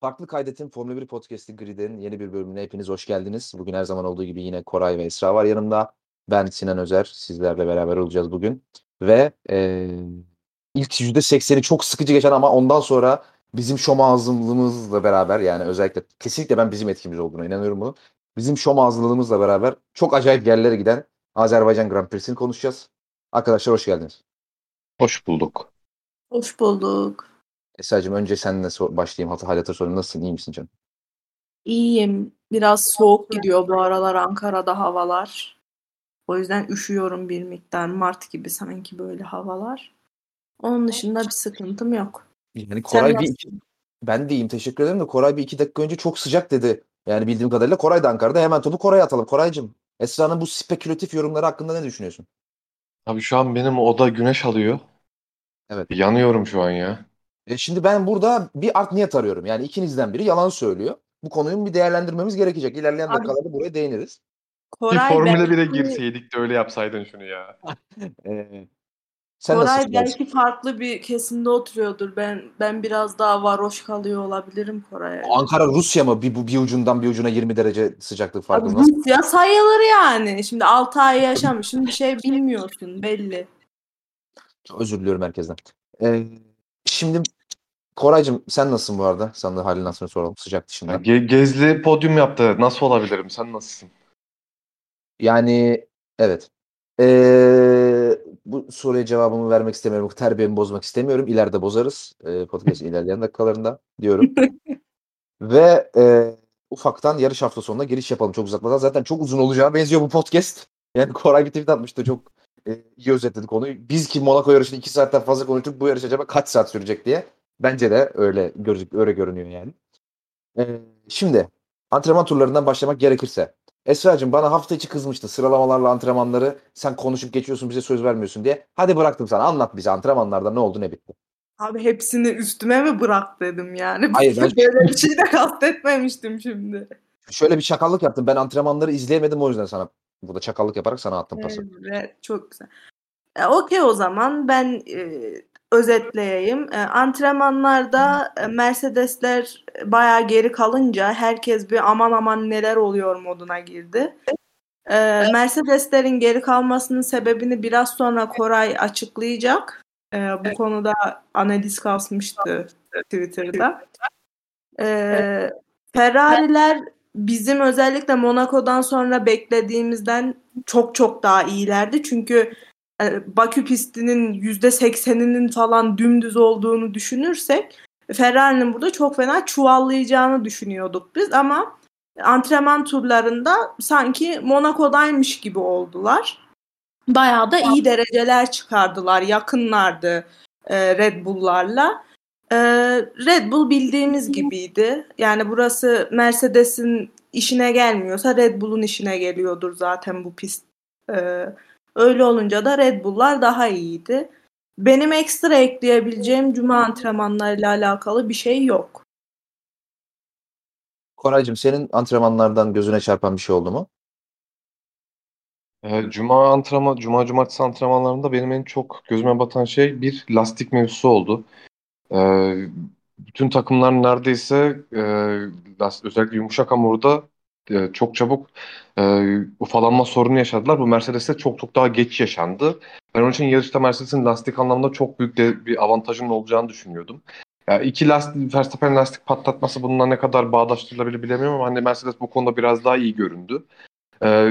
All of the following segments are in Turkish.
Farklı Kaydet'in Formula 1 Podcast'i Grid'in yeni bir bölümüne hepiniz hoş geldiniz. Bugün her zaman olduğu gibi yine Koray ve Esra var yanımda. Ben Sinan Özer. Sizlerle beraber olacağız bugün. Ve e, ilk %80'i çok sıkıcı geçen ama ondan sonra bizim şom ağzımlığımızla beraber yani özellikle kesinlikle ben bizim etkimiz olduğuna inanıyorum bunu. Bizim şom ağzımlığımızla beraber çok acayip yerlere giden Azerbaycan Grand Prix'sini konuşacağız. Arkadaşlar hoş geldiniz. Hoş bulduk. Hoş bulduk. Esra'cığım önce seninle sor- başlayayım. Hatı hal hatır sorayım. Nasılsın? İyi misin canım? İyiyim. Biraz soğuk gidiyor bu aralar Ankara'da havalar. O yüzden üşüyorum bir miktar. Mart gibi sanki böyle havalar. Onun dışında bir sıkıntım yok. Yani Koray bir iki, ben de iyiyim teşekkür ederim de Koray bir iki dakika önce çok sıcak dedi. Yani bildiğim kadarıyla Koray da Ankara'da hemen topu Koray'a atalım. Koraycığım Esra'nın bu spekülatif yorumları hakkında ne düşünüyorsun? Abi şu an benim oda güneş alıyor. Evet. Yanıyorum şu an ya. E şimdi ben burada bir art niyet arıyorum. Yani ikinizden biri yalan söylüyor. Bu konuyu bir değerlendirmemiz gerekecek. İlerleyen Abi- dakikalarda buraya değiniriz. Bir Koray Formula belki, 1'e girseydik de öyle yapsaydın şunu ya. Ee, sen Koray belki farklı bir kesimde oturuyordur. Ben ben biraz daha varoş kalıyor olabilirim Koray'a. Ankara Rusya mı? Bir, bu- bir ucundan bir ucuna 20 derece sıcaklık Abi farkı. Nasıl? Rusya sayılır yani. Şimdi 6 ay yaşamışsın bir şey bilmiyorsun belli. Özür diliyorum herkesten. Ee, şimdi Koraycığım sen nasılsın bu arada? Sana da halini nasıl soralım sıcak dışında. Ge- Gezli podyum yaptı. Nasıl olabilirim? Sen nasılsın? Yani evet. Ee, bu soruya cevabımı vermek istemiyorum. Terbiyemi bozmak istemiyorum. İleride bozarız. Ee, podcast'in ilerleyen dakikalarında diyorum. Ve e, ufaktan yarış hafta sonuna giriş yapalım çok uzatmadan. Zaten çok uzun olacağı benziyor bu podcast. Yani Koray bir tweet atmıştı. Çok e, iyi özetledi konuyu. Biz ki Monaco yarışını 2 saatten fazla konuştuk. Bu yarış acaba kaç saat sürecek diye. Bence de öyle gözük öyle görünüyor yani. Ee, şimdi antrenman turlarından başlamak gerekirse. Esra'cığım bana hafta içi kızmıştı sıralamalarla antrenmanları sen konuşup geçiyorsun bize söz vermiyorsun diye. Hadi bıraktım sana anlat bize antrenmanlarda ne oldu ne bitti. Abi hepsini üstüme mi bırak dedim yani. Hayır, ben- Böyle bir şey de kastetmemiştim şimdi. Şöyle bir çakallık yaptım ben antrenmanları izleyemedim o yüzden sana burada çakallık yaparak sana attım pası. Evet, çok güzel. E, Okey o zaman ben e, özetleyeyim. E, antrenmanlarda Mercedesler bayağı geri kalınca herkes bir aman aman neler oluyor moduna girdi. E, Mercedeslerin geri kalmasının sebebini biraz sonra Koray açıklayacak. E, bu konuda analiz kasmıştı Twitter'da. E, Ferrari'ler bizim özellikle Monaco'dan sonra beklediğimizden çok çok daha iyilerdi. Çünkü Bakü pistinin %80'inin falan dümdüz olduğunu düşünürsek Ferrari'nin burada çok fena çuvallayacağını düşünüyorduk biz ama antrenman turlarında sanki Monaco'daymış gibi oldular. Bayağı da iyi dereceler çıkardılar. Yakınlardı e, Red Bull'larla. E, Red Bull bildiğimiz gibiydi. Yani burası Mercedes'in işine gelmiyorsa Red Bull'un işine geliyordur zaten bu pist. E, öyle olunca da Red Bull'lar daha iyiydi. Benim ekstra ekleyebileceğim cuma antrenmanlarıyla alakalı bir şey yok. Koraycığım senin antrenmanlardan gözüne çarpan bir şey oldu mu? Ee, Cuma antrenman, Cuma cumartesi antrenmanlarında benim en çok gözüme batan şey bir lastik mevzusu oldu. Ee, bütün takımlar neredeyse e, özellikle yumuşak hamurda e, çok çabuk e, ufalanma sorunu yaşadılar. Bu Mercedes'te çok çok daha geç yaşandı. Ben onun için yarışta Mercedes'in lastik anlamında çok büyük de bir avantajının olacağını düşünüyordum. Ya iki lastik, Verstappen lastik patlatması bununla ne kadar bağdaştırılabilir bilemiyorum ama hani Mercedes bu konuda biraz daha iyi göründü. Ee,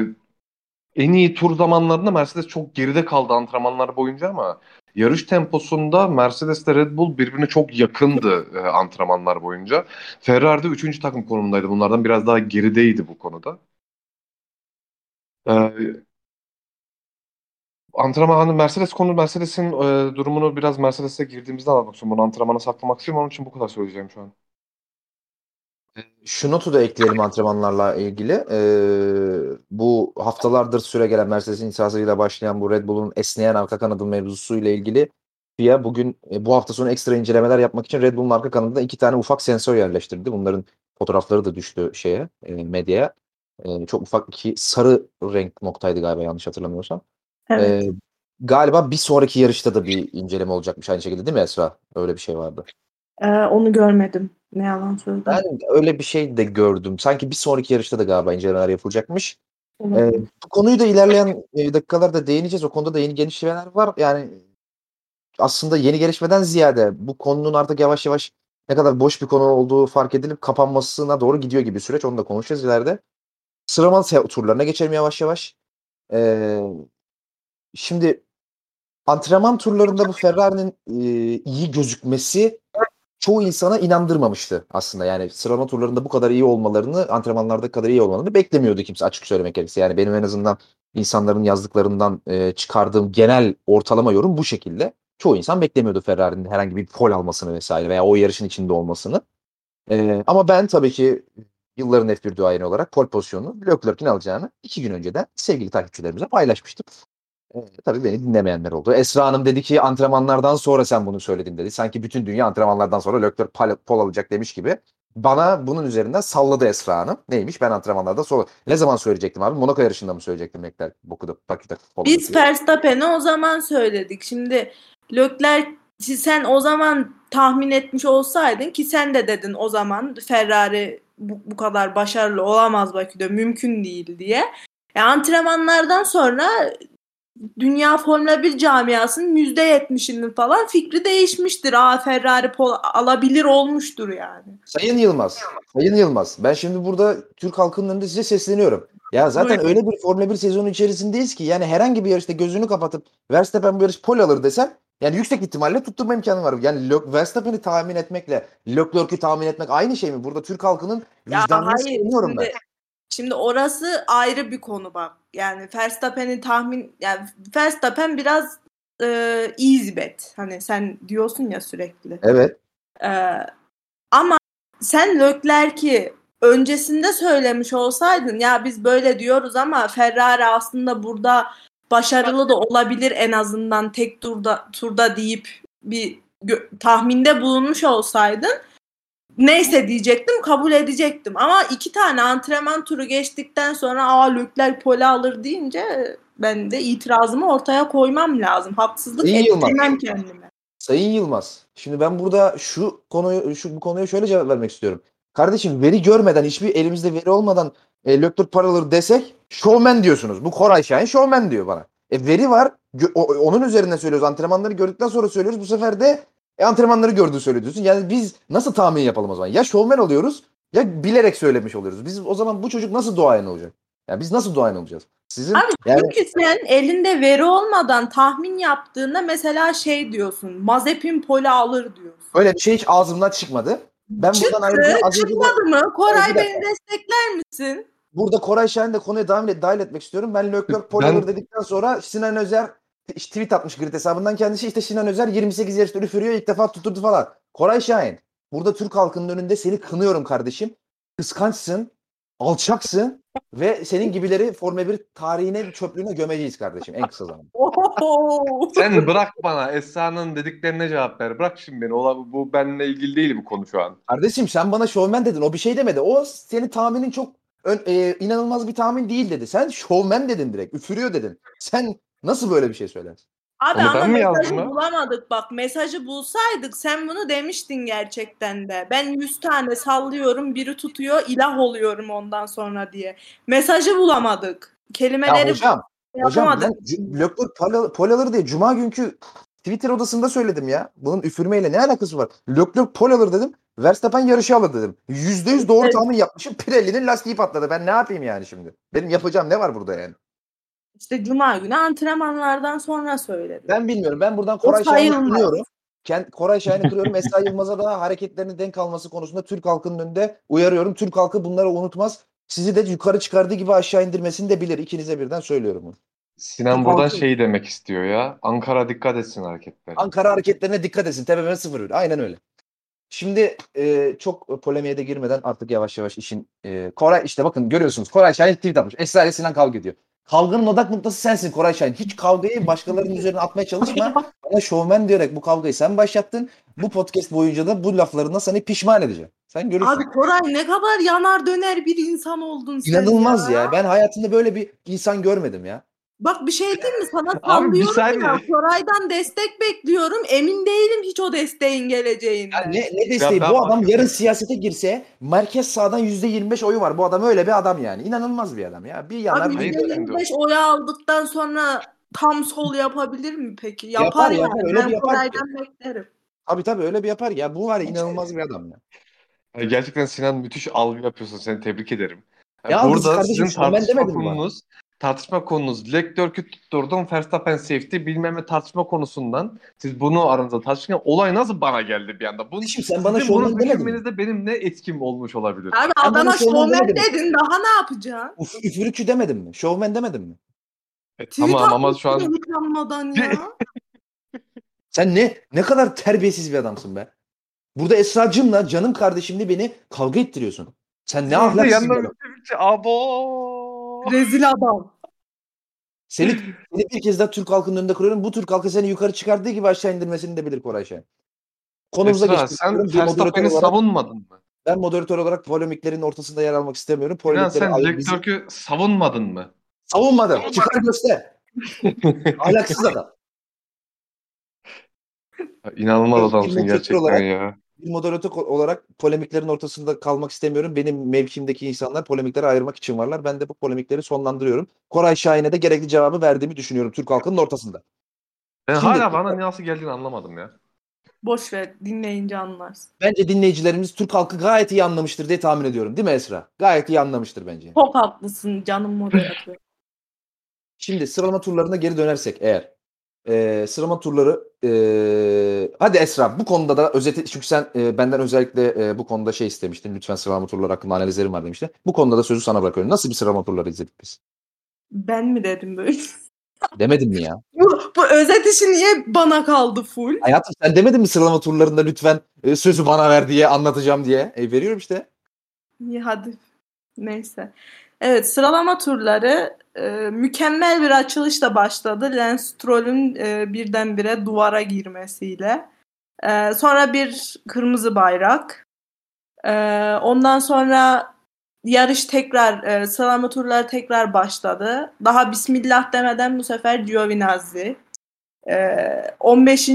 en iyi tur zamanlarında Mercedes çok geride kaldı antrenmanlar boyunca ama yarış temposunda Mercedes ile Red Bull birbirine çok yakındı e, antrenmanlar boyunca. Ferrari de 3. takım konumundaydı. Bunlardan biraz daha gerideydi bu konuda. Ee, antrenman hani Mercedes konu Mercedes'in e, durumunu biraz Mercedes'e girdiğimizde anlatmak istiyorum. Bunu antrenmana saklamak istiyorum. Onun için bu kadar söyleyeceğim şu an. Şu notu da ekleyelim antrenmanlarla ilgili. Ee, bu haftalardır süre gelen Mercedes'in itirazıyla başlayan bu Red Bull'un esneyen arka kanadı mevzusuyla ilgili FIA bugün e, bu hafta sonu ekstra incelemeler yapmak için Red Bull'un arka kanadına iki tane ufak sensör yerleştirdi. Bunların fotoğrafları da düştü şeye, e, medyaya. E, çok ufak iki sarı renk noktaydı galiba yanlış hatırlamıyorsam. Evet. Ee, galiba bir sonraki yarışta da bir inceleme olacakmış aynı şekilde değil mi Esra? Öyle bir şey vardı. Ee, onu görmedim. Ne yalan söyledi. Ben öyle bir şey de gördüm. Sanki bir sonraki yarışta da galiba incelemeler yapılacakmış. Ee, bu konuyu da ilerleyen e, dakikalarda değineceğiz. O konuda da yeni gelişmeler var. Yani aslında yeni gelişmeden ziyade bu konunun artık yavaş yavaş ne kadar boş bir konu olduğu fark edilip kapanmasına doğru gidiyor gibi süreç. Onu da konuşacağız ileride. Sıralama turlarına geçelim yavaş yavaş. Ee, şimdi antrenman turlarında bu Ferrari'nin e, iyi gözükmesi çoğu insana inandırmamıştı aslında. Yani sıralama turlarında bu kadar iyi olmalarını, antrenmanlarda kadar iyi olmalarını beklemiyordu kimse açık söylemek gerekirse. Yani benim en azından insanların yazdıklarından e, çıkardığım genel ortalama yorum bu şekilde. Çoğu insan beklemiyordu Ferrari'nin herhangi bir pol almasını vesaire veya o yarışın içinde olmasını. E, ama ben tabii ki yılların F1 duayeni olarak pol pozisyonunu Leclerc'in alacağını iki gün önceden sevgili takipçilerimize paylaşmıştım. E, tabii beni dinlemeyenler oldu. Esra Hanım dedi ki antrenmanlardan sonra sen bunu söyledin dedi. Sanki bütün dünya antrenmanlardan sonra Leclerc pol, alacak demiş gibi. Bana bunun üzerinden salladı Esra Hanım. Neymiş? Ben antrenmanlardan sonra. Ne zaman söyleyecektim abi? Monaco yarışında mı söyleyecektim Leclerc? Boku'da, Bakü'de Biz. Verstappen'i o zaman söyledik. Şimdi Leclerc sen o zaman tahmin etmiş olsaydın ki sen de dedin o zaman Ferrari bu, bu kadar başarılı olamaz Bakü'de mümkün değil diye. E, antrenmanlardan sonra dünya Formula 1 camiasının %70'inin falan fikri değişmiştir. Aa Ferrari pol alabilir olmuştur yani. Sayın Yılmaz, Sayın Yılmaz. Ben şimdi burada Türk halkının önünde size sesleniyorum. Ya zaten Buyurun. öyle bir Formula 1 sezonu içerisindeyiz ki yani herhangi bir yarışta gözünü kapatıp Verstappen bu yarış pol alır desem yani yüksek ihtimalle tutturma imkanı var. Yani Verstappen'i tahmin etmekle Leclerc'ü tahmin etmek aynı şey mi? Burada Türk halkının vicdanını savunuyorum ben. Şimdi, orası ayrı bir konu bak. Yani Verstappen'i tahmin yani Verstappen biraz e, easy bet. Hani sen diyorsun ya sürekli. Evet. Ee, ama sen Leclerc'i öncesinde söylemiş olsaydın ya biz böyle diyoruz ama Ferrari aslında burada başarılı da olabilir en azından tek turda turda deyip bir tahminde bulunmuş olsaydın neyse diyecektim kabul edecektim ama iki tane antrenman turu geçtikten sonra aa Leclerc pole alır deyince ben de itirazımı ortaya koymam lazım. Haksızlık İyi ettirmem kendime. Sayın Yılmaz, şimdi ben burada şu konuyu şu bu konuya şöyle cevap vermek istiyorum. Kardeşim veri görmeden hiçbir elimizde veri olmadan e, Leclerc paraları desek şovmen diyorsunuz. Bu Koray Şahin şovmen diyor bana. E veri var. gö- onun üzerine söylüyoruz. Antrenmanları gördükten sonra söylüyoruz. Bu sefer de e, antrenmanları gördüğü söylüyorsun. Yani biz nasıl tahmin yapalım o zaman? Ya şovmen oluyoruz ya bilerek söylemiş oluyoruz. Biz o zaman bu çocuk nasıl duayen olacak? Yani biz nasıl duayen olacağız? Sizin Abi yani çünkü sen elinde veri olmadan tahmin yaptığında mesela şey diyorsun. Mazepin pole alır diyorsun. öyle bir şey hiç ağzımdan çıkmadı. Ben buradan ayrıca Çıktı, az önce de- çıkmadı mı? Koray beni destekler misin? Burada Koray Şahin de konuya dahil, dahil etmek istiyorum. Ben Leclerc pol Ben- alır dedikten sonra Sinan Özer işte tweet atmış grid hesabından kendisi işte Sinan Özer 28 yarışta üfürüyor ilk defa tutturdu falan. Koray Şahin burada Türk halkının önünde seni kınıyorum kardeşim. Kıskançsın, alçaksın ve senin gibileri Formula 1 tarihine çöplüğüne gömeceğiz kardeşim en kısa zamanda. Sen bırak bana Esra'nın dediklerine cevap ver. Bırak şimdi beni. Ola, bu benimle ilgili değil bu konu şu an. Kardeşim sen bana şovmen dedin. O bir şey demedi. O senin tahminin çok ön- e, inanılmaz bir tahmin değil dedi. Sen şovmen dedin direkt. Üfürüyor dedin. Sen nasıl böyle bir şey söylersin? Abi Onu ama ben mi yazdım mesajı ya? bulamadık bak. Mesajı bulsaydık sen bunu demiştin gerçekten de. Ben 100 tane sallıyorum biri tutuyor ilah oluyorum ondan sonra diye. Mesajı bulamadık. Ya Kelimeleri hocam, hocam yapamadık. ben Leclerc pol, alır diye Cuma günkü Twitter odasında söyledim ya. Bunun üfürmeyle ne alakası var? Leclerc pol alır dedim. Verstappen yarışı alır dedim. Yüzde yüz doğru Evet. tahmin yapmışım. Pirelli'nin lastiği patladı. Ben ne yapayım yani şimdi? Benim yapacağım ne var burada yani? İşte cuma günü antrenmanlardan sonra söyledim. Ben bilmiyorum. Ben buradan Koray Şahin'i kınıyorum. Kend, Koray Şahin'i kınıyorum. Esra Yılmaz'a da hareketlerinin denk alması konusunda Türk halkının önünde uyarıyorum. Türk halkı bunları unutmaz. Sizi de yukarı çıkardığı gibi aşağı indirmesini de bilir. İkinize birden söylüyorum bunu. Sinan buradan Halkın- şey demek istiyor ya. Ankara dikkat etsin hareketlerine. Ankara hareketlerine dikkat etsin. TBMM 0 Aynen öyle. Şimdi e, çok polemiğe de girmeden artık yavaş yavaş işin e, Koray işte bakın görüyorsunuz Koray Şahin tweet atmış. Esra ile Sinan kavga ediyor. Kavganın odak noktası sensin Koray Şahin. Hiç kavgayı başkalarının üzerine atmaya çalışma. Bana şovmen diyerek bu kavgayı sen başlattın. Bu podcast boyunca da bu laflarına seni pişman edeceğim. Sen görürsün. Abi Koray ne kadar yanar döner bir insan oldun sen İnanılmaz ya. Ben hayatımda böyle bir insan görmedim ya. Bak bir şey diyeyim mi? Sana Abi sallıyorum ya. saniye. Koray'dan destek bekliyorum. Emin değilim hiç o desteğin geleceğinden. Ya ne, ne desteği? ben Bu adam bakıyorum. yarın siyasete girse merkez sağdan %25 oyu var. Bu adam öyle bir adam yani. İnanılmaz bir adam ya. Bir yanar Abi bir Hayır, gider. şimdi o- %25 oy aldıktan sonra tam sol yapabilir mi peki? Yapar, Yapar, yapar, yani. öyle bir Ben yapar ki. Koray'dan beklerim. Tabii tabii öyle bir yapar ya. Bu var ya inanılmaz bir adam ya. Ya Gerçekten Sinan müthiş algı yapıyorsun. Seni tebrik ederim. Algısı Burada kardeşim? sizin tartışma konunuz tartışma konunuz Leclerc'ü tutturdum Verstappen safety bilmem ne tartışma konusundan siz bunu aranızda tartışırken olay nasıl bana geldi bir anda? Bunu, Kardeşim sen bana şovmen demedin mi? benim ne etkim olmuş olabilir? Abi Ben adama şovmen dedin daha ne yapacaksın? Uf, üfürükçü demedim mi? Şovmen demedim mi? E, tamam ama şu an ya. Sen ne ne kadar terbiyesiz bir adamsın be. Burada Esra'cımla canım kardeşimle beni kavga ettiriyorsun. Sen ne ahlaksız bir yanına bir abo. Rezil adam. Seni, seni bir kez daha Türk halkının önünde kırıyorum. Bu Türk halkı seni yukarı çıkardığı gibi aşağı indirmesini de bilir Koray Şahin. Konumuza Esra geçmek sen Verstappen'i olarak, savunmadın mı? ben moderatör olarak polemiklerin ortasında yer almak istemiyorum. Polemikleri sen ayrı- bizi- Leclerc'ü savunmadın mı? savunmadım. Çıkar göster. Ahlaksız adam. İnanılmaz Bir adamsın gerçekten olarak- ya. Bir moderatör olarak polemiklerin ortasında kalmak istemiyorum. Benim mevkimdeki insanlar polemikleri ayırmak için varlar. Ben de bu polemikleri sonlandırıyorum. Koray Şahin'e de gerekli cevabı verdiğimi düşünüyorum Türk halkının ortasında. Ben Şimdi- hala bana nasıl geldiğini anlamadım ya. Boş ver dinleyince anlarsın. Bence dinleyicilerimiz Türk halkı gayet iyi anlamıştır diye tahmin ediyorum. Değil mi Esra? Gayet iyi anlamıştır bence. Çok haklısın canım moderatör. Şimdi sıralama turlarına geri dönersek eğer. Ee, sıralama turları ee, hadi Esra bu konuda da özeti çünkü sen ee, benden özellikle ee, bu konuda şey istemiştin. Lütfen sıralama turları hakkında analizlerim var demiştin. Bu konuda da sözü sana bırakıyorum. Nasıl bir sıralama turları izledik biz? ben mi dedim böyle? Demedim mi ya? bu, bu özet işi niye bana kaldı full? Hayatım sen demedin mi sıralama turlarında lütfen e, sözü bana ver diye anlatacağım diye. E, veriyorum işte. İyi hadi. Neyse. Evet sıralama turları e, mükemmel bir açılışla başladı. Lance Stroll'ün e, birdenbire duvara girmesiyle. E, sonra bir kırmızı bayrak. E, ondan sonra yarış tekrar e, sıralama turları tekrar başladı. Daha bismillah demeden bu sefer Giovinazzi. E, 15.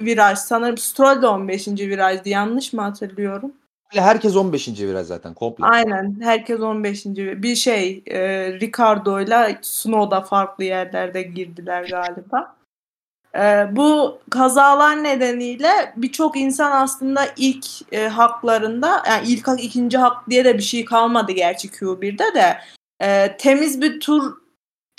viraj sanırım Stroll de 15. virajdı yanlış mı hatırlıyorum? Herkes 15. viraj zaten komple. Aynen. Herkes 15. Bir şey e, Ricardo ile Snow'da farklı yerlerde girdiler galiba. E, bu kazalar nedeniyle birçok insan aslında ilk e, haklarında yani ilk hak ikinci hak diye de bir şey kalmadı gerçi Q1'de de e, temiz bir tur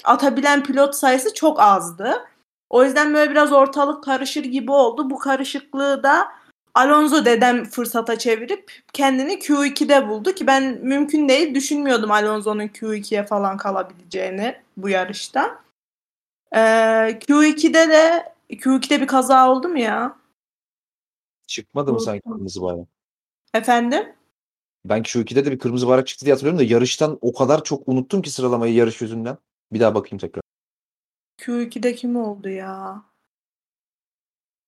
atabilen pilot sayısı çok azdı. O yüzden böyle biraz ortalık karışır gibi oldu. Bu karışıklığı da Alonso dedem fırsata çevirip kendini Q2'de buldu ki ben mümkün değil düşünmüyordum Alonso'nun Q2'ye falan kalabileceğini bu yarışta. Ee, Q2'de de Q2'de bir kaza oldu mu ya? Çıkmadı mı sanki kırmızı bayrak? Efendim? Ben şu 2'de de bir kırmızı bayrak çıktı diye hatırlıyorum da yarıştan o kadar çok unuttum ki sıralamayı yarış yüzünden. Bir daha bakayım tekrar. Q2'de kim oldu ya?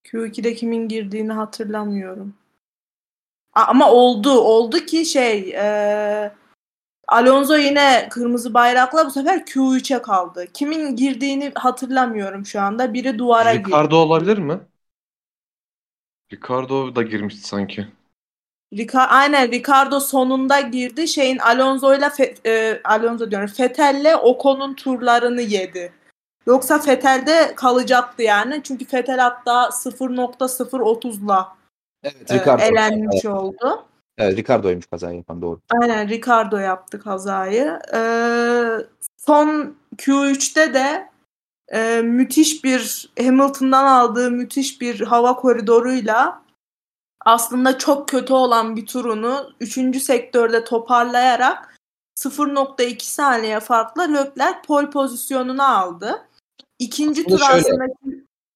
Q2'de kimin girdiğini hatırlamıyorum. A- ama oldu. Oldu ki şey e, Alonso yine kırmızı bayrakla bu sefer Q3'e kaldı. Kimin girdiğini hatırlamıyorum şu anda. Biri duvara girdi. Ricardo olabilir mi? Ricardo da girmişti sanki. Rica- aynen Ricardo sonunda girdi. Şeyin Alonso'yla Fe- e, Alonso diyorum. Fethel'le Ocon'un turlarını yedi. Yoksa Fethel'de kalacaktı yani. Çünkü Fethel hatta 0.030'la Evet e, Ricardo. elenmiş oldu. Evet Ricardo'ymuş kazayı yapan doğru. Aynen Ricardo yaptı kazayı. Ee, son Q3'te de e, müthiş bir Hamilton'dan aldığı müthiş bir hava koridoruyla aslında çok kötü olan bir turunu 3. sektörde toparlayarak 0.2 saniye farkla Leclerc pole pozisyonunu aldı. İkinci tur şöyle, aslında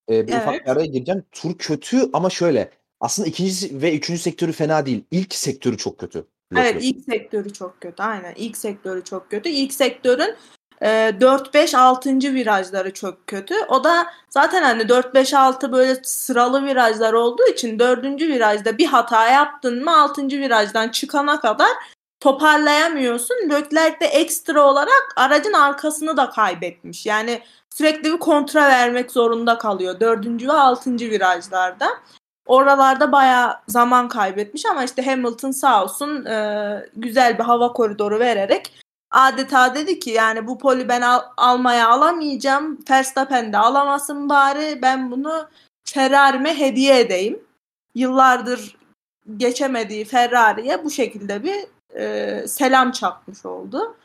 Ee, bir Evet. ufak bir araya gireceğim. Tur kötü ama şöyle. Aslında ikinci ve üçüncü sektörü fena değil. İlk sektörü çok kötü. Evet ilk sektörü çok kötü. Aynen ilk sektörü çok kötü. İlk sektörün e, 4-5-6. virajları çok kötü. O da zaten hani 4-5-6 böyle sıralı virajlar olduğu için 4. virajda bir hata yaptın mı 6. virajdan çıkana kadar toparlayamıyorsun. Leclerc de ekstra olarak aracın arkasını da kaybetmiş. Yani sürekli bir kontra vermek zorunda kalıyor. Dördüncü ve altıncı virajlarda. Oralarda bayağı zaman kaybetmiş ama işte Hamilton sağ olsun e, güzel bir hava koridoru vererek adeta dedi ki yani bu poli ben al, almaya alamayacağım. Verstappen de alamasın bari ben bunu Ferrari'me hediye edeyim. Yıllardır geçemediği Ferrari'ye bu şekilde bir e, selam çakmış oldu.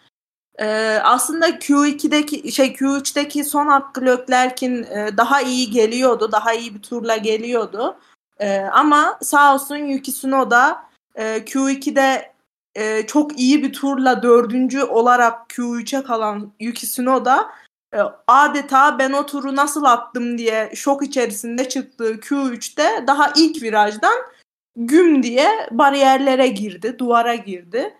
E, aslında Q2'deki şey Q3'teki son hakkı Leclerc'in e, daha iyi geliyordu. Daha iyi bir turla geliyordu. E, ama sağ olsun Yuki Tsunoda e, Q2'de e, çok iyi bir turla dördüncü olarak Q3'e kalan Yuki Tsunoda e, adeta ben o turu nasıl attım diye şok içerisinde çıktığı Q3'te daha ilk virajdan güm diye bariyerlere girdi, duvara girdi.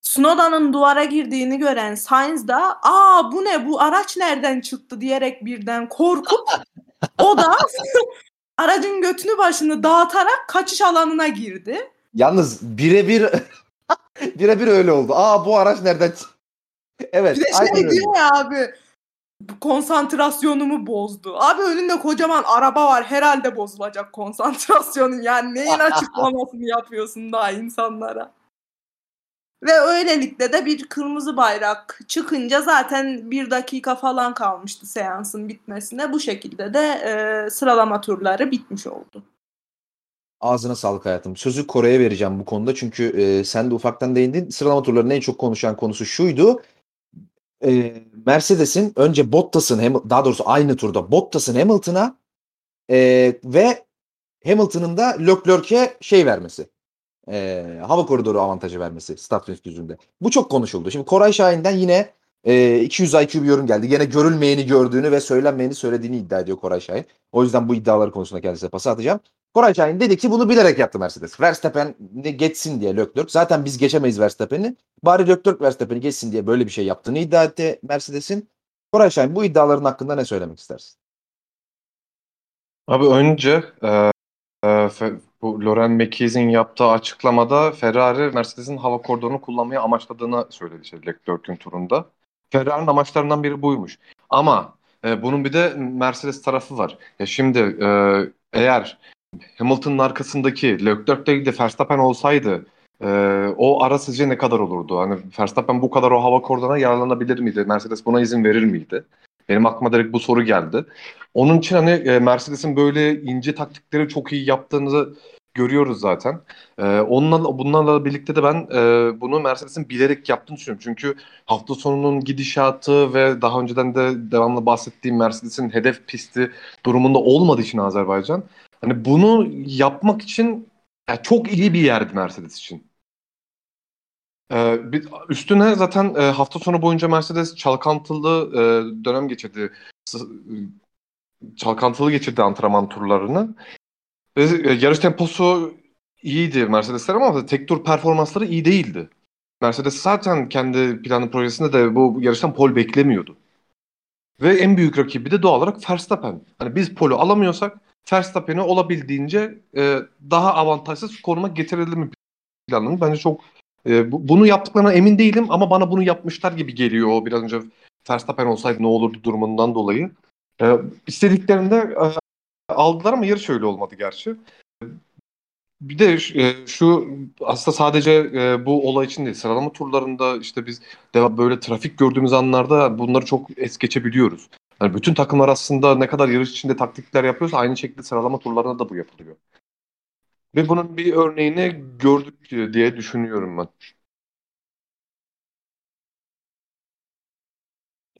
Snowda'nın duvara girdiğini gören Sainz da aa bu ne bu araç nereden çıktı diyerek birden korkup o da aracın götünü başını dağıtarak kaçış alanına girdi. Yalnız birebir birebir öyle oldu. Aa bu araç nereden çıktı? Evet. Bir de şey diyor ya abi konsantrasyonumu bozdu. Abi önünde kocaman araba var. Herhalde bozulacak konsantrasyonun. Yani neyin açıklamasını yapıyorsun daha insanlara? Ve öylelikle de bir kırmızı bayrak çıkınca zaten bir dakika falan kalmıştı seansın bitmesine. Bu şekilde de e, sıralama turları bitmiş oldu. Ağzına sağlık hayatım. Sözü Kore'ye vereceğim bu konuda. Çünkü e, sen de ufaktan değindin. Sıralama turlarının en çok konuşan konusu şuydu e, Mercedes'in önce Bottas'ın daha doğrusu aynı turda Bottas'ın Hamilton'a e, ve Hamilton'ın da Leclerc'e şey vermesi. E, hava koridoru avantajı vermesi start finish düzünde. Bu çok konuşuldu. Şimdi Koray Şahin'den yine e, 200 IQ bir yorum geldi. Yine görülmeyeni gördüğünü ve söylenmeyeni söylediğini iddia ediyor Koray Şahin. O yüzden bu iddiaları konusunda kendisine pas atacağım. Koray Şahin dedi ki bunu bilerek yaptı Mercedes. Verstappen'i geçsin diye Leclerc. Zaten biz geçemeyiz Verstappen'i. Bari Leclerc Verstappen'i geçsin diye böyle bir şey yaptığını iddia etti Mercedes'in. Koray Şahin bu iddiaların hakkında ne söylemek istersin? Abi önce e, e, bu Loren Mekiz'in yaptığı açıklamada Ferrari Mercedes'in hava koridorunu kullanmayı amaçladığını söyledi işte Leclerc'ün turunda. Ferrari'nin amaçlarından biri buymuş. Ama e, bunun bir de Mercedes tarafı var. Ya şimdi e, eğer Hamilton'ın arkasındaki Leclerc değil de Verstappen olsaydı e, o ara sizce ne kadar olurdu? Hani Verstappen bu kadar o hava koridoruna yararlanabilir miydi? Mercedes buna izin verir miydi? Benim aklıma direkt bu soru geldi. Onun için hani e, Mercedes'in böyle ince taktikleri çok iyi yaptığını görüyoruz zaten. Ee, onunla, bunlarla birlikte de ben e, bunu Mercedes'in bilerek yaptığını düşünüyorum. Çünkü hafta sonunun gidişatı ve daha önceden de devamlı bahsettiğim Mercedes'in hedef pisti durumunda olmadığı için Azerbaycan Hani bunu yapmak için yani çok iyi bir yerdi Mercedes için. Ee, üstüne zaten e, hafta sonu boyunca Mercedes çalkantılı e, dönem geçirdi. Çalkantılı geçirdi antrenman turlarını. Ve e, yarış temposu iyiydi Mercedesler ama tek tur performansları iyi değildi. Mercedes zaten kendi planı projesinde de bu yarıştan pol beklemiyordu. Ve en büyük rakibi de doğal olarak Verstappen. Hani biz polu alamıyorsak Verstappen'i olabildiğince e, daha avantajsız konuma getirelim planını. Bence çok e, bu, bunu yaptıklarına emin değilim ama bana bunu yapmışlar gibi geliyor o biraz önce Verstappen olsaydı ne olurdu durumundan dolayı. E, istediklerinde e, aldılar ama yarış öyle olmadı gerçi. Bir de e, şu aslında sadece e, bu olay için değil sıralama turlarında işte biz devam böyle trafik gördüğümüz anlarda bunları çok es geçebiliyoruz. Yani bütün takımlar aslında ne kadar yarış içinde taktikler yapıyorsa aynı şekilde sıralama turlarında da bu yapılıyor. Ve bunun bir örneğini gördük diye düşünüyorum ben.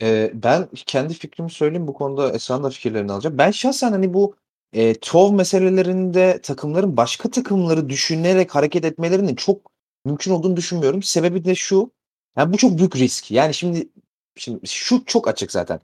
Ee, ben kendi fikrimi söyleyeyim bu konuda Esra'nın da fikirlerini alacağım. Ben şahsen hani bu e, TOV meselelerinde takımların başka takımları düşünerek hareket etmelerinin çok mümkün olduğunu düşünmüyorum. Sebebi de şu. Yani bu çok büyük risk. Yani şimdi şimdi şu çok açık zaten.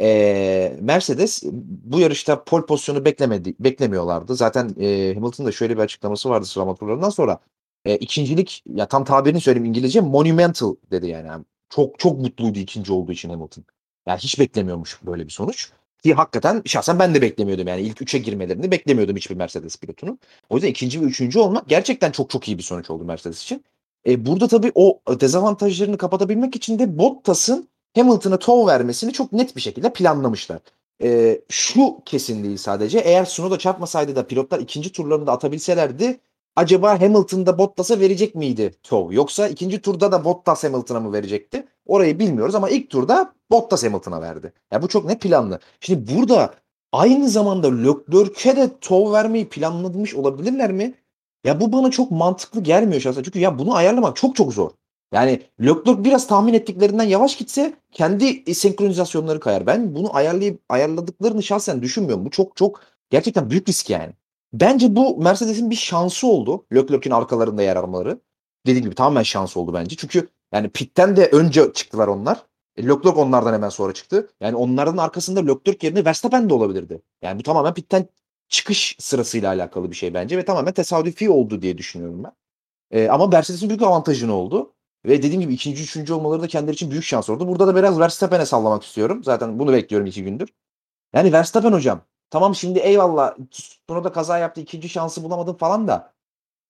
Ee, Mercedes bu yarışta pol pozisyonu beklemedi, beklemiyorlardı. Zaten e, Hamilton'ın da şöyle bir açıklaması vardı sıralama turlarından sonra. E, ikincilik ya tam tabirini söyleyeyim İngilizce monumental dedi yani. yani. Çok çok mutluydu ikinci olduğu için Hamilton. Yani hiç beklemiyormuş böyle bir sonuç. Ki hakikaten şahsen ben de beklemiyordum yani ilk üçe girmelerini beklemiyordum hiçbir Mercedes pilotunu. O yüzden ikinci ve üçüncü olmak gerçekten çok çok iyi bir sonuç oldu Mercedes için. E, burada tabii o dezavantajlarını kapatabilmek için de Bottas'ın Hamilton'a tov vermesini çok net bir şekilde planlamışlar. E, şu kesin değil sadece. Eğer Sunoda çarpmasaydı da pilotlar ikinci turlarını da atabilselerdi acaba Hamilton'da Bottas'a verecek miydi tov? Yoksa ikinci turda da Bottas Hamilton'a mı verecekti? Orayı bilmiyoruz ama ilk turda Bottas Hamilton'a verdi. Yani bu çok net planlı. Şimdi burada aynı zamanda Leclerc'e de tov vermeyi planlamış olabilirler mi? Ya bu bana çok mantıklı gelmiyor şahsen. Çünkü ya bunu ayarlamak çok çok zor. Yani Leclerc biraz tahmin ettiklerinden yavaş gitse kendi senkronizasyonları kayar. Ben bunu ayarlayıp ayarladıklarını şahsen düşünmüyorum. Bu çok çok gerçekten büyük risk yani. Bence bu Mercedes'in bir şansı oldu. Leclerc'in arkalarında yer almaları. Dediğim gibi tamamen şans oldu bence. Çünkü yani pitten de önce çıktılar onlar. E, Leclerc onlardan hemen sonra çıktı. Yani onların arkasında Leclerc yerine Verstappen de olabilirdi. Yani bu tamamen pitten çıkış sırasıyla alakalı bir şey bence ve tamamen tesadüfi oldu diye düşünüyorum ben. E, ama Mercedes'in büyük avantajını oldu. Ve dediğim gibi ikinci, üçüncü olmaları da kendileri için büyük şans oldu. Burada da biraz Verstappen'e sallamak istiyorum. Zaten bunu bekliyorum iki gündür. Yani Verstappen hocam. Tamam şimdi eyvallah. Sonra da kaza yaptı. ikinci şansı bulamadım falan da.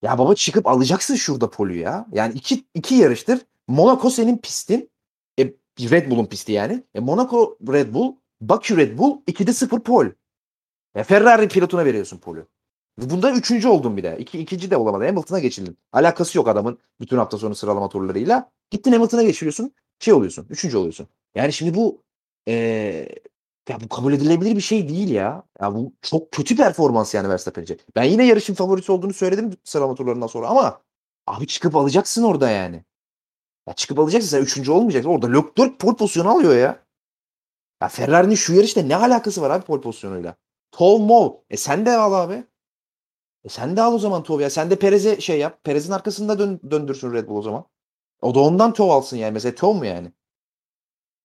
Ya baba çıkıp alacaksın şurada polu ya. Yani iki, iki yarıştır. Monaco senin pistin. E, Red Bull'un pisti yani. E, Monaco Red Bull, Bakü Red Bull 2'de 0 pol. E, Ferrari pilotuna veriyorsun polu. Bunda üçüncü oldun bir de. İki, ikinci de olamadın. Hamilton'a geçildin. Alakası yok adamın bütün hafta sonu sıralama turlarıyla. Gittin Hamilton'a geçiriyorsun. Şey oluyorsun. Üçüncü oluyorsun. Yani şimdi bu ee, ya bu kabul edilebilir bir şey değil ya. Ya bu çok kötü performans yani Verstappen'ce. Ben yine yarışın favorisi olduğunu söyledim sıralama turlarından sonra ama abi çıkıp alacaksın orada yani. Ya çıkıp alacaksın sen üçüncü olmayacaksın. Orada Leclerc pol pozisyonu alıyor ya. Ya Ferrari'nin şu yarışta ne alakası var abi pol pozisyonuyla? Tol mol. E sen de al abi. E sen de al o zaman Tov ya. Sen de Perez'e şey yap. Perez'in arkasında dön, döndürsün Red Bull o zaman. O da ondan Tov alsın yani. Mesela Tov mu yani?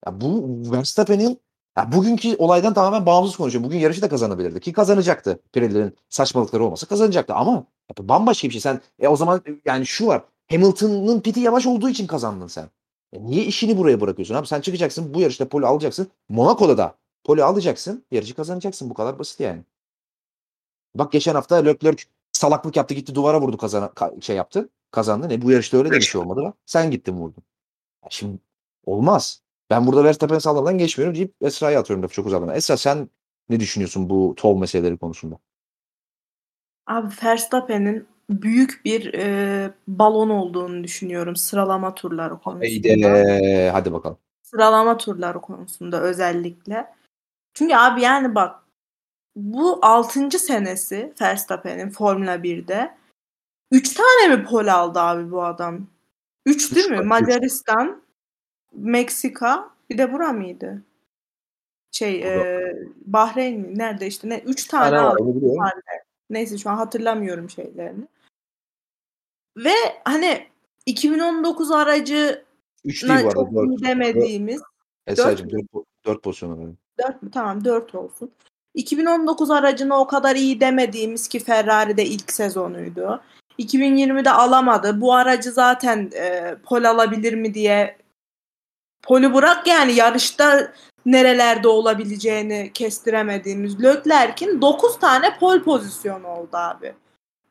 Ya bu Verstappen'in ya bugünkü olaydan tamamen bağımsız konuşuyor. Bugün yarışı da kazanabilirdi. Ki kazanacaktı. Pirelli'nin saçmalıkları olmasa kazanacaktı. Ama bambaşka bir şey. Sen e o zaman yani şu var. Hamilton'ın piti yavaş olduğu için kazandın sen. E niye işini buraya bırakıyorsun abi? Sen çıkacaksın bu yarışta poli alacaksın. Monaco'da da poli alacaksın. Yarışı kazanacaksın. Bu kadar basit yani. Bak geçen hafta Leclerc salaklık yaptı gitti duvara vurdu kazana şey yaptı. Kazandı. Ne bu yarışta öyle de bir şey olmadı bak. Sen gittin vurdun. Ya şimdi olmaz. Ben burada Verstappen sağlamadan geçmiyorum deyip Esra'ya atıyorum da çok uzaktan. Esra sen ne düşünüyorsun bu tol meseleleri konusunda? Abi Verstappen'in büyük bir e, balon olduğunu düşünüyorum sıralama turları konusunda. Haydi, hadi bakalım. Sıralama turları konusunda özellikle. Çünkü abi yani bak bu 6. senesi Verstappen'in Formula 1'de. 3 tane mi pol aldı abi bu adam? 3 değil mi? Macaristan, Meksika, bir de bura mıydı? Şey, e, Bahreyn mi? Nerede işte? Ne? 3 tane Aynen, aldı. Neyse şu an hatırlamıyorum şeylerini. Ve hani 2019 aracı 3 değil bu arada. çok iyi demediğimiz. Esra'cığım 4, 4 pozisyon var. 4 mü? Tamam 4 olsun. 2019 aracına o kadar iyi demediğimiz ki Ferrari'de ilk sezonuydu. 2020'de alamadı. Bu aracı zaten e, pol alabilir mi diye poli bırak yani yarışta nerelerde olabileceğini kestiremediğimiz Leclerc'in 9 tane pol pozisyonu oldu abi.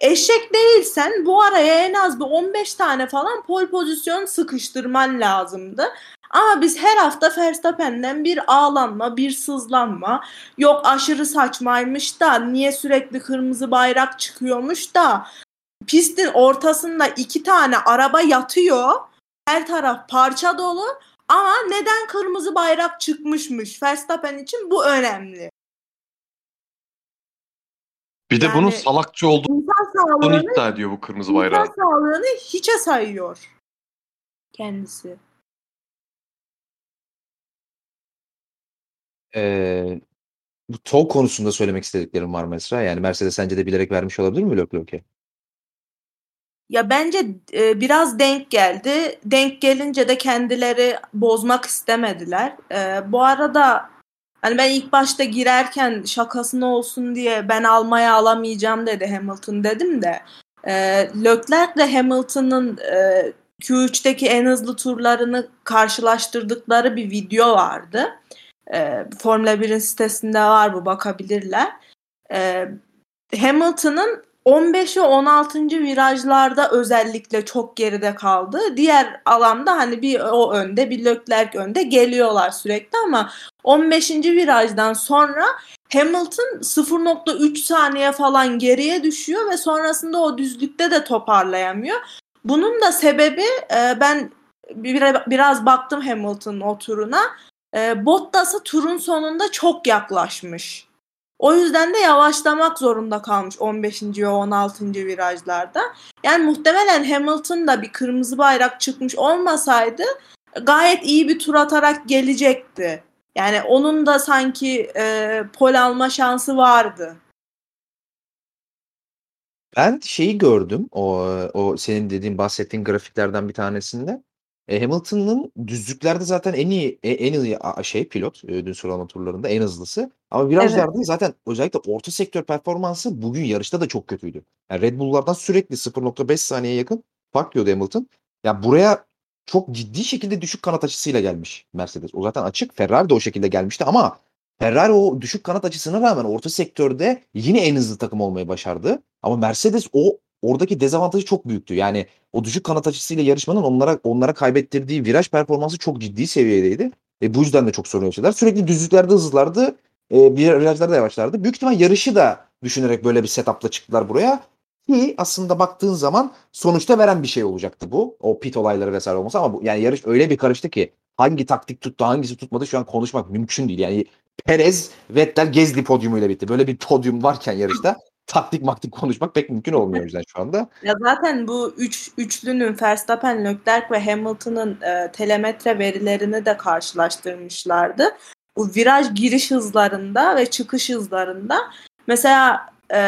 Eşek değilsen bu araya en az bir 15 tane falan pol pozisyon sıkıştırman lazımdı. Ama biz her hafta Verstappen'den bir ağlanma, bir sızlanma, yok aşırı saçmaymış da niye sürekli kırmızı bayrak çıkıyormuş da pistin ortasında iki tane araba yatıyor. Her taraf parça dolu ama neden kırmızı bayrak çıkmışmış Verstappen için bu önemli. Bir de yani, bunun salakçı olduğunu iddia ediyor bu kırmızı bayrağı. İnsan sağlığını hiçe sayıyor kendisi. Bu TOG konusunda söylemek istediklerim var mesela. Yani Mercedes sence de bilerek vermiş olabilir mi Leclerc'e? Ya bence e, biraz denk geldi. Denk gelince de kendileri bozmak istemediler. E, bu arada hani ben ilk başta girerken şakasına olsun diye ben almaya alamayacağım dedi Hamilton dedim de e, Leclerc ile Hamilton'ın e, Q3'teki en hızlı turlarını karşılaştırdıkları bir video vardı. E, Formula 1'in sitesinde var bu bakabilirler. E, Hamilton'ın 15 ve 16. virajlarda özellikle çok geride kaldı. Diğer alanda hani bir o önde bir Leclerc önde geliyorlar sürekli ama 15. virajdan sonra Hamilton 0.3 saniye falan geriye düşüyor ve sonrasında o düzlükte de toparlayamıyor. Bunun da sebebi e, ben biraz baktım Hamilton'ın o turuna. E, Bottas'a turun sonunda çok yaklaşmış. O yüzden de yavaşlamak zorunda kalmış 15. ve 16. virajlarda. Yani muhtemelen Hamilton da bir kırmızı bayrak çıkmış olmasaydı gayet iyi bir tur atarak gelecekti. Yani onun da sanki e, pol alma şansı vardı. Ben şeyi gördüm o o senin dediğin bahsettiğin grafiklerden bir tanesinde. E, Hamilton'ın düzlüklerde zaten en iyi e, en iyi şey pilot e, dün sıralama turlarında en hızlısı. Ama virajlarda evet. zaten özellikle orta sektör performansı bugün yarışta da çok kötüydü. Yani Red Bull'lardan sürekli 0.5 saniyeye yakın fark yiyordu Hamilton. Ya yani buraya çok ciddi şekilde düşük kanat açısıyla gelmiş Mercedes. O zaten açık. Ferrari de o şekilde gelmişti ama Ferrari o düşük kanat açısına rağmen orta sektörde yine en hızlı takım olmayı başardı. Ama Mercedes o oradaki dezavantajı çok büyüktü. Yani o düşük kanat açısıyla yarışmanın onlara onlara kaybettirdiği viraj performansı çok ciddi seviyedeydi. E, bu yüzden de çok sorun yaşadılar. Sürekli düzlüklerde hızlılardı. E, virajlarda yavaşlardı. Büyük ihtimal yarışı da düşünerek böyle bir setupla çıktılar buraya. Ki aslında baktığın zaman sonuçta veren bir şey olacaktı bu. O pit olayları vesaire olmasa ama bu, yani yarış öyle bir karıştı ki hangi taktik tuttu hangisi tutmadı şu an konuşmak mümkün değil. Yani Perez, Vettel, Gezdi podyumuyla bitti. Böyle bir podyum varken yarışta taktik maktik konuşmak pek mümkün olmuyor yüzden şu anda. Ya zaten bu üç üçlünün Verstappen, Leclerc ve Hamilton'ın e, telemetre verilerini de karşılaştırmışlardı. Bu viraj giriş hızlarında ve çıkış hızlarında mesela e,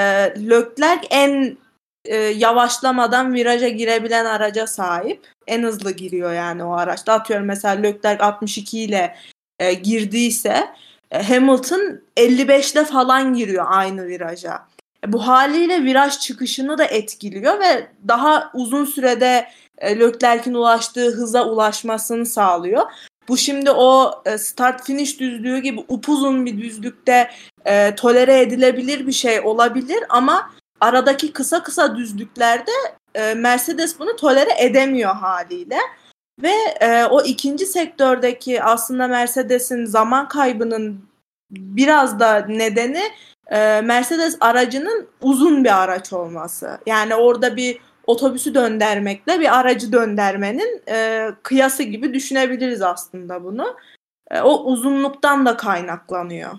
Leclerc en e, yavaşlamadan viraja girebilen araca sahip. En hızlı giriyor yani o araçta. Atıyorum mesela Leclerc 62 ile e, girdiyse e, Hamilton 55'te falan giriyor aynı viraja. Bu haliyle viraj çıkışını da etkiliyor ve daha uzun sürede e, Leclerc'in ulaştığı hıza ulaşmasını sağlıyor. Bu şimdi o e, start finish düzlüğü gibi upuzun bir düzlükte e, tolere edilebilir bir şey olabilir ama aradaki kısa kısa düzlüklerde e, Mercedes bunu tolere edemiyor haliyle. Ve e, o ikinci sektördeki aslında Mercedes'in zaman kaybının biraz da nedeni e, Mercedes aracının uzun bir araç olması. Yani orada bir otobüsü döndürmekle bir aracı döndürmenin e, kıyası gibi düşünebiliriz aslında bunu. E, o uzunluktan da kaynaklanıyor.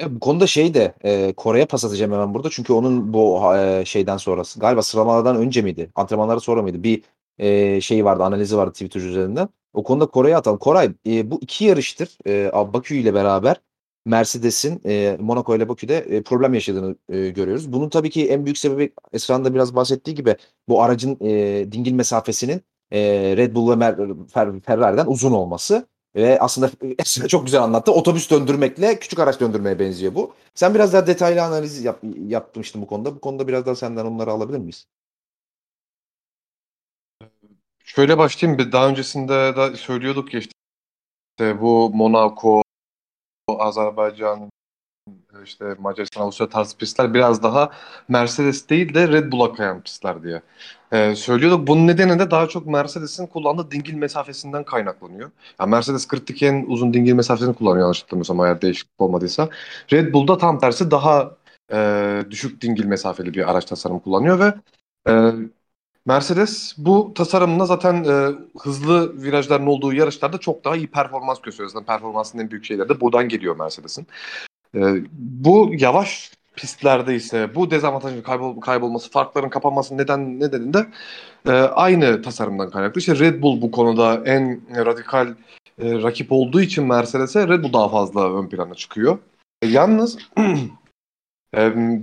E, bu konuda şey de e, Kore'ye pas atacağım hemen burada. Çünkü onun bu e, şeyden sonrası galiba sıralamalardan önce miydi? Antrenmanlara sonra mıydı? Bir e, şey vardı, analizi vardı Twitter üzerinden. O konuda Kore'ye atalım. Koray e, bu iki yarıştır e, Bakü ile beraber Mercedes'in e, Monaco ile Bakü'de e, problem yaşadığını e, görüyoruz. Bunun tabii ki en büyük sebebi Esra'nın da biraz bahsettiği gibi bu aracın e, dingil mesafesinin e, Red Bull ve Mer- Fer- Ferrari'den uzun olması. Ve aslında Esra çok güzel anlattı. Otobüs döndürmekle küçük araç döndürmeye benziyor bu. Sen biraz daha detaylı analiz yap, yapmıştın bu konuda. Bu konuda biraz daha senden onları alabilir miyiz? Şöyle başlayayım. Daha öncesinde de söylüyorduk ya işte bu Monaco, Azerbaycan, işte Macaristan, Avusturya tarzı pistler biraz daha Mercedes değil de Red Bull'a kayan pistler diye ee, söylüyorduk. Bunun nedeni de daha çok Mercedes'in kullandığı dingil mesafesinden kaynaklanıyor. Yani Mercedes kritik en uzun dingil mesafesini kullanıyor yanlış hatırlamıyorsam eğer değişiklik olmadıysa. Red Bull'da tam tersi daha e, düşük dingil mesafeli bir araç tasarımı kullanıyor ve e, Mercedes bu tasarımla zaten e, hızlı virajların olduğu yarışlarda çok daha iyi performans gösteriyor. Zaten performansının en büyük şeyleri de buradan geliyor Mercedes'in. E, bu yavaş pistlerde ise bu dezavantajın kaybol kaybolması, farkların kapanması neden nedeninde e, aynı tasarımdan kaynaklı. İşte Red Bull bu konuda en radikal e, rakip olduğu için Mercedes'e Red Bull daha fazla ön plana çıkıyor. E, yalnız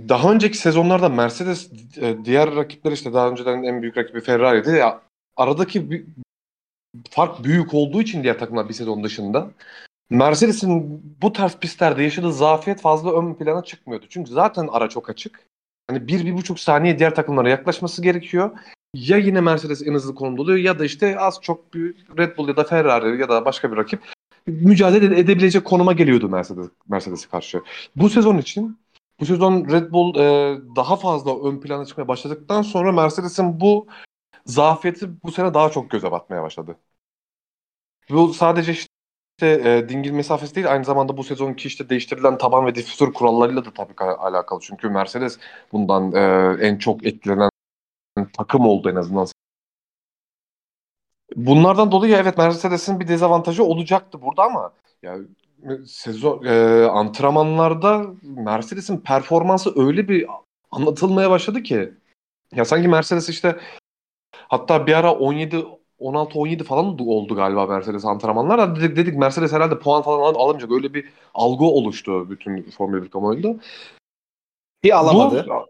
Daha önceki sezonlarda Mercedes e, diğer rakipler işte daha önceden en büyük rakibi Ferrari'di. Ya, aradaki fark büyük olduğu için diğer takımlar bir sezon dışında Mercedes'in bu tarz pistlerde yaşadığı zafiyet fazla ön plana çıkmıyordu. Çünkü zaten ara çok açık. Hani bir, bir buçuk saniye diğer takımlara yaklaşması gerekiyor. Ya yine Mercedes en hızlı konumda oluyor ya da işte az çok bir Red Bull ya da Ferrari ya da başka bir rakip mücadele edebilecek konuma geliyordu Mercedes karşı. Bu sezon için bu sezon Red Bull e, daha fazla ön plana çıkmaya başladıktan sonra Mercedes'in bu zafiyeti bu sene daha çok göze batmaya başladı. Bu sadece işte e, dingil mesafesi değil aynı zamanda bu sezonki işte değiştirilen taban ve difüzör kurallarıyla da tabii ki alakalı. Çünkü Mercedes bundan e, en çok etkilenen takım oldu en azından. Bunlardan dolayı evet Mercedes'in bir dezavantajı olacaktı burada ama ya sezon e, antrenmanlarda Mercedes'in performansı öyle bir anlatılmaya başladı ki ya sanki Mercedes işte hatta bir ara 17 16-17 falan oldu galiba Mercedes antrenmanlar. Dedik, dedik Mercedes herhalde puan falan alamayacak. Öyle bir algı oluştu bütün Formula 1 kamuoyunda. Bir alamadı. Bu...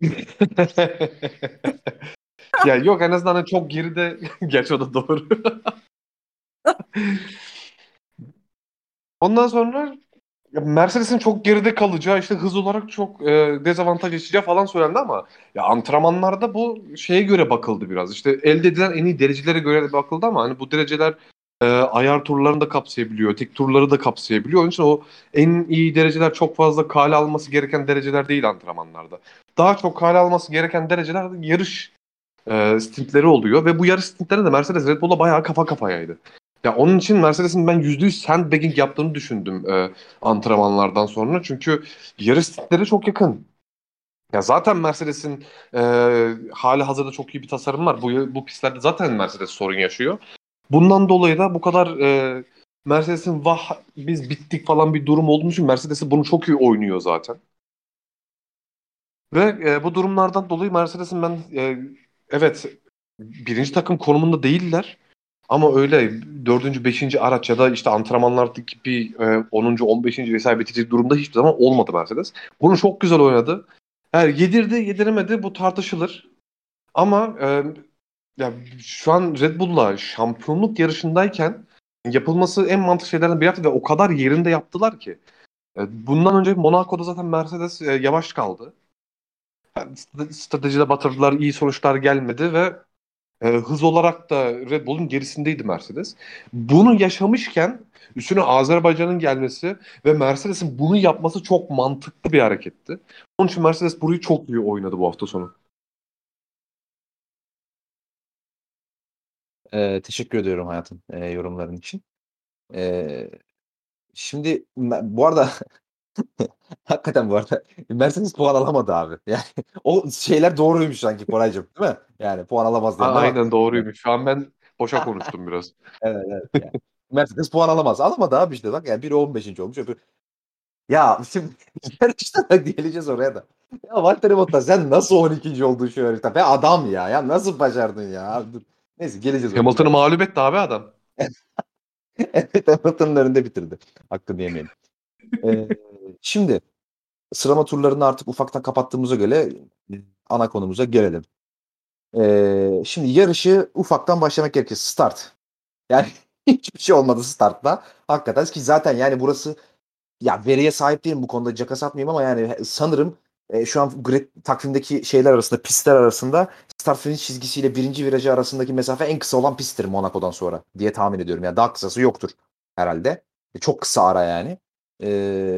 ya yok en azından çok geride. Gerçi o da doğru. Ondan sonra Mercedes'in çok geride kalacağı işte hız olarak çok e, dezavantaj yaşayacağı falan söylendi ama ya antrenmanlarda bu şeye göre bakıldı biraz. İşte elde edilen en iyi derecelere göre bakıldı ama hani bu dereceler e, ayar turlarını da kapsayabiliyor, tek turları da kapsayabiliyor. Onun için o en iyi dereceler çok fazla kale alması gereken dereceler değil antrenmanlarda. Daha çok kale alması gereken dereceler yarış e, stintleri oluyor ve bu yarış stintlerinde de Mercedes Red Bull'la bayağı kafa kafayaydı. Ya onun için Mercedes'in ben %100 sandbagging yaptığını düşündüm e, antrenmanlardan sonra. Çünkü yarış stintleri çok yakın. Ya zaten Mercedes'in e, hali hazırda çok iyi bir tasarım var. Bu, bu pistlerde zaten Mercedes sorun yaşıyor. Bundan dolayı da bu kadar e, Mercedes'in vah biz bittik falan bir durum olduğu için Mercedes'i bunu çok iyi oynuyor zaten. Ve e, bu durumlardan dolayı Mercedes'in ben e, evet birinci takım konumunda değiller. Ama öyle dördüncü, beşinci araç ya da işte antrenmanlardaki bir e, 10. 15. vesaire bitecek durumda hiçbir zaman olmadı Mercedes. Bunu çok güzel oynadı. Yani yedirdi, yediremedi bu tartışılır. Ama e, ya şu an Red Bull'la şampiyonluk yarışındayken yapılması en mantıklı şeylerden biri yaptı ve o kadar yerinde yaptılar ki. E, bundan önce Monaco'da zaten Mercedes e, yavaş kaldı. Yani stratejide batırdılar, iyi sonuçlar gelmedi ve e, hız olarak da Red Bull'un gerisindeydi Mercedes. Bunu yaşamışken üstüne Azerbaycan'ın gelmesi ve Mercedes'in bunu yapması çok mantıklı bir hareketti. Onun için Mercedes burayı çok iyi oynadı bu hafta sonu. Ee, teşekkür ediyorum hayatım e, yorumların için. Ee, şimdi bu arada Hakikaten bu arada Mercedes puan alamadı abi. Yani o şeyler doğruymuş sanki Koraycığım değil mi? Yani puan alamaz diye. Aynen doğruymuş. Şu an ben boşa konuştum biraz. evet evet. Yani. Mercedes puan alamaz. Alamadı abi işte bak yani biri 15. olmuş öbürü. Ya şimdi yarışta da geleceğiz oraya da. Ya Valtteri Bottas sen nasıl 12. oldun şu yarışta? Be adam ya. Ya nasıl başardın ya? Dur. Neyse geleceğiz. Hamilton'ı mağlup etti abi adam. evet Hamilton'ın önünde bitirdi. Hakkını yemeyelim. ee, şimdi sıralama turlarını artık ufaktan kapattığımıza göre ana konumuza gelelim. Ee, şimdi yarışı ufaktan başlamak gerekir. Start. Yani hiçbir şey olmadı startta. Hakikaten ki zaten yani burası ya veriye sahip değilim bu konuda caka satmayayım ama yani sanırım e, şu an grid takvimdeki şeyler arasında pistler arasında start finish çizgisiyle birinci virajı arasındaki mesafe en kısa olan pisttir Monaco'dan sonra diye tahmin ediyorum. Yani daha kısası yoktur herhalde. E, çok kısa ara yani. E,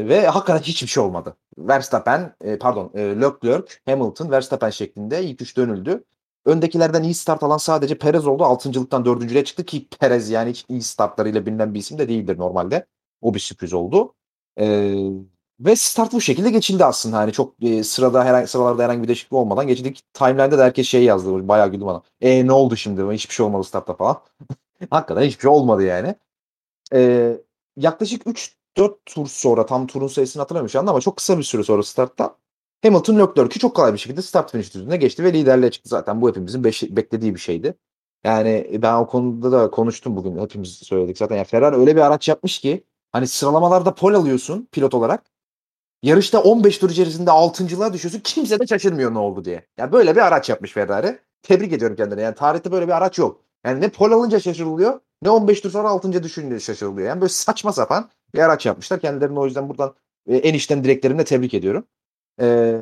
ve hakikaten hiçbir şey olmadı. Verstappen, e, pardon e, Leclerc, Hamilton, Verstappen şeklinde ilk üç dönüldü. Öndekilerden iyi start alan sadece Perez oldu. Altıncılıktan dördüncülüğe çıktı ki Perez yani hiç iyi startlarıyla bilinen bir isim de değildir normalde. O bir sürpriz oldu. Ee, ve start bu şekilde geçildi aslında. Hani çok e, sırada herhangi sıralarda herhangi bir değişiklik olmadan geçildik. Timeline'de de herkes şey yazdı. Bayağı güldü bana. E ne oldu şimdi? Hiçbir şey olmadı startta falan. Hakikaten hiçbir şey olmadı yani. Ee, yaklaşık 3 4 tur sonra tam turun sayısını hatırlamıyorum şu anda ama çok kısa bir süre sonra startta Hamilton Leclerc'i çok kolay bir şekilde start finish düzlüğüne geçti ve liderliğe çıktı zaten. Bu hepimizin beş, beklediği bir şeydi. Yani ben o konuda da konuştum bugün. Hepimiz söyledik zaten. Yani Ferrari öyle bir araç yapmış ki hani sıralamalarda pol alıyorsun pilot olarak. Yarışta 15 tur içerisinde 6.lığa düşüyorsun. Kimse de şaşırmıyor ne oldu diye. Yani böyle bir araç yapmış Ferrari. Tebrik ediyorum kendine. Yani tarihte böyle bir araç yok. Yani ne pol alınca şaşırılıyor ne 15 tur sonra 6. düşününce şaşırılıyor. Yani böyle saçma sapan bir araç yapmışlar. Kendilerini o yüzden buradan e, en içten dileklerimle tebrik ediyorum. E,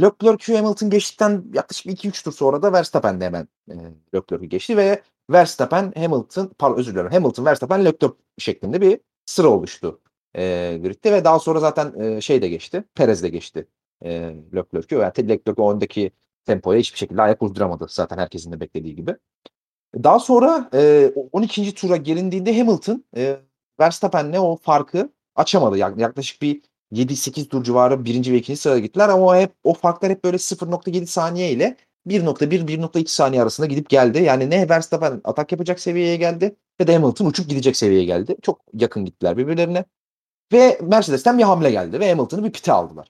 Leclerc Hamilton geçtikten yaklaşık 2-3 tur sonra da Verstappen de hemen e, Leclerc'ü geçti ve Verstappen Hamilton pardon özür dilerim Hamilton Verstappen Leclerc şeklinde bir sıra oluştu. e, gridde ve daha sonra zaten e, şey de geçti. Perez de geçti e, Leclerc'ü. Yani Leclerc o öndeki tempoya hiçbir şekilde ayak uyduramadı zaten herkesin de beklediği gibi. Daha sonra e, 12. tura gelindiğinde Hamilton e, Verstappen'le o farkı açamadı. Yaklaşık bir 7-8 tur civarı birinci ve ikinci sırada gittiler ama hep o farklar hep böyle 0.7 saniye ile 1.1-1.2 saniye arasında gidip geldi. Yani ne Verstappen atak yapacak seviyeye geldi ve de Hamilton uçup gidecek seviyeye geldi. Çok yakın gittiler birbirlerine. Ve Mercedes'ten bir hamle geldi ve Hamilton'ı bir pite aldılar.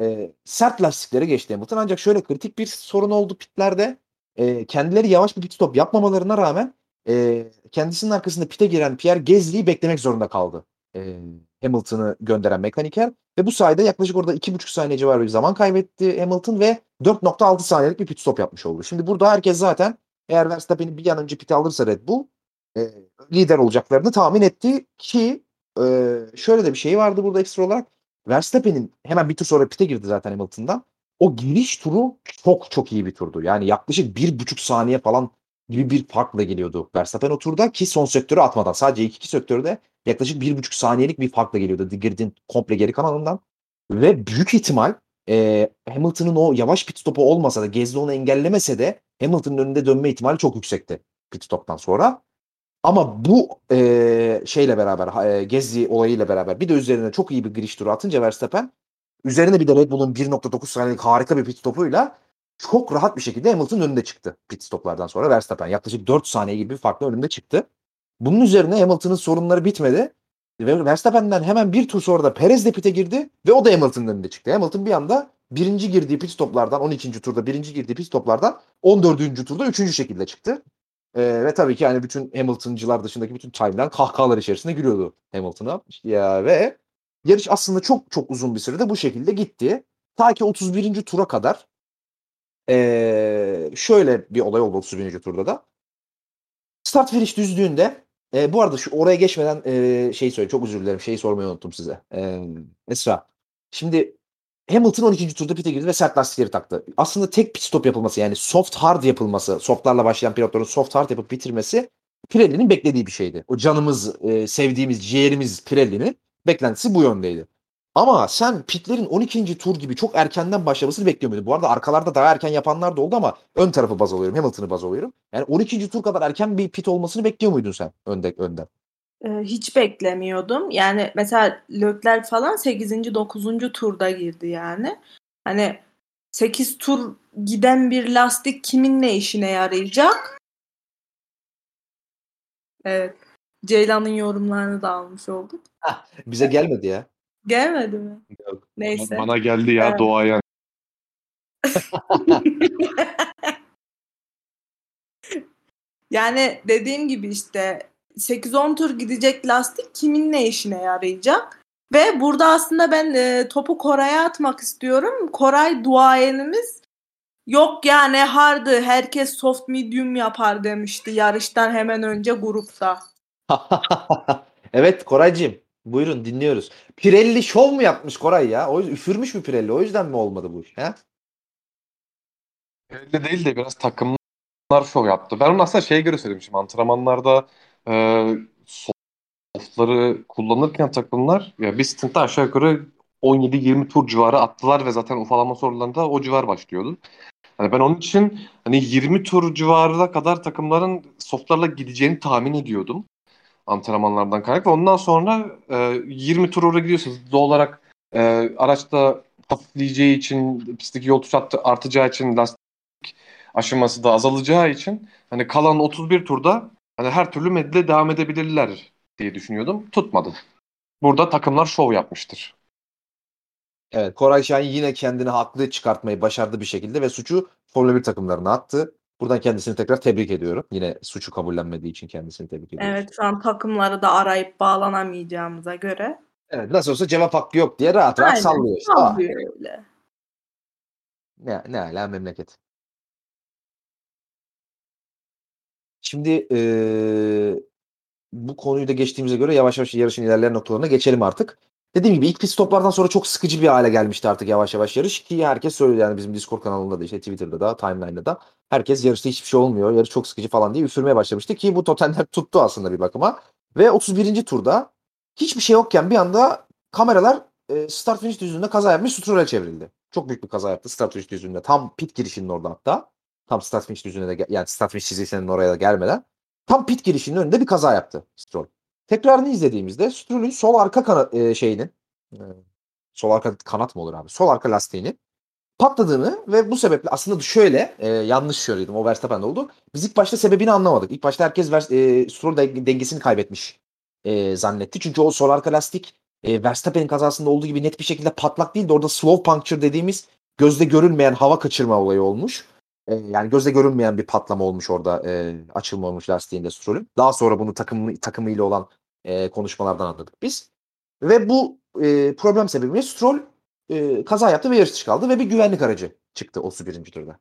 E, sert lastiklere geçti Hamilton ancak şöyle kritik bir sorun oldu pitlerde. E, kendileri yavaş bir pit stop yapmamalarına rağmen e, kendisinin arkasında pite giren Pierre Gasly'yi beklemek zorunda kaldı. E, Hamilton'ı gönderen mekaniker ve bu sayede yaklaşık orada 2,5 saniye civarı bir zaman kaybetti Hamilton ve 4.6 saniyelik bir pit stop yapmış oldu. Şimdi burada herkes zaten eğer Verstappen'i bir an önce pit alırsa Red Bull e, lider olacaklarını tahmin etti ki e, şöyle de bir şey vardı burada ekstra olarak. Verstappen'in hemen bir tur sonra pite girdi zaten Hamilton'dan. O giriş turu çok çok iyi bir turdu. Yani yaklaşık bir buçuk saniye falan gibi bir farkla geliyordu Verstappen o turda ki son sektörü atmadan. Sadece ilk iki sektörde yaklaşık bir buçuk saniyelik bir farkla geliyordu gridin komple geri kanalından. Ve büyük ihtimal e, Hamilton'ın o yavaş pit stopu olmasa da Gezli onu engellemese de Hamilton'ın önünde dönme ihtimali çok yüksekti pit stoptan sonra. Ama bu e, şeyle beraber e, Gezli olayıyla beraber bir de üzerine çok iyi bir giriş turu atınca Verstappen üzerine bir de Red Bull'un 1.9 saniyelik harika bir pit stopuyla çok rahat bir şekilde Hamilton önünde çıktı pit stoplardan sonra Verstappen. Yaklaşık 4 saniye gibi bir farklı önünde çıktı. Bunun üzerine Hamilton'ın sorunları bitmedi. Ve Verstappen'den hemen bir tur sonra da Perez de pite girdi ve o da Hamilton'ın önünde çıktı. Hamilton bir anda birinci girdiği pit stoplardan 12. turda birinci girdiği pit stoplardan 14. turda 3. şekilde çıktı. Ee, ve tabii ki yani bütün Hamilton'cılar dışındaki bütün timeline kahkahalar içerisinde gülüyordu Hamilton'a. Ya ve yarış aslında çok çok uzun bir sürede bu şekilde gitti. Ta ki 31. tura kadar ee, şöyle bir olay oldu 31. turda da. Start finish düzlüğünde e, bu arada şu oraya geçmeden e, şey söyle çok özür dilerim şeyi sormayı unuttum size. E, Esra. Şimdi Hamilton 12. turda pite girdi ve sert lastikleri taktı. Aslında tek pit stop yapılması yani soft hard yapılması, softlarla başlayan pilotların soft hard yapıp bitirmesi Pirelli'nin beklediği bir şeydi. O canımız, e, sevdiğimiz, ciğerimiz Pirelli'nin beklentisi bu yöndeydi. Ama sen pitlerin 12. tur gibi çok erkenden başlamasını bekliyor muydun? Bu arada arkalarda daha erken yapanlar da oldu ama ön tarafı baz alıyorum. Hamilton'ı baz alıyorum. Yani 12. tur kadar erken bir pit olmasını bekliyor muydun sen önde, önden? Ee, hiç beklemiyordum. Yani mesela Leclerc falan 8. 9. turda girdi yani. Hani 8 tur giden bir lastik kimin ne işine yarayacak? Evet. Ceylan'ın yorumlarını da almış olduk. Bize gelmedi ya. Gelmedi mi? Yok. Neyse. Bana geldi ya Evet. doğayan. Yani dediğim gibi işte 8-10 tur gidecek lastik kimin ne işine yarayacak? Ve burada aslında ben e, topu Koray'a atmak istiyorum. Koray duayenimiz yok yani hardı herkes soft medium yapar demişti yarıştan hemen önce grupta. evet Koraycığım buyurun dinliyoruz. Pirelli şov mu yapmış Koray ya? O yüzden üfürmüş mü Pirelli? O yüzden mi olmadı bu iş? He? Öyle değil de biraz takımlar şov yaptı. Ben onu aslında şeye göre söylemişim. Antrenmanlarda e, softları kullanırken takımlar ya bir stintte aşağı yukarı 17-20 tur civarı attılar ve zaten ufalama sorularında o civar başlıyordu. Hani ben onun için hani 20 tur civarına kadar takımların softlarla gideceğini tahmin ediyordum antrenmanlardan kaynaklı. Ondan sonra e, 20 tur oraya gidiyorsanız doğal olarak e, araçta hafifleyeceği için pistteki yol tuş attı- artacağı için lastik aşıması da azalacağı için hani kalan 31 turda hani her türlü medle devam edebilirler diye düşünüyordum. Tutmadı. Burada takımlar şov yapmıştır. Evet Koray Şahin yine kendini haklı çıkartmayı başardı bir şekilde ve suçu Formula 1 takımlarına attı. Buradan kendisini tekrar tebrik ediyorum. Yine suçu kabullenmediği için kendisini tebrik ediyorum. Evet şu an takımları da arayıp bağlanamayacağımıza göre. Evet, nasıl olsa cevap hakkı yok diye rahat rahat Aynen, sallıyor işte. Aa, sallıyor öyle. ne, ne ala memleket. Şimdi eee, bu konuyu da geçtiğimize göre yavaş yavaş yarışın ilerleyen noktalarına geçelim artık. Dediğim gibi ilk pit stoplardan sonra çok sıkıcı bir hale gelmişti artık yavaş yavaş yarış ki herkes söylüyor yani bizim Discord kanalında da işte Twitter'da da timeline'da da herkes yarışta hiçbir şey olmuyor yarış çok sıkıcı falan diye üfürmeye başlamıştı ki bu totemler tuttu aslında bir bakıma ve 31. turda hiçbir şey yokken bir anda kameralar e, start finish düzlüğünde kaza yapmış Stroll'e çevrildi. Çok büyük bir kaza yaptı start finish düzlüğünde. Tam pit girişinin orada hatta. Tam start finish düzlüğüne de yani start finish çizgisinin oraya da gelmeden. Tam pit girişinin önünde bir kaza yaptı Stroll. Tekrarını izlediğimizde Stroll'ün sol arka kana, e, şeyinin e, sol arka kanat mı olur abi? Sol arka lastiğinin patladığını ve bu sebeple aslında şöyle e, yanlış söyledim o Verstappen'de oldu. Biz ilk başta sebebini anlamadık. İlk başta herkes e, Stroll dengesini kaybetmiş e, zannetti. Çünkü o sol arka lastik e, Verstappen'in kazasında olduğu gibi net bir şekilde patlak değil de orada slow puncture dediğimiz gözde görülmeyen hava kaçırma olayı olmuş. E, yani gözde görünmeyen bir patlama olmuş orada e, açılma olmuş lastiğinde Stroll'ün. Daha sonra bunu takım, takımıyla olan e, konuşmalardan anladık biz. Ve bu e, problem sebebiyle Stroll e, kaza yaptı ve yarış dışı kaldı ve bir güvenlik aracı çıktı 31. turda.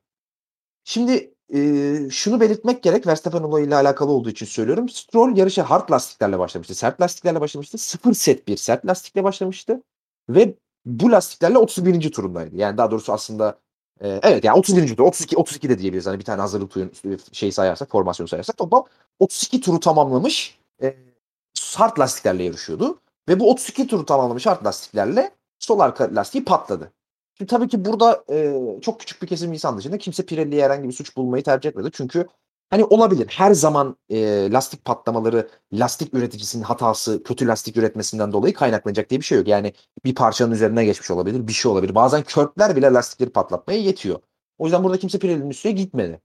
Şimdi e, şunu belirtmek gerek Verstappen olayıyla alakalı olduğu için söylüyorum. Stroll yarışa hard lastiklerle başlamıştı. Sert lastiklerle başlamıştı. Sıfır set bir sert lastikle başlamıştı. Ve bu lastiklerle 31. turundaydı. Yani daha doğrusu aslında e, evet yani 31. tur 32 32 de diyebiliriz. Hani bir tane hazırlık turun şey sayarsak, formasyon sayarsak toplam 32 turu tamamlamış e, hard lastiklerle yarışıyordu. Ve bu 32 turu tamamlamış hard lastiklerle sol arka lastiği patladı. Şimdi tabii ki burada e, çok küçük bir kesim insan dışında kimse Pirelli'ye herhangi bir suç bulmayı tercih etmedi. Çünkü hani olabilir. Her zaman e, lastik patlamaları lastik üreticisinin hatası kötü lastik üretmesinden dolayı kaynaklanacak diye bir şey yok. Yani bir parçanın üzerine geçmiş olabilir, bir şey olabilir. Bazen körpler bile lastikleri patlatmaya yetiyor. O yüzden burada kimse Pirelli'nin üstüne gitmedi.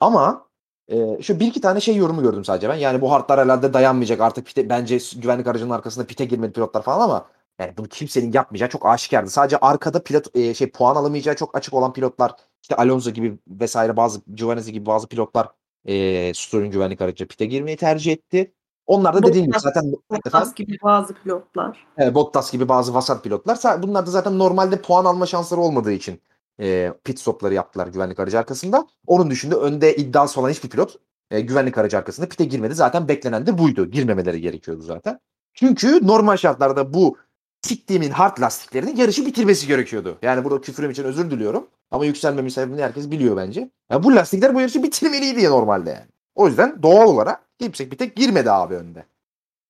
Ama e, şu bir iki tane şey yorumu gördüm sadece ben. Yani bu hartlar herhalde dayanmayacak artık pite, bence güvenlik aracının arkasında pite girmedi pilotlar falan ama yani bunu kimsenin yapmayacağı çok aşikardı. Sadece arkada pilot e, şey puan alamayacağı çok açık olan pilotlar işte Alonso gibi vesaire bazı Giovanni gibi bazı pilotlar e, Stroll'ün güvenlik aracı pite girmeyi tercih etti. Onlar da dediğim gibi zaten Bottas gibi bazı pilotlar. E, Bottas gibi bazı vasat pilotlar. Bunlar da zaten normalde puan alma şansları olmadığı için e, pit stopları yaptılar güvenlik aracı arkasında. Onun dışında önde iddiası olan hiçbir pilot e, güvenlik aracı arkasında pite girmedi. Zaten beklenen de buydu. Girmemeleri gerekiyordu zaten. Çünkü normal şartlarda bu siktiğimin hard lastiklerinin yarışı bitirmesi gerekiyordu. Yani burada küfürüm için özür diliyorum. Ama yükselmemin sebebini herkes biliyor bence. Yani bu lastikler bu yarışı bitirmeliydi ya normalde yani. O yüzden doğal olarak kimse bir tek girmedi abi önde.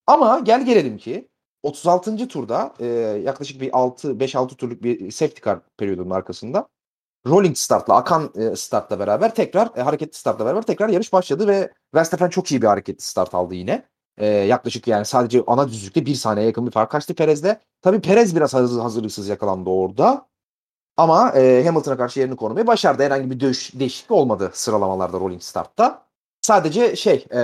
Ama gel gelelim ki 36. turda e, yaklaşık bir 6 5-6 turluk bir safety car periyodunun arkasında rolling startla akan e, startla beraber tekrar e, hareketli startla beraber tekrar yarış başladı ve Verstappen çok iyi bir hareketli start aldı yine. E, yaklaşık yani sadece ana düzlükte bir saniye yakın bir fark açtı Perez'de. Tabii Perez biraz hazır, hazırlıksız yakalandı orada. Ama e, Hamilton'a karşı yerini korumayı başardı. Herhangi bir döş, değişiklik olmadı sıralamalarda rolling startta. Sadece şey e,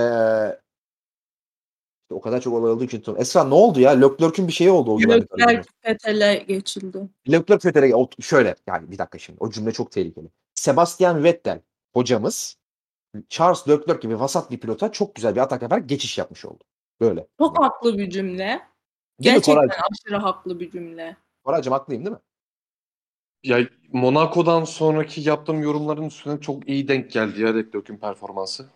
o kadar çok olay olduğu için. Esra ne oldu ya? Leclerc'ün bir şeyi oldu o güvenlik Leclerc Vettel'e geçildi. Leclerc Vettel'e şöyle yani bir dakika şimdi o cümle çok tehlikeli. Sebastian Vettel hocamız Charles Leclerc gibi vasat bir pilota çok güzel bir atak yaparak geçiş yapmış oldu. Böyle. Çok yani. haklı bir cümle. Değil Gerçekten aşırı haklı bir cümle. Koraycığım haklıyım değil mi? Ya Monaco'dan sonraki yaptığım yorumların üstüne çok iyi denk geldi ya Leclerc'in performansı.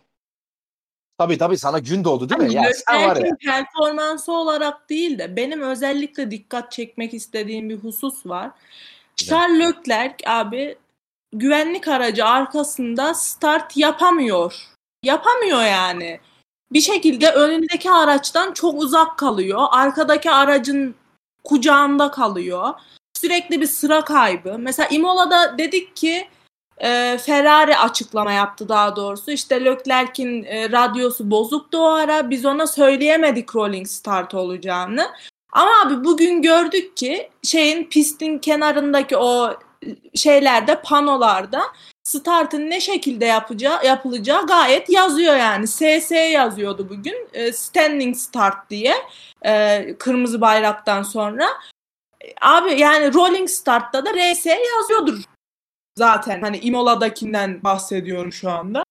Tabii tabii sana gün doğdu değil mi? Yani sen var ya. performansı olarak değil de benim özellikle dikkat çekmek istediğim bir husus var. Charles Leclerc abi güvenlik aracı arkasında start yapamıyor. Yapamıyor yani. Bir şekilde önündeki araçtan çok uzak kalıyor. Arkadaki aracın kucağında kalıyor. Sürekli bir sıra kaybı. Mesela Imola'da dedik ki e, Ferrari açıklama yaptı daha doğrusu. İşte Leclerc'in e, radyosu bozuktu o ara. Biz ona söyleyemedik rolling start olacağını. Ama abi bugün gördük ki şeyin pistin kenarındaki o şeylerde panolarda startın ne şekilde yapacağı yapılacağı gayet yazıyor yani. SS yazıyordu bugün. E, standing start diye. E, kırmızı bayraktan sonra. Abi yani rolling startta da RS yazıyordur zaten. Hani Imola'dakinden bahsediyorum şu anda.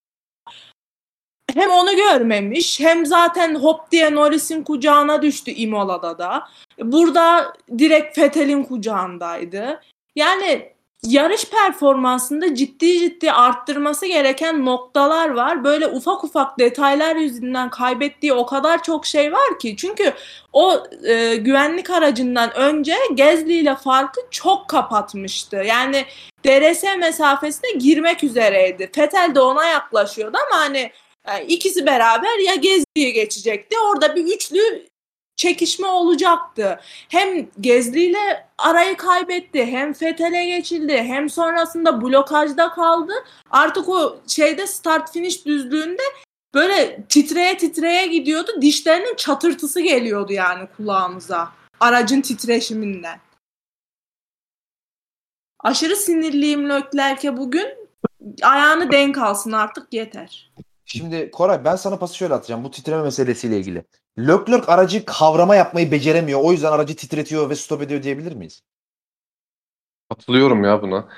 Hem onu görmemiş hem zaten hop diye Norris'in kucağına düştü Imola'da da. Burada direkt Fetel'in kucağındaydı. Yani yarış performansında ciddi ciddi arttırması gereken noktalar var. Böyle ufak ufak detaylar yüzünden kaybettiği o kadar çok şey var ki. Çünkü o e, güvenlik aracından önce Gezli ile farkı çok kapatmıştı. Yani DRS mesafesine girmek üzereydi. Fetel de ona yaklaşıyordu ama hani yani e, ikisi beraber ya Gezli'yi geçecekti. Orada bir üçlü çekişme olacaktı. Hem Gezli ile arayı kaybetti, hem Fethel'e geçildi, hem sonrasında blokajda kaldı. Artık o şeyde start finish düzlüğünde böyle titreye titreye gidiyordu. Dişlerinin çatırtısı geliyordu yani kulağımıza. Aracın titreşiminden. Aşırı sinirliyim Leclerc'e bugün. Ayağını denk alsın artık yeter. Şimdi Koray ben sana pası şöyle atacağım bu titreme meselesiyle ilgili. Leclerc aracı kavrama yapmayı beceremiyor. O yüzden aracı titretiyor ve stop ediyor diyebilir miyiz? Katılıyorum ya buna.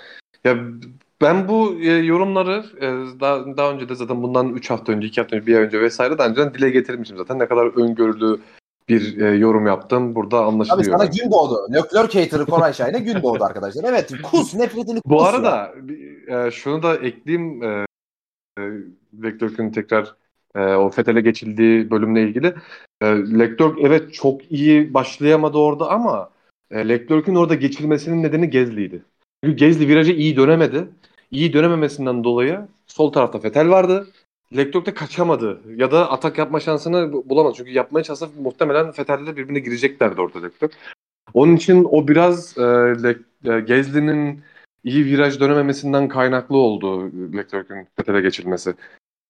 Ya ben bu e, yorumları e, daha, daha önce de zaten bundan 3 hafta önce, 2 hafta önce, bir ay önce vesaire daha önceden dile getirmişim zaten. Ne kadar öngörülü bir e, yorum yaptım burada Abi anlaşılıyor. sana gün doğdu. Leclerc hater'ı Koray Şahin'e gün doğdu arkadaşlar. Evet kus nefretini kus. Bu ya. arada bir- e, şunu da ekleyeyim e, e, Leclerc'in tekrar e, o Fethel'e geçildiği bölümle ilgili. E, Leclerc evet çok iyi başlayamadı orada ama e, Leclerc'in orada geçilmesinin nedeni Gezli'ydi. Çünkü Gezli virajı iyi dönemedi. İyi dönememesinden dolayı sol tarafta Vettel vardı. Leclerc de kaçamadı ya da atak yapma şansını bu- bulamadı. Çünkü yapmaya çalışsa muhtemelen Vettel'le birbirine gireceklerdi orada Leclerc. Onun için o biraz e, Le- e, Gezli'nin iyi viraj dönememesinden kaynaklı oldu Leclerc'in Vettel'e geçilmesi.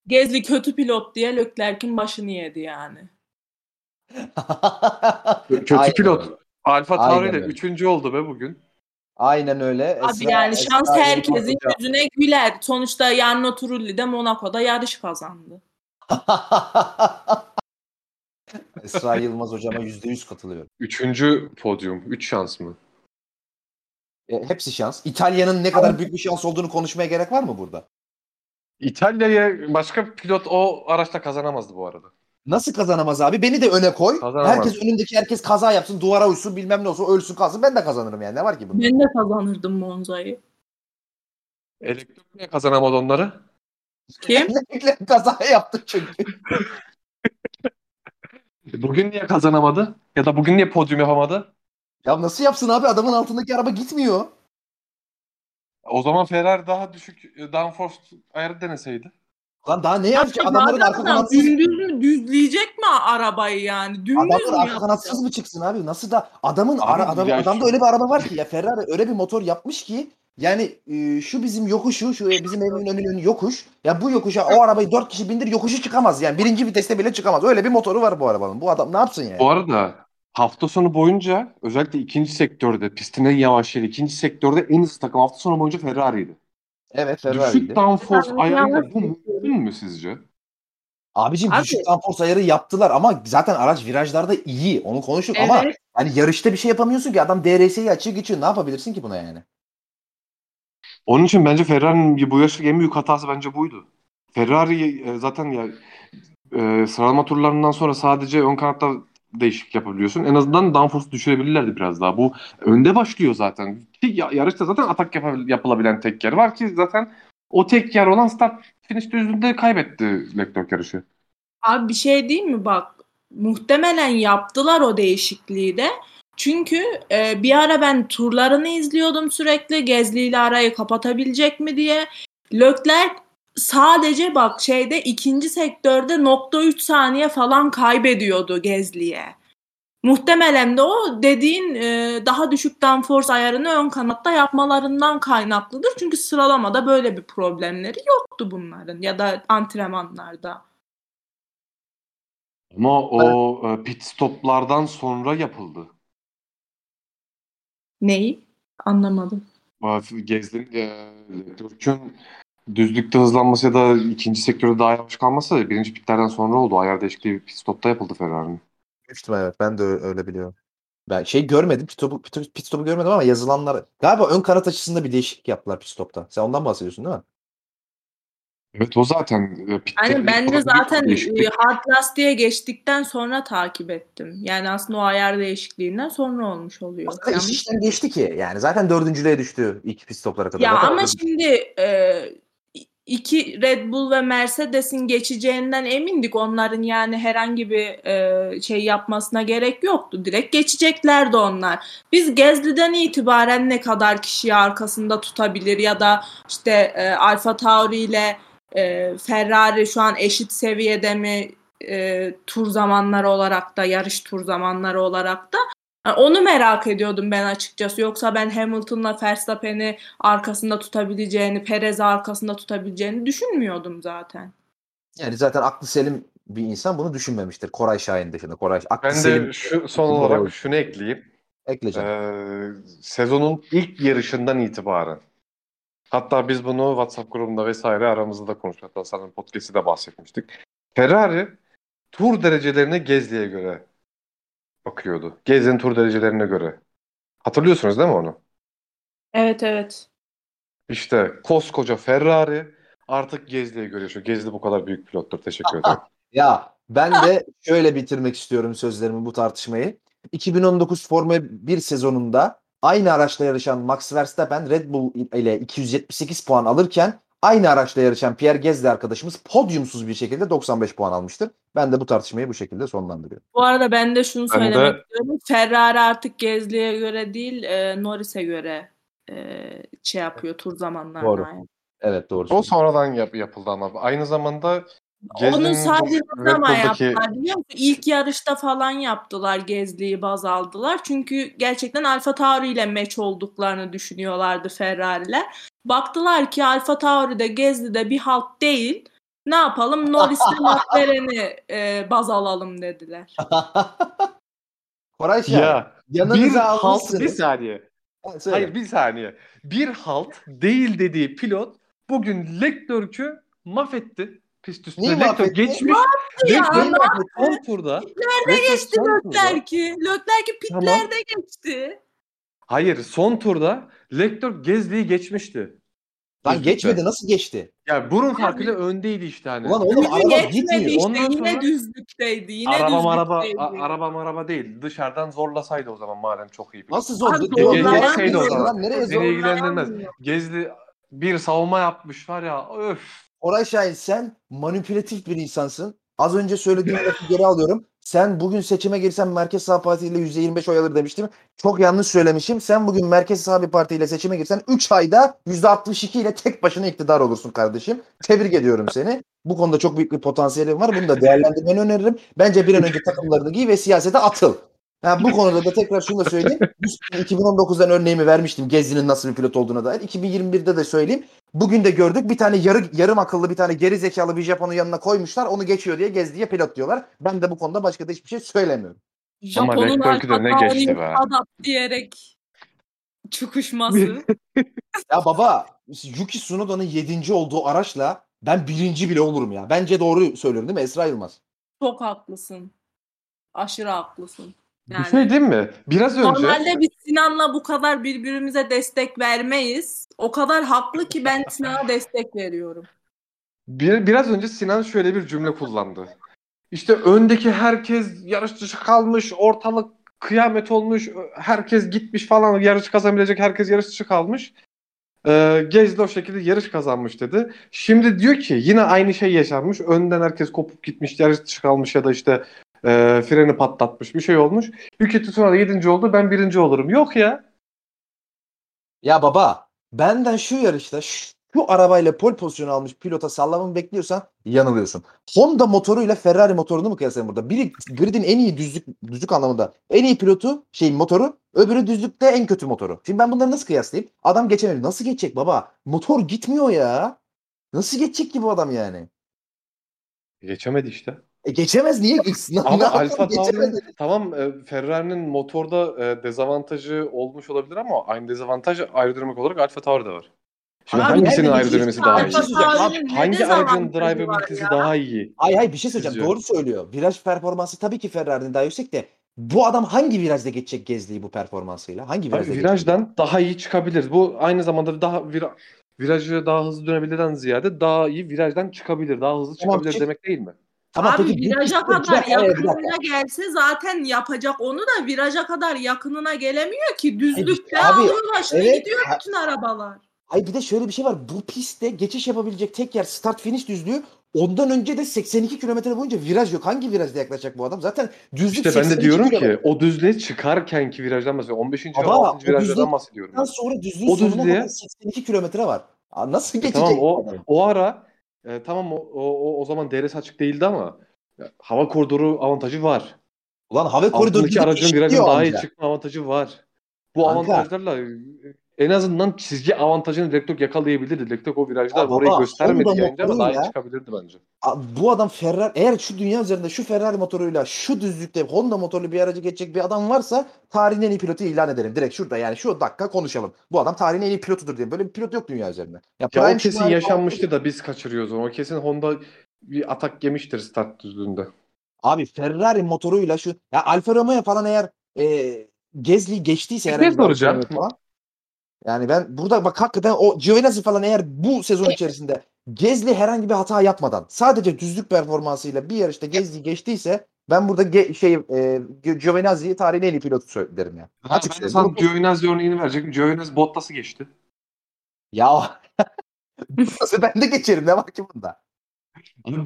Gezli kötü pilot diye Leclerc'in başını yedi yani. Kötü Aynen pilot. öyle. Alfa Tauri öyle. üçüncü oldu be bugün. Aynen öyle. Abi Esra- yani Esra şans Yılmaz herkesin hocam. yüzüne güler. Sonuçta Jarno Trulli de Monaco'da yarış kazandı. Esra Yılmaz hocama %100 katılıyorum. Üçüncü podyum. Üç şans mı? E, hepsi şans. İtalya'nın ne kadar büyük bir şans olduğunu konuşmaya gerek var mı burada? İtalya'ya başka pilot o araçta kazanamazdı bu arada. Nasıl kazanamaz abi? Beni de öne koy. Kazanamaz. Herkes önümdeki herkes kaza yapsın, duvara uysun, bilmem ne olsun, ölsün kalsın. Ben de kazanırım yani. Ne var ki bunda? Ben de kazanırdım Monza'yı. Elektrik niye kazanamadı onları? Kim? kaza yaptı çünkü. Bugün niye kazanamadı? Ya da bugün niye podyum yapamadı? Ya nasıl yapsın abi? Adamın altındaki araba gitmiyor. O zaman Ferrari daha düşük e, downforce ayarı deneseydi. Lan daha ne yapacak? Adamların arka kanatsız, dümdüz mü düzleyecek mi arabayı yani? Dümdüz mü adamların arka kanatsız mı çıksın abi? Nasıl da adamın Abi ara, adam, adamda şu- öyle bir araba var ki ya Ferrari öyle bir motor yapmış ki yani e, şu bizim yokuşu, şu bizim evimin önünün yokuş. Ya bu yokuşa o arabayı dört kişi bindir yokuşu çıkamaz yani. Birinci viteste bile çıkamaz. Öyle bir motoru var bu arabanın. Bu adam ne yapsın yani? Bu arada hafta sonu boyunca özellikle ikinci sektörde pistin en yavaş yeri ikinci sektörde en hızlı takım hafta sonu boyunca Ferrari'ydi. Evet Düşük Ferrari'ydi. downforce Ferrari ayarıyla bu mümkün mü sizce? Abicim Abi- düşük downforce ayarı yaptılar ama zaten araç virajlarda iyi. Onu konuştuk ama Evet. hani yarışta bir şey yapamıyorsun ki adam DRS'yi açıyor geçiyor. Ne yapabilirsin ki buna yani? Onun için bence Ferrari'nin bu yaştaki en büyük hatası bence buydu. Ferrari e, zaten ya e, sıralama turlarından sonra sadece ön kanatta değişiklik yapabiliyorsun. En azından downforce düşürebilirlerdi biraz daha. Bu önde başlıyor zaten. Ki ya- yarışta zaten atak yapabil- yapılabilen tek yer var ki zaten o tek yer olan start finish düzlüğünde kaybetti Leclerc yarışı. Abi bir şey değil mi bak muhtemelen yaptılar o değişikliği de. Çünkü e, bir ara ben turlarını izliyordum sürekli Gezli ile arayı kapatabilecek mi diye. Leclerc sadece bak şeyde ikinci sektörde nokta 3 saniye falan kaybediyordu Gezli'ye. Muhtemelen de o dediğin e, daha düşük downforce ayarını ön kanatta yapmalarından kaynaklıdır. Çünkü sıralamada böyle bir problemleri yoktu bunların ya da antrenmanlarda. Ama o e, pit stoplardan sonra yapıldı. Neyi? Anlamadım. Gezdin e, Leclerc'ün düzlükte hızlanması ya da ikinci sektörde daha yavaş kalması da birinci pitlerden sonra oldu. Ayar değişikliği pit stopta yapıldı Ferrari'nin. Büyük evet. Ben de öyle biliyorum. Ben şey görmedim. Pit stopu, pit, pit stopu görmedim ama yazılanlar galiba ön kanat açısında bir değişiklik yaptılar pit stopta. Sen ondan bahsediyorsun değil mi? Evet o zaten e, pitte Yani ben de bir zaten e, hard lastiğe geçtikten sonra takip ettim. Yani aslında o ayar değişikliğinden sonra olmuş oluyor. Zaten iş Yanlış- işten geçti ki. Yani zaten dördüncülüğe düştü ilk pit stoplara kadar. Ya Zaten ama dördüncü- şimdi e, iki Red Bull ve Mercedes'in geçeceğinden emindik. Onların yani herhangi bir e, şey yapmasına gerek yoktu. Direkt geçeceklerdi onlar. Biz Gezli'den itibaren ne kadar kişiyi arkasında tutabilir ya da işte e, Alfa Tauri ile e, Ferrari şu an eşit seviyede mi e, tur zamanları olarak da yarış tur zamanları olarak da Yani onu merak ediyordum ben açıkçası. Yoksa ben Hamilton'la Verstappen'i arkasında tutabileceğini, Perez'i arkasında tutabileceğini düşünmüyordum zaten. Yani zaten aklı selim bir insan bunu düşünmemiştir. Koray Şahin dışında. Koray aklı Ben selim. de şu son olarak şunu ekleyeyim. Ekleyeceğim. Ee, sezonun ilk yarışından itibaren hatta biz bunu WhatsApp grubunda vesaire aramızda da konuştuk. Hatta sanırım podcast'te de bahsetmiştik. Ferrari tur derecelerine Gezli'ye göre bakıyordu. Gezli'nin tur derecelerine göre. Hatırlıyorsunuz değil mi onu? Evet evet. İşte koskoca Ferrari artık Gezli'ye göre yaşıyor. Gezli bu kadar büyük pilottur. Teşekkür ederim. Ya ben de şöyle bitirmek istiyorum sözlerimi bu tartışmayı. 2019 Formula 1 sezonunda aynı araçla yarışan Max Verstappen Red Bull ile 278 puan alırken aynı araçla yarışan Pierre Gasly arkadaşımız podyumsuz bir şekilde 95 puan almıştır. Ben de bu tartışmayı bu şekilde sonlandırıyorum. Bu arada ben de şunu Ben de- söylemek istiyorum. Ferrari artık Gezli'ye göre değil, e, Norris'e göre e, şey yapıyor tur zamanlarına. Doğru. yani. Evet doğru. O sonradan yap- yapıldı ama aynı zamanda Onu Gezli'nin sadece bu ne zaman yaptılar biliyor musun? İlk yarışta falan yaptılar Gezli'yi baz aldılar. Çünkü gerçekten Alfa Tauri ile meç olduklarını düşünüyorlardı Ferrari'ler. Baktılar ki Alfa Tauri'de Gezli'de bir halt değil. Ne yapalım? Norris'le McLaren'i e, baz alalım dediler. Koray Şahin. ya bir halt bir saniye. Ha, söyle. Hayır bir saniye. Bir halt değil dediği pilot bugün Leclerc'ü mahvetti. Pist üstünde Neyi Leclerc mahvetti? geçmiş. ya? Leclerc son turda. Leclerc Geçti Leclerc'i. Leclerc'i pitlerde geçti. Hayır son turda Leclerc Gezli'yi geçmişti. Lan geçmedi nasıl geçti? Ya burun farkıyla öndeydi işte hani. Ulan oğlum araba geçmedi gitmiyor. işte. Ondan Yine sonra- düzlükteydi. Yine araba düzlükteydi. a- araba maraba değil. Dışarıdan zorlasaydı o zaman madem çok iyi. pilot. Nasıl zor? Şeydi o zaman. lan, Nereye Beni zor? ilgilendirmez. Gezli bir savunma yapmış var ya. Öf. Koray Şahin sen manipülatif bir insansın. Az önce söylediğim lafı geri alıyorum. Sen bugün seçime girsen Merkez Sağ Parti ile %25 oy alır demiştim. Çok yanlış söylemişim. Sen bugün Merkez Sağ bir partiyle seçime girsen 3 ayda %62 ile tek başına iktidar olursun kardeşim. Tebrik ediyorum seni. Bu konuda çok büyük bir potansiyelin var. Bunu da değerlendirmeni öneririm. Bence bir an önce takımlarını giy ve siyasete atıl. Ha, bu konuda da tekrar şunu da söyleyeyim. 2019'dan örneğimi vermiştim Gezli'nin nasıl bir pilot olduğuna dair. 2021'de de söyleyeyim. Bugün de gördük bir tane yarı, yarım akıllı bir tane geri zekalı bir Japon'un yanına koymuşlar. Onu geçiyor diye Gezli'ye pilot diyorlar. Ben de bu konuda başka da hiçbir şey söylemiyorum. Ama Japon'un Alfa geçti Tauri'yi be. Adapt diyerek çıkışması. Ya baba Yuki Tsunoda'nın 7. olduğu araçla ben birinci bile olurum ya. Bence doğru söylüyorum değil mi Esra Yılmaz? Çok haklısın. Aşırı haklısın. Yani, Bir şey değil mi? Biraz önce Normalde biz Sinan'la bu kadar birbirimize destek vermeyiz. O kadar haklı ki ben Sinan'a destek veriyorum. bir, biraz önce Sinan şöyle bir cümle kullandı. İşte öndeki herkes yarış dışı kalmış, ortalık kıyamet olmuş, herkes gitmiş falan, yarış kazanabilecek herkes yarış dışı kalmış. Ee, Gezli o şekilde yarış kazanmış dedi. Şimdi diyor ki yine aynı şey yaşanmış. Önden herkes kopup gitmiş, yarış dışı kalmış ya da işte e, freni patlatmış bir şey olmuş. Yuki Tsunoda 7. oldu ben birinci olurum. Yok ya. Ya baba benden şu yarışta şu, şu arabayla pol pozisyonu almış pilota sallamamı bekliyorsan yanılıyorsun. Honda motoruyla Ferrari motorunu mu kıyaslayalım burada? Biri gridin en iyi düzlük düzlük anlamında en iyi pilotu şey motoru öbürü düzlükte en kötü motoru. Şimdi ben bunları nasıl kıyaslayayım? Adam geçemedi. Nasıl geçecek baba? Motor gitmiyor ya. Nasıl geçecek ki bu adam yani? Geçemedi işte. E geçemez niye gitsin? Ne Ama? Alfa. Tauri'nin tamam e, Ferrari'nin motorda e, dezavantajı olmuş olabilir ama aynı dezavantaj aerodinamik olarak Alfa Tauri'de var. Şimdi Abi hangisinin nerede aerodinamisi daha iyi? Abi, hangi aracın drivability'si daha iyi? Hayır hayır bir şey söyleyeceğim. Sizce? Doğru söylüyor. Viraj performansı tabii ki Ferrari'nin daha yüksek de bu adam hangi virajda geçecek Gezli'yi bu performansıyla? Hangi Abi, virajda geçecek? virajdan daha iyi çıkabilir. Bu aynı zamanda daha vira- virajı daha hızlı dönebilirden ziyade daha iyi virajdan çıkabilir. Daha hızlı Tamam, çıkabilir çık- demek değil mi? Tamam, Abi peki viraja kadar yakınına gelse zaten yapacak onu da viraja kadar yakınına gelemiyor ki. Düzlükte Abi, alıyor başını evet, gidiyor ha- bütün arabalar. Ay bir de şöyle bir şey var. Bu pistte geçiş yapabilecek tek yer start finish düzlüğü. Ondan önce de 82 kilometre boyunca viraj yok. Hangi virajda yaklaşacak bu adam? Zaten düzlük İşte ben de 82 diyorum kilometre. ki o düzlüğe çıkarkenki virajdan bahsediyorum. 15. ve Baba, 16. o virajlardan düzlük- bahsediyorum. Ondan sonra düzlüğün O düzlüğe- kadar 82 kilometre var. Nasıl E geçecek? tamam bu o adam? o ara e, tamam o, o, o- zaman DRS açık değildi ama hava koridoru avantajı var. Ulan hava koridoru Altındaki aracın virajın daha iyi çıkma avantajı var. Bu Kanka. avantajlarla en azından çizgi avantajını Leclerc yakalayabilirdi. Leclerc o virajda Ya orayı göstermedi Honda yayınca ama daha iyi çıkabilirdi bence. Abi Bu adam Ferrari eğer şu dünya üzerinde şu Ferrari motoruyla şu düzlükte Honda motorlu bir aracı geçecek bir adam varsa tarihin en iyi pilotu ilan edelim. Direkt şurada yani şu dakika konuşalım. Bu adam tarihin en iyi pilotudur diye. Böyle bir pilot yok dünya üzerinde. Ya, Ya o kesin yaşanmıştı da biz kaçırıyoruz onu. O kesin Honda bir atak yemiştir start düzlüğünde. Abi Ferrari motoruyla şu ya Alfa Romeo falan eğer e, Gezli geçtiyse herhangi şey bir soracağım. Falan, yani ben burada bak hakikaten o Giovinazzi falan eğer bu sezon içerisinde Gezli herhangi bir hata yapmadan sadece düzlük performansıyla bir yarışta Gezli geçtiyse ben burada ge- şey e, Giovinazzi'yi tarihin en iyi pilotu söylerim derim ya. Ha, Açık ben de sana Giovinazzi örneğini verecektim. Giovinazzi Bottas'ı geçti. Ya nasıl ben de geçerim ne var ki bunda?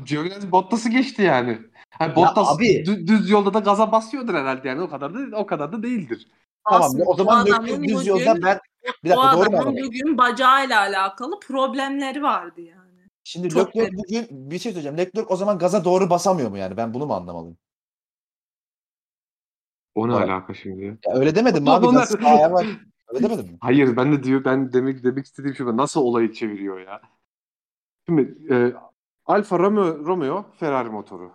Giovinazzi Bottas'ı geçti yani. Hani Bottas abi. dü- düz yolda da gaza basıyordur herhalde yani o kadar da o kadar da değildir. Tamam Aslında o zaman düz yolda ben bir dakika doğru mu adamın anladım? bugün bacağıyla alakalı problemleri vardı yani. Şimdi Çok Leclerc net. bugün bir şey söyleyeceğim. Leclerc o zaman gaza doğru basamıyor mu yani? Ben bunu mu anlamalıyım? O ne Evet. alaka şimdi ya? Öyle demedim mi abi? Gaz ayağı var. Öyle demedim mi? Hayır ben de diyor ben demek demek istediğim şey bu. nasıl olayı çeviriyor ya. Şimdi e, Alfa Romeo, Romeo Ferrari motoru.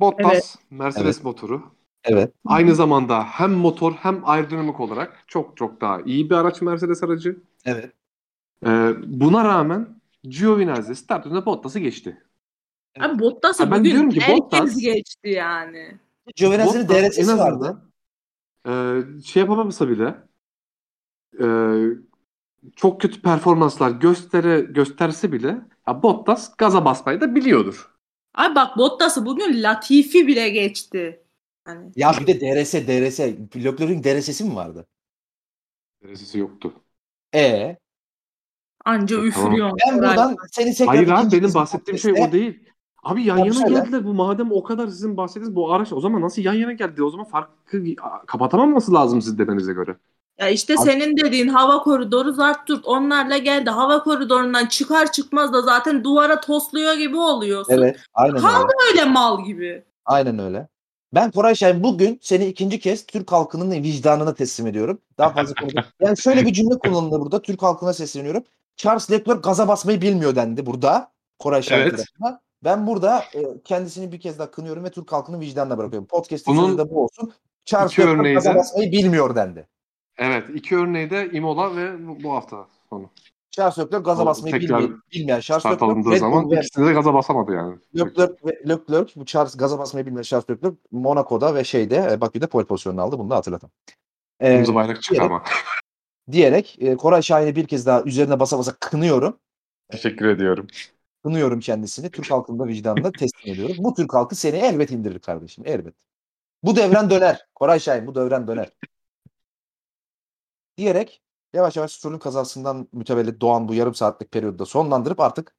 Bottas Evet. Mercedes motoru. Evet. Aynı zamanda hem motor hem aerodinamik olarak çok çok daha iyi bir araç Mercedes aracı. Evet. E, buna rağmen Giovinazzi start önünde Bottas'ı geçti. Abi Bottas'ı Ha, ben bugün diyorum ki herkes Bottas- geçti yani. Giovinazzi'nin Bottas DRS'si vardı. e, şey yapamasa bile e, çok kötü performanslar göstere gösterse bile ya Bottas gaza basmayı da biliyordur. Abi bak Bottas'ı bugün Latifi bile geçti. Yani Ya bir de DRS, DRS. Leclerc'in DRS'si mi vardı? Derecesi yoktu. E anca Tamam. üfürüyor. ben buradan seni tekrar Hayır abi benim bahsettiğim şey o değil. Abi yan yana söyle. geldiler. Bu madem o kadar sizin bahsettiğiniz bu araç o zaman nasıl yan yana geldi? O zaman farkı kapatamaması lazım siz demenize göre. Ya işte Abi- senin dediğin hava koridoru zart turt onlarla geldi. Hava koridorundan çıkar çıkmaz da zaten duvara tosluyor gibi oluyorsun. Evet. Aynen öyle. Kaldı öyle mal gibi. Aynen öyle. Ben Koray Şahin bugün seni ikinci kez Türk halkının vicdanına teslim ediyorum. Daha fazla konuşayım. Yani şöyle bir cümle kullanıldı burada. Türk halkına sesleniyorum. Charles Leclerc gaza basmayı bilmiyor dendi burada. Koray Şahin Evet. tarafından. Ben burada e, kendisini bir kez daha kınıyorum ve Türk halkının vicdanına bırakıyorum. Podcast'ın Bunun de bu olsun. Charles iki Leclerc örneği gaza de- basmayı bilmiyor dendi. Evet. iki örneği de Imola ve bu hafta sonu. Charles Leclerc gaza O basmayı bilmeyen, bilmeyen Charles Leclerc alındığı zaman Bull ve ikisinde de gaza basamadı yani. Leclerc ve Leclerc bu Charles gaza basmayı bilmeyen Charles Leclerc Monaco'da ve şeyde e, Bakü'de pole pozisyonunu aldı. Bunu da hatırlatalım. Ee, Kırmızı bayrak çıktı diyerek- ama. diyerek e, Koray Şahin'i bir kez daha üzerine basa basa kınıyorum. Teşekkür ediyorum. Kınıyorum kendisini. Türk halkının da vicdanına teslim ediyorum. Bu Türk halkı seni elbet indirir kardeşim. Elbet. Bu devren döner. Koray Şahin bu devren döner. Diyerek yavaş yavaş Stroll'ün kazasından mütevellit doğan bu yarım saatlik periyodu sonlandırıp artık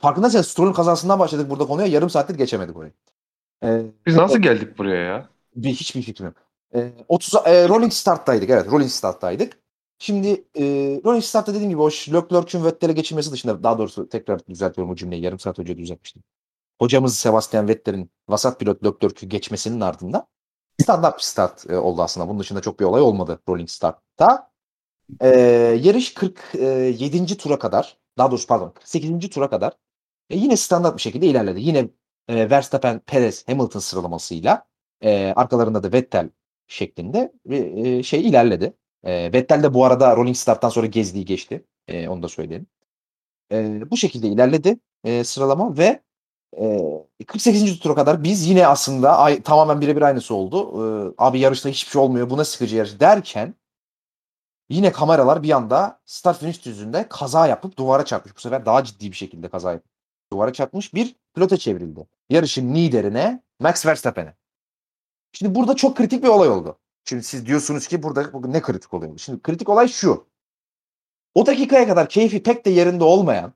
farkındaysanız Stroll'ün kazasından başladık burada konuya. Yarım saattir geçemedik orayı. Ee, Biz nasıl geldik buraya ya? bir hiçbir fikrim yok. Ee, 30 e, Rolling Start'taydık. Evet, Rolling Start'taydık. Şimdi e, Rolling Start'ta dediğim gibi o Leclerc'ün Vettel'e geçilmesi dışında daha doğrusu tekrar düzeltiyorum bu cümleyi. Yarım saat önce düzeltmiştim. Hocamız Sebastian Vettel'in vasat pilot Leclerc'ü geçmesinin ardından standart bir start e, oldu aslında. Bunun dışında çok bir olay olmadı Rolling Start'ta. E, yarış 47. tura kadar daha doğrusu pardon 48. tura kadar e, yine standart bir şekilde ilerledi. Yine e, Verstappen, Perez, Hamilton sıralamasıyla e, arkalarında da Vettel şeklinde bir e, şey ilerledi. E, Vettel de bu arada Rolling Start'tan sonra gezdiği geçti. E, onu da söyleyelim. E, bu şekilde ilerledi e, sıralama ve e, 48. tura kadar biz yine aslında ay, tamamen birebir aynısı oldu. E, abi yarışta hiçbir şey olmuyor. Bu ne sıkıcı yarış derken yine kameralar bir anda start finish düzünde kaza yapıp duvara çarpmış. Bu sefer daha ciddi bir şekilde kaza yapıp duvara çarpmış bir pilota çevrildi. Yarışın liderine Max Verstappen'e. Şimdi burada çok kritik bir olay oldu. Şimdi siz diyorsunuz ki burada bu ne kritik oluyor? Şimdi kritik olay şu. O dakikaya kadar keyfi pek de yerinde olmayan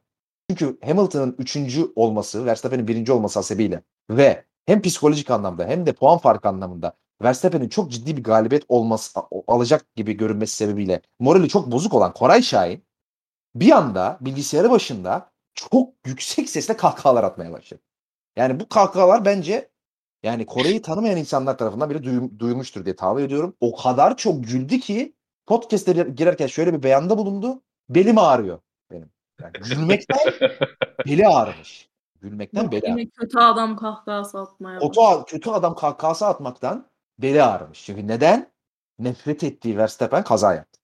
çünkü Hamilton'ın üçüncü olması, Verstappen'in birinci olması hasebiyle ve hem psikolojik anlamda hem de puan farkı anlamında Verstappen'in çok ciddi bir galibiyet olması alacak gibi görünmesi sebebiyle morali çok bozuk olan Koray Şahin bir anda bilgisayarı başında çok yüksek sesle kahkahalar atmaya başladı. Yani bu kahkahalar bence yani Kore'yi tanımayan insanlar tarafından bile duym- duyulmuştur diye tahmin ediyorum. O kadar çok güldü ki podcast'e girerken şöyle bir beyanda bulundu. Belim ağrıyor benim. Yani gülmekten beli ağrımış. Gülmekten Yok, beli ağrımış. kötü adam kahkahası atmaya Kötü, kötü adam kahkahası atmaktan beli ağrımış. Çünkü neden? Nefret ettiği Verstappen kaza yaptı.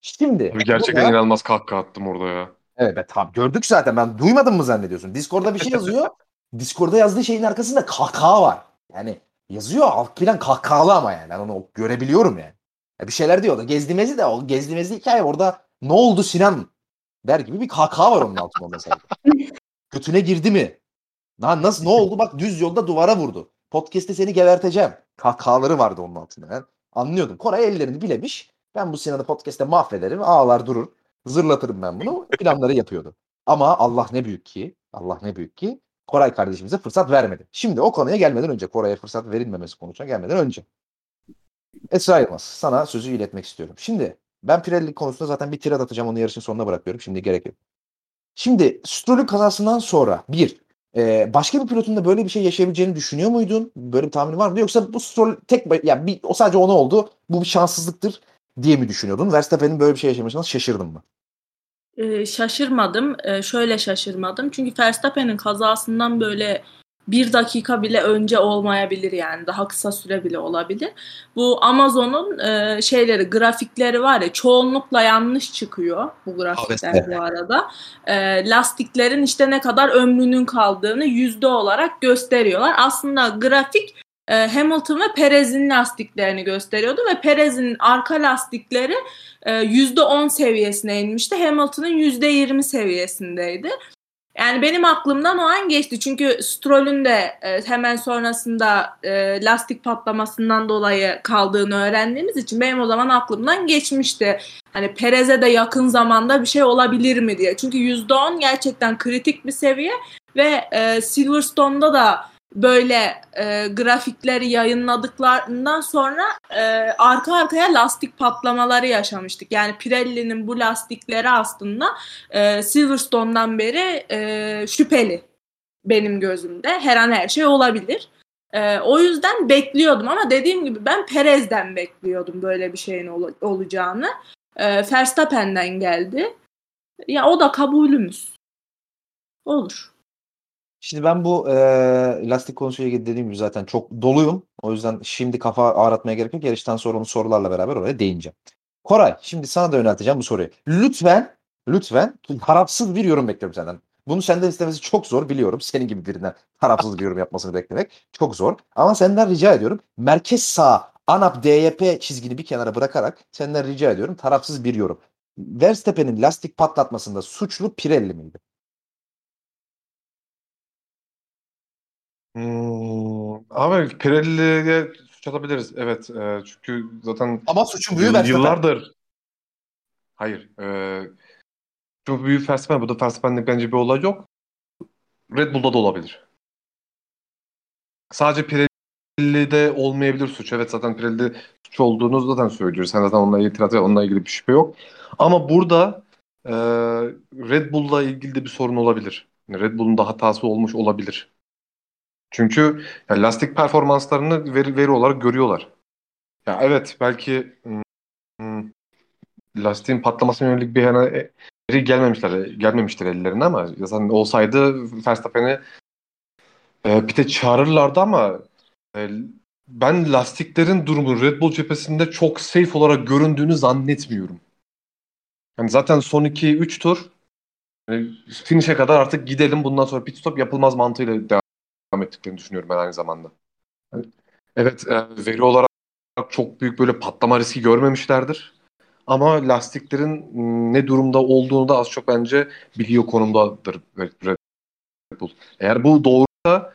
Şimdi Abi gerçekten burada- inanılmaz kahkaha attım orada ya. Evet ben tamam gördük zaten ben duymadım mı zannediyorsun? Discord'da bir şey yazıyor. Discord'da yazdığı şeyin arkasında kahkaha var. Yani yazıyor alt plan kahkahalı ama yani. Ben onu görebiliyorum yani. Ya bir şeyler diyor da gezdimezi de o gezdimezi hikaye orada ne oldu Sinan der gibi bir kahkaha var onun altında mesela. Götüne girdi mi? Lan nasıl ne oldu bak düz yolda duvara vurdu. Podcast'te seni geberteceğim. Kahkahaları vardı onun altında. Ben anlıyordum. Koray ellerini bilemiş. Ben bu Sinan'ı podcast'te mahvederim. Ağlar durur. Zırlatırım ben bunu. Planları yapıyordu. Ama Allah ne büyük ki, Allah ne büyük ki Koray kardeşimize fırsat vermedi. Şimdi o konuya gelmeden önce, Koray'a fırsat verilmemesi konusuna gelmeden önce. Esra Yılmaz, sana sözü iletmek istiyorum. Şimdi ben Pirelli konusunda zaten bir tirat atacağım. Onu yarışın sonuna bırakıyorum. Şimdi gerek yok. Şimdi Stroll'ün kazasından sonra bir, e, başka bir pilotun da böyle bir şey yaşayabileceğini düşünüyor muydun? Böyle bir tahmin var mıydı? Yoksa bu Stroll tek, ya bir, o sadece ona oldu. Bu bir şanssızlıktır diye mi düşünüyordun? Verstappen'in böyle bir şey yaşamasına şaşırdın mı? Ee, şaşırmadım. Ee, şöyle şaşırmadım. Çünkü Verstappen'in kazasından böyle bir dakika bile önce olmayabilir yani. Daha kısa süre bile olabilir. Bu Amazon'un e, şeyleri, grafikleri var ya çoğunlukla yanlış çıkıyor bu grafikler bu arada. E, lastiklerin işte ne kadar ömrünün kaldığını yüzde olarak gösteriyorlar. Aslında grafik e, Hamilton ve Perez'in lastiklerini gösteriyordu ve Perez'in arka lastikleri e, %10 seviyesine inmişti. Hamilton'ın %20 seviyesindeydi. Yani benim aklımdan o an geçti. Çünkü Stroll'ün de e, hemen sonrasında e, lastik patlamasından dolayı kaldığını öğrendiğimiz için benim o zaman aklımdan geçmişti. Hani Perez'e de yakın zamanda bir şey olabilir mi diye. Çünkü %10 gerçekten kritik bir seviye ve e, Silverstone'da da böyle e, grafikleri yayınladıklarından sonra e, arka arkaya lastik patlamaları yaşamıştık. Yani Pirelli'nin bu lastikleri aslında e, Silverstone'dan beri e, şüpheli benim gözümde. Her an her şey olabilir. E, o yüzden bekliyordum ama dediğim gibi ben Perez'den bekliyordum böyle bir şeyin ol- olacağını. E, Verstappen'den geldi. Ya o da kabulümüz. Olur. Şimdi ben bu e, lastik konusuyla ilgili dediğim gibi zaten çok doluyum. O yüzden şimdi kafa ağratmaya gerek yok. Yarıştan sonra onu sorularla beraber oraya değineceğim. Koray şimdi sana da yönelteceğim bu soruyu. Lütfen, lütfen tarafsız bir yorum bekliyorum senden. Bunu senden istemesi çok zor biliyorum. Senin gibi birinden tarafsız bir yorum yapmasını beklemek çok zor. Ama senden rica ediyorum. Merkez sağ ANAP DYP çizgini bir kenara bırakarak senden rica ediyorum tarafsız bir yorum. Verstappen'in lastik patlatmasında suçlu Pirelli miydi? Hmm, abi Pirelli'ye suç atabiliriz. Evet. e, çünkü zaten Ama suçun büyüğü yıl- Verstappen. yıllardır hayır. E, çok büyük Verstappen. Burada Verstappen'lik bence bir olay yok. Red Bull'da da olabilir. Sadece Pirelli'de olmayabilir suç. Evet zaten Pirelli'de suç olduğunu zaten söylüyoruz. Sen zaten onunla itiraz onunla ilgili bir şüphe yok. Ama burada e, Red Bull'la ilgili de bir sorun olabilir. Yani Red Bull'un da hatası olmuş olabilir. Çünkü ya lastik performanslarını veri, veri olarak görüyorlar. Ya evet belki hmm, lastiğin patlamasına yönelik bir e, veri gelmemişler, gelmemiştir ellerine ama zaten olsaydı Verstappen'i e, pite çağırırlardı ama e, ben lastiklerin durumu Red Bull cephesinde çok safe olarak göründüğünü zannetmiyorum. Yani zaten son 2-3 tur e, finish'e kadar artık gidelim bundan sonra pit stop yapılmaz mantığıyla devam ettiklerini düşünüyorum ben aynı zamanda. Evet e, veri olarak çok büyük böyle patlama riski görmemişlerdir. Ama lastiklerin ne durumda olduğunu da az çok bence biliyor konumdadır Red Bull. Eğer bu doğruysa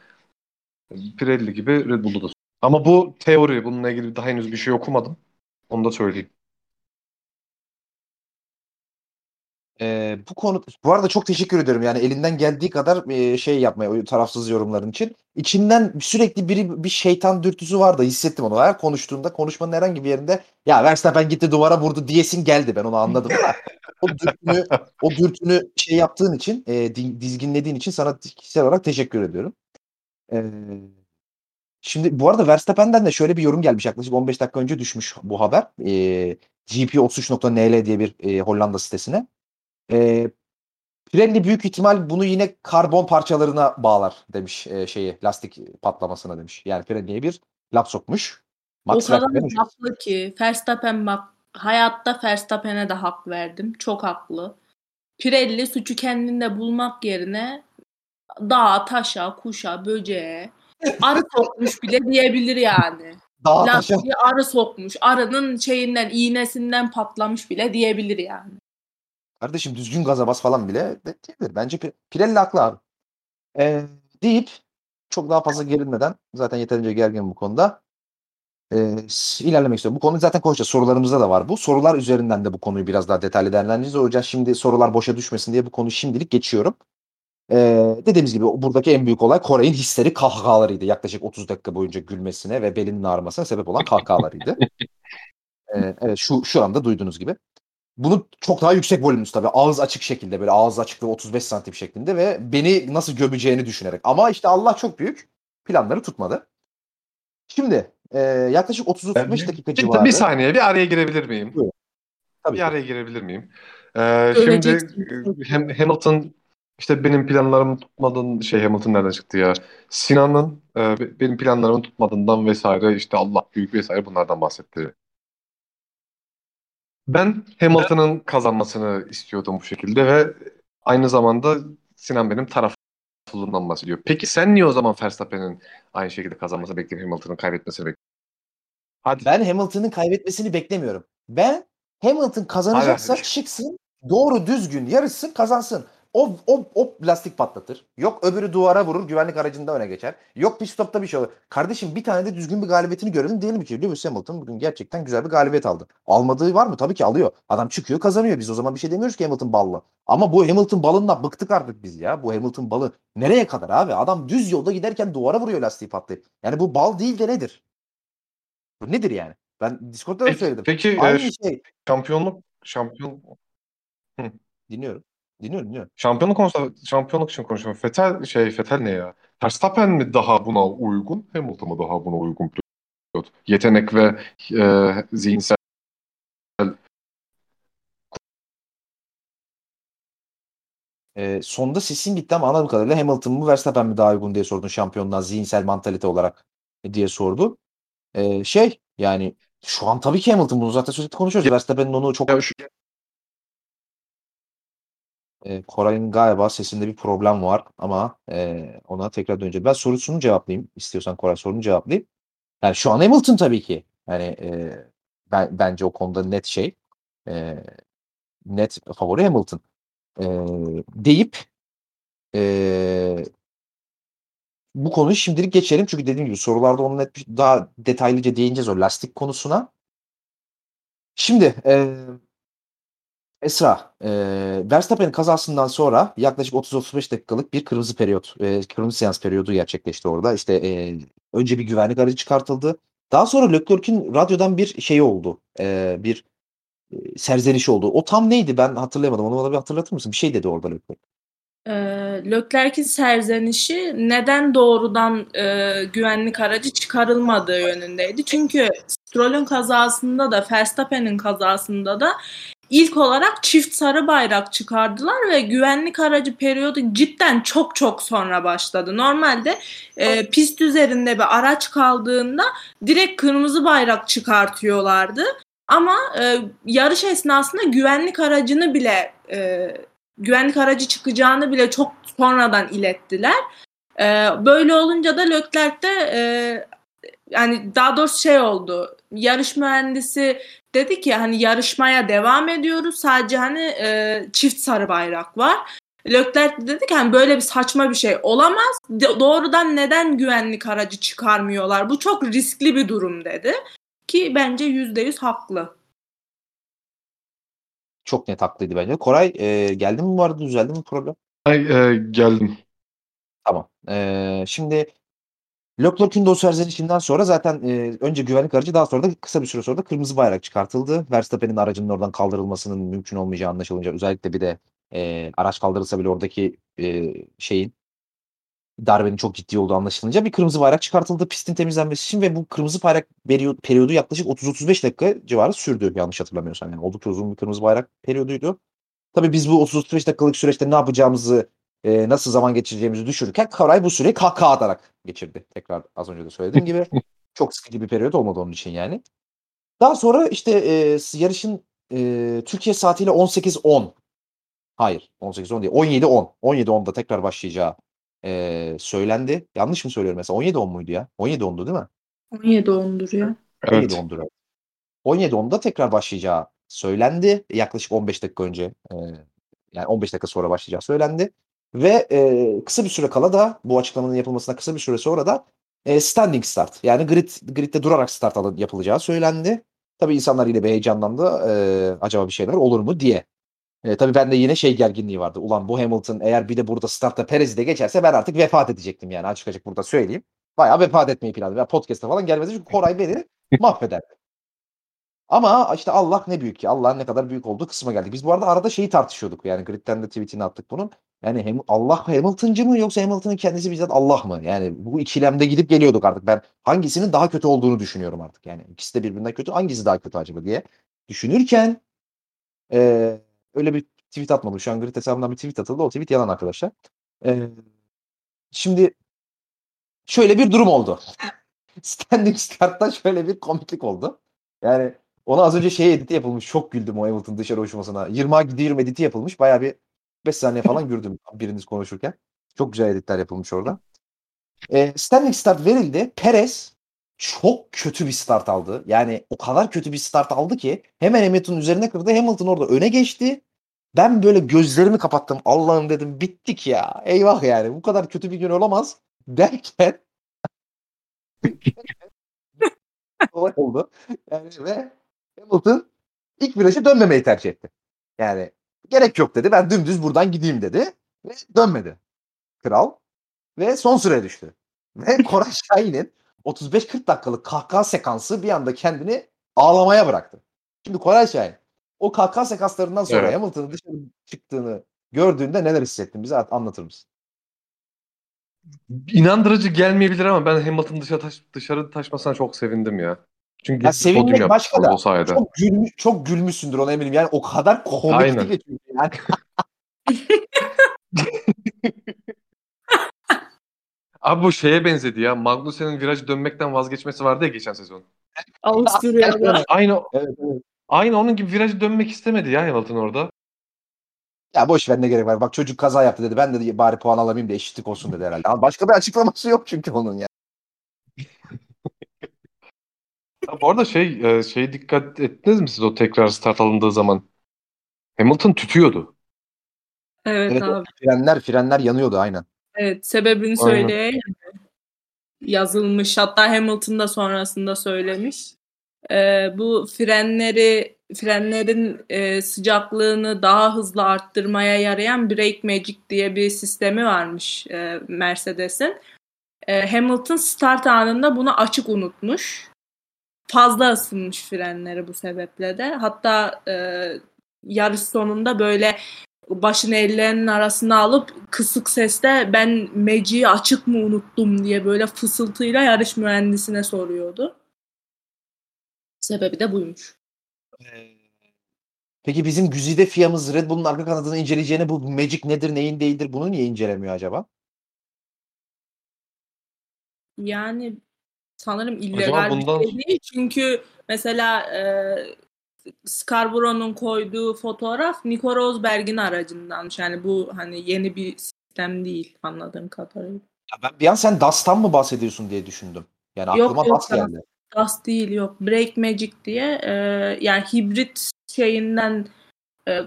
Pirelli gibi Red Bull'da da. Ama bu teori. Bununla ilgili daha henüz bir şey okumadım. Onu da söyleyeyim. Ee, bu konu bu arada çok teşekkür ediyorum. Yani elinden geldiği kadar e, şey yapmaya tarafsız yorumların için. İçinden sürekli biri bir şeytan dürtüsü vardı. Hissettim onu. Her konuştuğunda konuşmanın herhangi bir yerinde ya Verstappen gitti duvara vurdu diyesin geldi. Ben onu anladım ama o dürtünü o dürtünü şey yaptığın için e, di- dizginlediğin için sana kişisel olarak teşekkür ediyorum. Eee, şimdi bu arada Verstappen'den de şöyle bir yorum gelmiş. Yaklaşık 15 dakika önce düşmüş bu haber. Eee, GP33.nl diye bir, eee, Hollanda sitesine. Eee, Pirelli büyük ihtimal bunu yine karbon parçalarına bağlar demiş, eee, şeyi, lastik patlamasına demiş. Yani Pirelli'ye bir laf sokmuş. O Max kadar Verstappen haklı ki. Verstappen bak hayatta Verstappen'e de hak verdim. Çok haklı. Pirelli suçu kendinde bulmak yerine dağa, taşa, kuşa, böceğe arı sokmuş bile diyebilir yani. Dağa taşa Lastiği arı sokmuş. Arının şeyinden, iğnesinden patlamış bile diyebilir yani. Kardeşim düzgün gaza bas falan bile diyebilir. Bence Pi Pirelli haklı abi. Eee, deyip çok daha fazla gerilmeden zaten yeterince gerginim bu konuda. S ilerlemek istiyorum. Bu konuyu zaten konuşacağız. Sorularımızda da var bu. Sorular üzerinden de bu konuyu biraz daha detaylı değerlendireceğiz. O yüzden şimdi sorular boşa düşmesin diye bu konuyu şimdilik geçiyorum. Eee, dediğimiz gibi buradaki en büyük olay Koray'ın histeri kahkahalarıydı. Yaklaşık 30 dakika boyunca gülmesine ve belinin ağrımasına sebep olan kahkahalarıydı. Eee, evet şu şu anda duyduğunuz gibi. Bunu çok daha yüksek volümlü tabii. Ağız açık şekilde böyle ağız açıklığı 35 santim şeklinde ve beni nasıl gömeceğini düşünerek. Ama işte Allah çok büyük. Planları tutmadı. Şimdi eee, yaklaşık 30-35 dakika Bir, civarı. bir saniye bir araya girebilir miyim? Buyurun. Tabii Bir ki. araya girebilir miyim? Ee, şimdi e, Ham- Hamilton işte benim planlarımı tutmadın şey Hamilton nereden çıktı ya? Sinan'ın e, be- benim planlarımı tutmadığından vesaire işte Allah büyük vesaire bunlardan bahsetti. Ben Hamilton'ın kazanmasını istiyordum bu şekilde ve aynı zamanda Sinan benim taraflılığımdan bahsediyor. Peki sen niye o zaman Verstappen'in aynı şekilde kazanmasını bekliyorsun, Hamilton'ın kaybetmesini bekliyorsun? Hadi. Ben Hamilton'ın kaybetmesini beklemiyorum. Ben Hamilton kazanacaksa Hayır. çıksın, doğru düzgün yarışsın, kazansın. O, o, o lastik patlatır. Yok öbürü duvara vurur, güvenlik aracında öne geçer. Yok pit stopta bir şey olur. Kardeşim bir tane de düzgün bir galibiyetini görelim diyelim ki Lewis Hamilton bugün gerçekten güzel bir galibiyet aldı. Almadığı var mı? Tabii ki alıyor. Adam çıkıyor kazanıyor. Biz o zaman bir şey demiyoruz ki Hamilton ballı. Ama bu Hamilton balından bıktık artık biz ya. Bu Hamilton balı nereye kadar abi? Adam düz yolda giderken duvara vuruyor lastiği patlayıp. Yani bu bal değil de nedir? Bu nedir yani? Ben Discord'da da Peki, söyledim. peki e, Aynı şey. şampiyonluk şampiyon Dinliyorum. Dinliyorum, dinliyorum. Şampiyonluk konusunda şampiyonluk için konuşuyorum. Fetel şey Fetel ne ya? Verstappen mi daha buna uygun? Hamilton mı daha buna uygun pilot? Yetenek ve e, zihinsel Ee, sonda sesin gitti ama anladığım kadarıyla Hamilton mı Verstappen mi daha uygun diye sordun şampiyonluğa zihinsel mantalite olarak diye sordu. Ee, şey yani şu an tabii ki Hamilton bunu zaten sürekli konuşuyoruz. Verstappen'in onu çok Ya şu- Ee, Koray'ın galiba sesinde bir problem var ama e, ona tekrar döneceğim. Ben sorusunu cevaplayayım. İstiyorsan Koray sorunu cevaplayayım. Yani şu an Hamilton tabii ki. Yani e, ben bence o konuda net şey e, net favori Hamilton. E, deyip e, bu konuyu şimdilik geçelim. Çünkü dediğim gibi sorularda onu net daha detaylıca değineceğiz o lastik konusuna. Şimdi e, Esra, e, Verstappen'in kazasından sonra yaklaşık 30-35 dakikalık bir kırmızı periyot, e, kırmızı seans periyodu gerçekleşti orada. İşte e, önce bir güvenlik aracı çıkartıldı. Daha sonra Leclerc'in radyodan bir şey oldu. E, bir e, serzenişi oldu. O tam neydi? Ben hatırlayamadım. Onu bana bir hatırlatır mısın? Bir şey dedi orada Leclerc. Ee, Leclerc'in serzenişi neden doğrudan e, güvenlik aracı çıkarılmadığı yönündeydi. Çünkü Stroll'ün kazasında da Verstappen'in kazasında da ilk olarak çift sarı bayrak çıkardılar ve güvenlik aracı periyodu cidden çok çok sonra başladı. Normalde e, pist üzerinde bir araç kaldığında direkt kırmızı bayrak çıkartıyorlardı. Ama e, yarış esnasında güvenlik aracını bile e, güvenlik aracı çıkacağını bile çok sonradan ilettiler. Ee, böyle olunca da Leclerc de e, yani daha doğrusu şey oldu. Yarış mühendisi dedi ki hani yarışmaya devam ediyoruz. Sadece hani e, çift sarı bayrak var. Leclerc de dedi ki hani böyle bir saçma bir şey olamaz. De- doğrudan neden güvenlik aracı çıkarmıyorlar? Bu çok riskli bir durum dedi. Ki bence %100 haklı. Çok net haklıydı bence. Koray e, geldi mi bu arada? Düzeldi mi problem? Ay, e, geldim. Tamam. E, şimdi Leclerc'in de o serzenişinden sonra zaten e, önce güvenlik aracı daha sonra da kısa bir süre sonra da kırmızı bayrak çıkartıldı. Verstappen'in aracının oradan kaldırılmasının mümkün olmayacağı anlaşılınca özellikle bir de e, araç kaldırılsa bile oradaki e, şeyin darbenin çok ciddi olduğu anlaşılınca bir kırmızı bayrak çıkartıldı pistin temizlenmesi için ve bu kırmızı bayrak periyodu, yaklaşık 30-35 dakika civarı sürdü yanlış hatırlamıyorsam. Yani oldukça uzun bir kırmızı bayrak periyoduydu. Tabii biz bu 30-35 dakikalık süreçte ne yapacağımızı, e, nasıl zaman geçireceğimizi düşünürken Koray bu süreyi kahkaha atarak geçirdi. Tekrar az önce de söylediğim gibi. Çok sıkıcı bir periyot olmadı onun için yani. Daha sonra işte e, yarışın e, Türkiye saatiyle 18.10 Hayır 18.10 değil 17.10 17.10'da tekrar başlayacağı e, söylendi. Yanlış mı söylüyorum mesela 17.10 muydu ya? 17.10'du değil mi? 17 ondur ya. Evet. 17.10'dur. evet. 17.10'da tekrar başlayacağı söylendi. Yaklaşık 15 dakika önce e, yani 15 dakika sonra başlayacağı söylendi. Ve e, kısa bir süre kala da bu açıklamanın yapılmasına kısa bir süre sonra da e, standing start yani grid gridde durarak start alın, yapılacağı söylendi. Tabii insanlar yine bir heyecanlandı. E, acaba bir şeyler olur mu diye. E, tabii bende yine şey gerginliği vardı. Ulan bu Hamilton eğer bir de burada startta Perez'i de geçerse ben artık vefat edecektim yani açık açık burada söyleyeyim. Bayağı vefat etmeyi planladım. Ya podcast'a falan gelmedi çünkü Koray beni mahvederdi. Ama işte Allah ne büyük ki. Allah'ın ne kadar büyük olduğu kısma geldik. Biz bu arada arada şeyi tartışıyorduk. Yani Grid'den de tweetini attık bunun. Yani hem Allah Hamilton'cı mı yoksa Hamilton'ın kendisi bizzat Allah mı? Yani bu ikilemde gidip geliyorduk artık. Ben hangisinin daha kötü olduğunu düşünüyorum artık. Yani ikisi de birbirinden kötü. Hangisi daha kötü acaba diye düşünürken eee, öyle bir tweet atmadım. Şu an Grid hesabından bir tweet atıldı. O tweet yalan arkadaşlar. Eee, şimdi şöyle bir durum oldu. Standing Start'ta şöyle bir komiklik oldu. Yani ona az önce şey editi yapılmış. Çok güldüm o Hamilton dışarı uçmasına. 20'a gidiyorum editi yapılmış. Bayağı bir 5 saniye falan güldüm biriniz konuşurken. Çok güzel editler yapılmış orada. E, standing start verildi. Perez çok kötü bir start aldı. Yani o kadar kötü bir start aldı ki hemen Hamilton'ın üzerine kırdı. Hamilton orada öne geçti. Ben böyle gözlerimi kapattım. Allah'ım dedim bittik ya. Eyvah yani bu kadar kötü bir gün olamaz. Derken olay oldu. Yani ve Hamilton ilk virajı dönmemeyi tercih etti. Yani gerek yok dedi. Ben dümdüz buradan gideyim dedi. Ve dönmedi. Kral. Ve son sıraya düştü. Ve Koray Şahin'in 35-40 dakikalık kahkaha sekansı bir anda kendini ağlamaya bıraktı. Şimdi Koray Şahin o kahkaha sekanslarından sonra Evet. Hamilton'ın dışarı çıktığını gördüğünde neler hissettin bize anlatır mısın? İnandırıcı gelmeyebilir ama ben Hamilton dışarı, taş, dışarı taşmasına çok sevindim ya. Çünkü Ya podyum sevinmek başka da. o sayede. Çok gülmüş, çok gülmüşsündür ona eminim. Yani o kadar komikti ki çünkü yani. Abi bu şeye benzedi ya. Magnussen'in viraj dönmekten vazgeçmesi vardı ya geçen sezon. Avusturya'da. Aynı Evet, evet. aynı onun gibi viraj dönmek istemedi ya Hamilton orada. Ya boş ver ne gerek var. Bak çocuk kaza yaptı dedi. Ben de bari puan alamayayım da eşitlik olsun dedi herhalde. Ama başka bir açıklaması yok çünkü onun ya. Ya bu arada şey e, şey dikkat ettiniz mi siz o tekrar start alındığı zaman? Hamilton tütüyordu. Evet, Evet, abi. frenler frenler yanıyordu aynen. Evet sebebini Aynen. söyleyeyim. Yazılmış hatta Hamilton da sonrasında söylemiş. Ee, bu frenleri frenlerin e, sıcaklığını daha hızlı arttırmaya yarayan Brake Magic diye bir sistemi varmış e, Mercedes'in. E, Hamilton start anında bunu açık unutmuş. Fazla ısınmış frenleri bu sebeple de. Hatta e, yarış sonunda böyle başını ellerinin arasına alıp kısık sesle ben Magic'i açık mı unuttum diye böyle fısıltıyla yarış mühendisine soruyordu. Sebebi de buymuş. Peki bizim güzide fiyamız Red Bull'un arka kanadını inceleyeceğine bu Magic nedir neyin değildir bunu niye incelemiyor acaba? Yani sanırım illegal bundan- bir şey değil. Çünkü mesela e, Scarborough'un koyduğu fotoğraf Nico Rosberg'in aracındanmış. Yani bu hani yeni bir sistem değil anladığım kadarıyla. Ya ben bir an sen Dust'tan mı bahsediyorsun diye düşündüm. Yani Yok, aklıma yok, Dust geldi. Das değil yok. Brake Magic diye e, yani hibrit şeyinden e,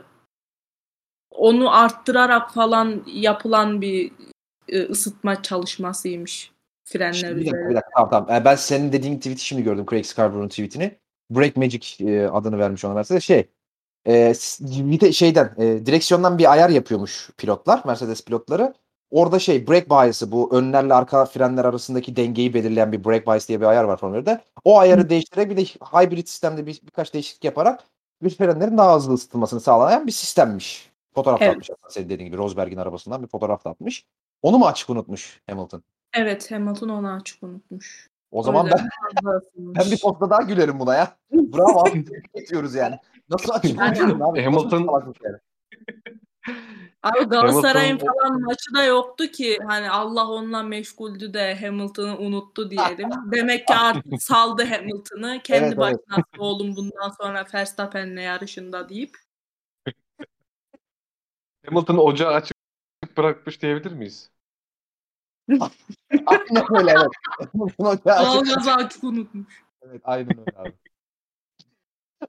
onu arttırarak falan yapılan bir e, ısıtma çalışmasıymış frenler Şimdi bir dakika, bir dakika. Tamam tamam. Ee, ben senin dediğin tweet'i şimdi gördüm. Craig Scarborough'un tweet'ini. Break Magic e, adını vermiş ona Mercedes. Şey e, bir de şeyden e, direksiyondan bir ayar yapıyormuş pilotlar. Mercedes pilotları. Orada şey brake bias'ı bu önlerle arka frenler arasındaki dengeyi belirleyen bir brake bias diye bir ayar var formülde. O ayarı değiştirerek bir de hybrid sistemde bir, birkaç değişiklik yaparak bir frenlerin daha hızlı ısıtılmasını sağlayan bir sistemmiş. Fotoğraf Evet. atmış aslında senin dediğin gibi Rosberg'in arabasından bir fotoğraf atmış. Onu mu açık unutmuş Hamilton? Evet Hamilton onu açık unutmuş. O zaman yüzden ben, fazla ben bir posta daha gülerim buna ya. Bravo abi. tebrik ediyoruz yani. Nasıl açık Yani- unutuyorum abi? Nasıl Hamilton- salaklık yani? Abi Galatasaray'ın Hamilton- falan maçı da yoktu ki hani Allah onunla meşguldü de Hamilton'ı unuttu diyelim. Demek ki artık saldı Hamilton'ı. Kendi Evet, evet. başına oğlum bundan sonra Verstappen'le yarışında deyip. Hamilton ocağı açık bırakmış diyebilir miyiz? Aynen öyle evet. Doğalgazı açık unutmuş. Evet aynen öyle abi.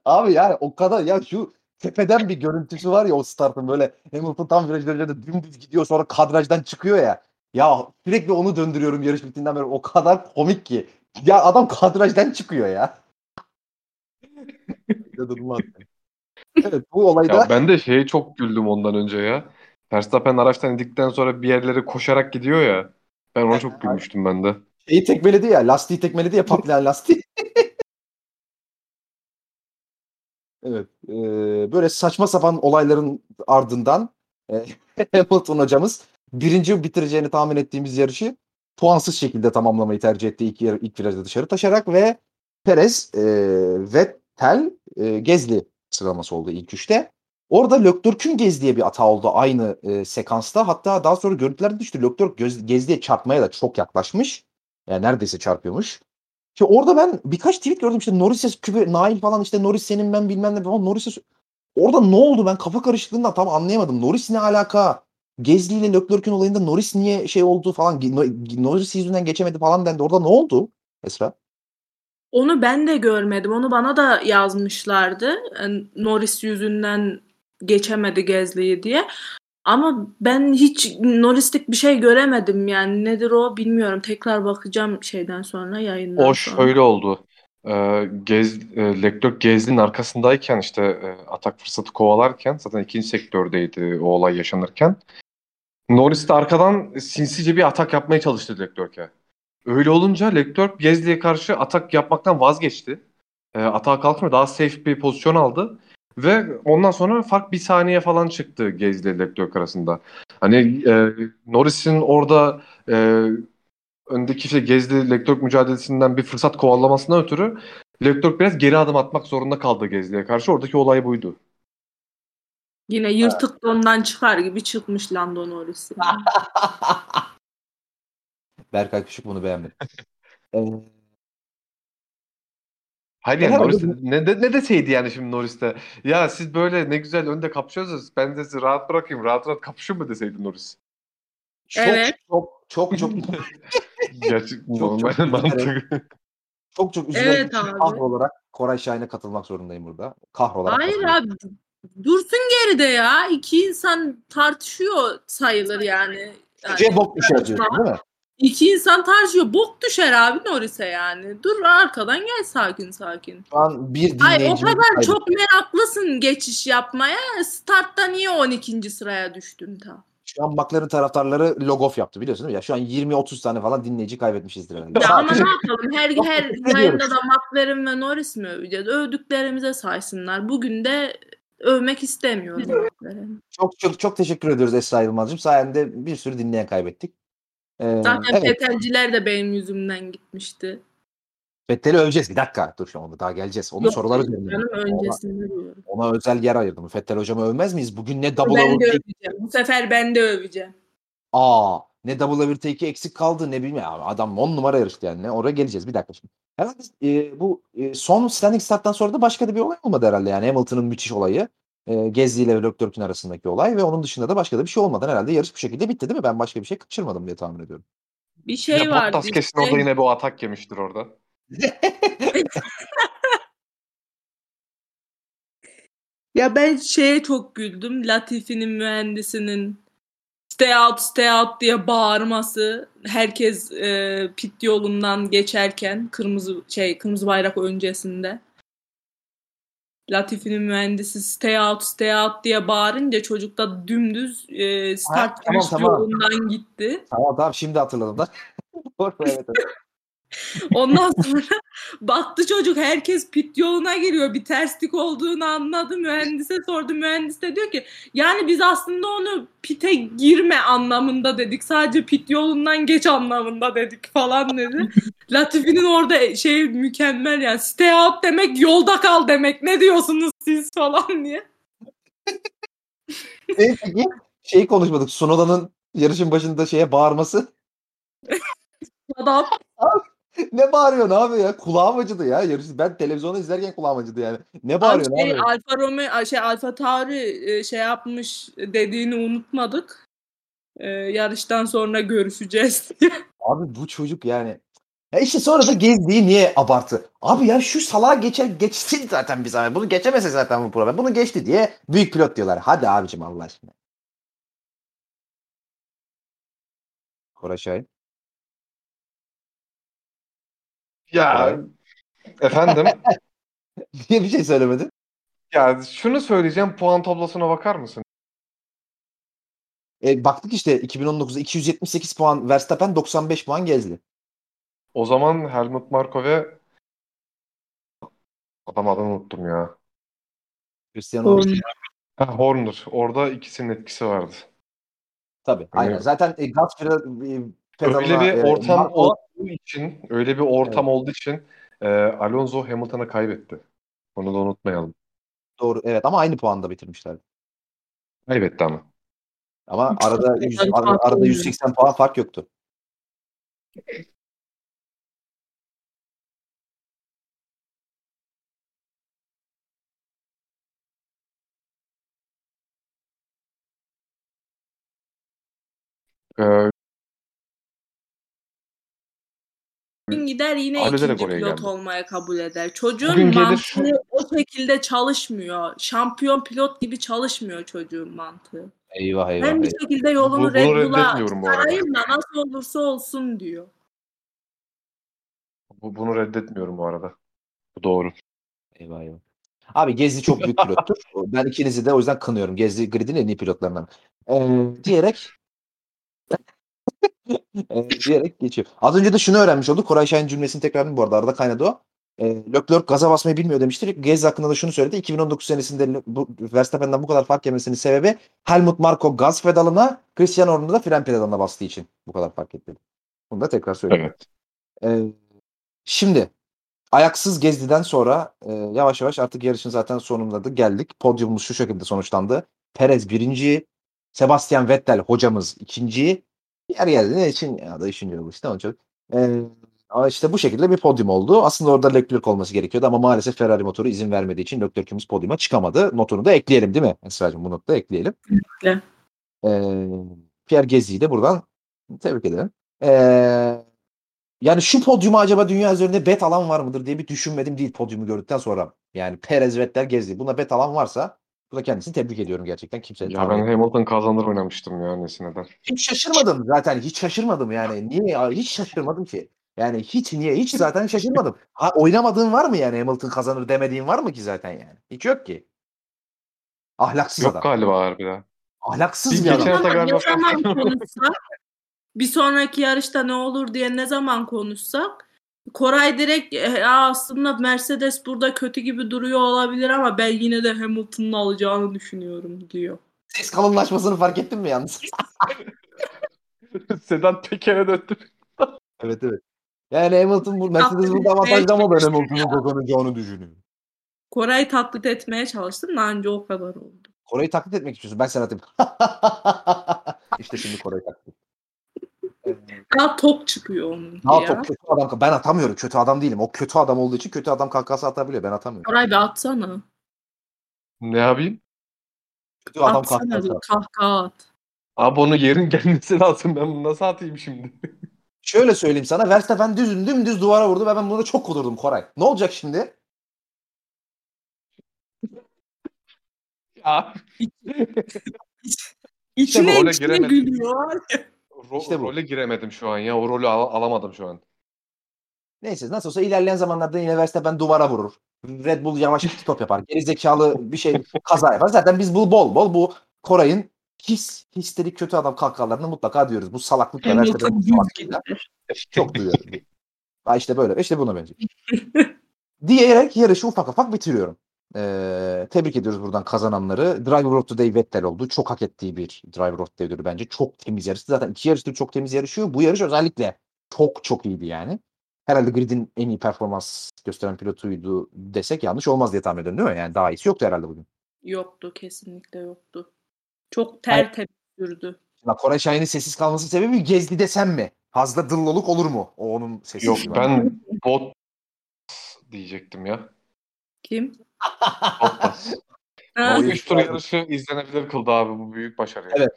Abi yani o kadar ya şu tepeden bir görüntüsü var ya o startın böyle Hamilton tam virajlarda dümdüz gidiyor sonra kadrajdan çıkıyor ya. Ya sürekli onu döndürüyorum yarış bittiğinden beri o kadar komik ki. Ya adam kadrajdan çıkıyor ya. İnanılmaz. Evet bu olayda Ya ben de şeye çok güldüm ondan önce ya. Verstappen araçtan indikten sonra bir yerlere koşarak gidiyor ya. Ben ona çok gülmüştüm ben de. şeyi tekmeledi ya lastiği tekmeledi ya patlayan lastiği. evet. e, böyle saçma sapan olayların ardından e, Hamilton hocamız birinci bitireceğini tahmin ettiğimiz yarışı puansız şekilde tamamlamayı tercih etti ilk, ilk virajda dışarı taşarak ve Perez, e, Vettel, e, Gezli sıralaması oldu ilk üçte. Orada Leclerc'ün Gezli'ye bir hata oldu aynı e, sekansta. Hatta daha sonra görüntüler düştü. Göz, Gezli'ye çarpmaya da çok yaklaşmış. Yani neredeyse çarpıyormuş. Ki orada ben birkaç tweet gördüm işte Norris'e kübe, Nail falan işte Norris senin ben bilmem ne falan Norris'e orada ne oldu ben kafa karışıklığından tam anlayamadım. Norris ne alaka? Gezli ile Leclerc'ün olayında Norris niye şey oldu falan No- Norris yüzünden geçemedi falan dendi. Orada ne oldu Esra? Onu ben de görmedim. Onu bana da yazmışlardı. Yani Norris yüzünden geçemedi Gezli'yi diye. Ama ben hiç Norris'lik bir şey göremedim yani. Nedir o bilmiyorum. Tekrar bakacağım şeyden sonra yayından O sonra. şöyle oldu. Ee, Gez, e, Leclerc Gezli'nin arkasındayken işte e, atak fırsatı kovalarken zaten ikinci sektördeydi o olay yaşanırken. Norris de arkadan sinsice bir atak yapmaya çalıştı Leclerc'e. Öyle olunca Leclerc Gezli'ye karşı atak yapmaktan vazgeçti. E, atağa kalkmıyor. Daha safe bir pozisyon aldı. Ve ondan sonra fark bir saniye falan çıktı Gezli ile Leclerc arasında. Hani e, Norris'in orada e, öndeki işte Gezli Leclerc mücadelesinden bir fırsat kovalamasından ötürü Leclerc biraz geri adım atmak zorunda kaldı Gezli'ye karşı. Oradaki olay buydu. Yine yırtık dondan çıkar gibi çıkmış Lando Norris. yani. Berkay Küçük bunu beğenmedi. Hayır yani Norris ne, de- ne deseydi yani şimdi Norris'te? Ya siz böyle ne güzel önde kapışıyorsunuz. Ben de sizi rahat bırakayım. Rahat rahat kapışın mı deseydi Norris? çok, Evet. çok çok çok Gerçek Çok normal çok mantık. çok çok üzülerek Evet abi. kahrolarak Koray Şahin'e katılmak zorundayım burada. Kahrolarak Hayır abi dursun geride ya. İki insan tartışıyor sayılır yani. yani Geceye bok düşer diyorsun değil mi? İki insan tartışıyor. Bok düşer abi Norris'e yani. Dur arkadan gel sakin sakin. An bir Ay o kadar çok meraklısın geçiş yapmaya. Startta niye 12. sıraya düştün ta? Şu an McLaren taraftarları logof yaptı biliyorsun değil mi? Ya şu an 20-30 tane falan dinleyici kaybetmişizdir herhalde. Ya ama ne yapalım? Her her yayında da McLaren ve Norris mi öveceğiz? Övdüklerimize saysınlar. Bugün de övmek istemiyorum. Çok çok çok teşekkür ediyoruz Esra Yılmaz'cığım. Sayende bir sürü dinleyen kaybettik. Ee, Zaten evet, Petelciler de benim yüzümden gitmişti. Vettel'i öveceğiz. Bir dakika dur şu an daha geleceğiz. Onun Yok, soruları üzerine. Ona, ona özel yer ayırdım. Vettel hocamı övmez miyiz? Bugün ne double Ben overtake. Bu sefer ben de öveceğim. Aa ne double overtake'i eksik kaldı ne ya. Adam 10 numara yarıştı yani. Ne? Oraya geleceğiz bir dakika şimdi. Herhalde e, bu e, son standing starttan sonra da başka da bir olay olmadı herhalde yani. Hamilton'ın müthiş olayı. E, Gezli ile Leclerc'in arasındaki olay ve onun dışında da başka da bir şey olmadan herhalde yarış bu şekilde bitti değil mi? Ben başka bir şey kaçırmadım diye tahmin ediyorum. Bir şey ya vardı. Bottas kesin işte. orada yine bu atak yemiştir orada. Ya ben şeye çok güldüm. Latifi'nin mühendisinin stay out stay out diye bağırması. Herkes e, pit yolundan geçerken kırmızı şey kırmızı bayrak öncesinde. Latifi'nin mühendisi stay out stay out diye bağırınca çocuk da dümdüz e, start tamam, finish tamam. yolundan gitti. Tamam tamam şimdi hatırladım da. Evet. evet. Ondan sonra baktı çocuk herkes pit yoluna giriyor. Bir terslik olduğunu anladı. Mühendise sordu. Mühendis de diyor ki yani biz aslında onu pite girme anlamında dedik. Sadece pit yolundan geç anlamında dedik falan dedi. Latifi'nin orada şey mükemmel yani. Stay out demek yolda kal demek. Ne diyorsunuz siz falan diye. E, peki şeyi konuşmadık. Sunoda'nın yarışın başında şeye bağırması. Adam ne bağırıyorsun abi ya? Kulağım acıdı ya. Yarış, ben televizyonda izlerken kulağım acıdı yani. Ne bağırıyorsun şey, abi? Alfa Romeo şey Alfa Tauri e, şey yapmış dediğini unutmadık. Ee, yarıştan sonra görüşeceğiz diye. Abi bu çocuk yani. Ya işte sonra da gezdiği niye abartı? Abi ya şu salağa geçer geçsin zaten bir zaman. Bunu geçemese zaten bu problem. Bunu geçti diye büyük pilot diyorlar. Hadi abicim Allah aşkına. Koray Ya Koray. efendim Niye bir şey söylemedin? ya şunu söyleyeceğim puan tablosuna bakar mısın? E, baktık işte 2019'da 278 puan Verstappen 95 puan gezdi. O zaman Helmut Marko ve adam adını unuttum ya. Cristiano Ronaldo. Ha, Horner. Orada ikisinin etkisi vardı. Tabii. Aynen. Zaten e, gaz pedal- e, pedalına Öyle bir e, ortam Marco- olduğu için, öyle bir ortam olduğu için e, Alonso Hamilton'a kaybetti. Onu da unutmayalım. doğru evet ama aynı puanda bitirmişlerdi. Kaybetti ama. Ama arada yüz- fark arada, arada olmuyor. 180 puan fark yoktu. E, Bugün gider yine Hallederek ikinci pilot geldi. olmaya kabul eder. Çocuğun Bugün mantığı şu- o şekilde çalışmıyor. Şampiyon pilot gibi çalışmıyor çocuğun mantığı. Eyvah eyvah. Ben bir şekilde yolunu Bu- Red Bull'a çıkarayım da nasıl olursa olsun diyor. bu, bunu reddetmiyorum bu arada. Bu doğru. Eyvah eyvah. Abi Gezdi çok büyük pilottur. Ben ikinizi de o yüzden kınıyorum. Gezdi gridin en iyi pilotlarından. Ee, diyerek Ee, diyerek geçiyor. Az önce de şunu öğrenmiş olduk. Koray Şahin cümlesini tekrarlayayım bu arada. Arada kaynadı o. Ee, Leclerc gaza basmayı bilmiyor demiştir. Gezdi hakkında da şunu söyledi. 2019 senesinde bu, Verstappen'den bu kadar fark yemesinin sebebi Helmut Marko gaz pedalına, Cristiano Ronaldo da fren pedalına bastığı için bu kadar fark etti. Bunu da tekrar söyleyeyim. Evet. Ee, şimdi ayaksız Gezdi'den sonra e, yavaş yavaş artık yarışın zaten sonunda da geldik. Podyumumuz şu şekilde sonuçlandı. Perez birinci, Sebastian Vettel hocamız ikinci. Yer geldi ne için ya da üçüncü oldu işte olacak. Ee, ama işte bu şekilde bir podyum oldu. Aslında orada Leclerc olması gerekiyordu ama maalesef Ferrari motoru izin vermediği için Leclerc'imiz podyuma çıkamadı. Notunu da ekleyelim değil mi? Esra'cığım bu notu da ekleyelim. Kesinlikle. Ee, Pierre Gezzi'yi de buradan tebrik ederim. Ee, yani şu podyuma acaba dünya üzerinde bet alan var mıdır diye bir düşünmedim değil podyumu gördükten sonra. Yani Perez, Vettel, Gezzi. Buna bet alan varsa bu da kendisini tebrik ediyorum gerçekten. Kimsenin Ya ben Hamilton kazanır oynamıştım ya nesineden. hiç şaşırmadım zaten. Hiç şaşırmadım yani. Niye ya? Hiç şaşırmadım ki. Yani hiç niye? Hiç zaten şaşırmadım. Ha, oynamadığın var mı yani Hamilton kazanır demediğin var mı ki zaten yani? Hiç yok ki. Ahlaksız Yok adam. galiba harbiden. Ahlaksız Bir bir, adam. galiba ne zaman konuşsak bir sonraki yarışta ne olur diye ne zaman konuşsak Koray direkt "E, aslında Mercedes burada kötü gibi duruyor olabilir ama ben yine de Hamilton'ın alacağını düşünüyorum diyor. Ses kalınlaşmasını fark ettin mi yalnız? Sedan Peker'e döndü. evet evet. Yani Hamilton bu Mercedes burada avantajlı ama ben Hamilton'un kazanacağını düşünüyorum. Koray'ı taklit etmeye çalıştım da anca o kadar oldu. Kore'yi taklit etmek istiyorsun. Ben sana atayım. işte şimdi Kore'yi taklit. Daha tok çıkıyor onun Daha ya. çok kötü adam. Ben atamıyorum. Kötü adam değilim. O kötü adam olduğu için kötü adam kahkahası atabiliyor. Ben atamıyorum. Koray bir atsana. Ne yapayım? Kötü adam Atsana kahkahası bir at. kahkaha at. Abi onun yerin gelmesi lazım. Ben bunu nasıl atayım şimdi? Şöyle söyleyeyim sana. Verstappen düz dümdüz duvara vurdu ve ben buna çok kudurdum Koray. Ne olacak şimdi? ya. İçine içine gülüyor. Ro- İşte bu. Role giremedim şu an ya. O rolü al- alamadım şu an. Neyse nasıl olsa ilerleyen zamanlarda yine Verstappen duvara vurur. Red Bull yavaş pit stop yapar. Geri zekalı bir şey kaza yapar. Zaten biz bu bol bol bu Koray'ın his, histerik kötü adam kahkahalarını mutlaka diyoruz. Bu salaklıkla Verstappen'in salaklığıyla çok duyuyorum. Ha işte böyle. İşte buna benziyor. Diyerek yarışı ufak ufak bitiriyorum. Ee, tebrik ediyoruz buradan kazananları. Driver of the Day Vettel oldu. Çok hak ettiği bir Driver of the Day'dir bence. Çok temiz yarıştı. Zaten iki yarıştır çok temiz yarışıyor. Bu yarış özellikle çok çok iyiydi yani. Herhalde gridin en iyi performans gösteren pilotuydu desek yanlış olmaz diye tahmin ediyorum değil mi? Yani daha iyisi yoktu herhalde bugün. Yoktu kesinlikle yoktu. Çok tertemiz sürdü. Bak Koray Şahin'in sessiz kalması sebebi gezdi desem mi? Fazla dılloluk olur mu? O onun sesi. Yok ben bot diyecektim ya. Kim? Bu üç tur yarışı izlenebilir kıldı abi bu büyük başarı. Evet.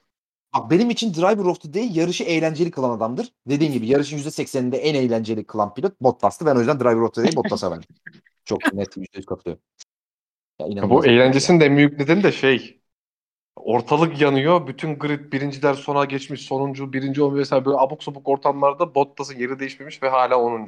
Bak benim için Driver of the Day yarışı eğlenceli kılan adamdır. Dediğim gibi yarışın %80'inde en eğlenceli kılan pilot Bottas'tı. Ben o yüzden Driver of the Day'i Bottas'a verdim. Çok net %100 katılıyorum. Ya Ya bu eğlencesinin de en büyük nedeni de şey ortalık yanıyor. Bütün grid birinciler sona geçmiş. Sonuncu, birinci olmuş vesaire böyle abuk sabuk ortamlarda Bottas'ın yeri değişmemiş ve hala 10.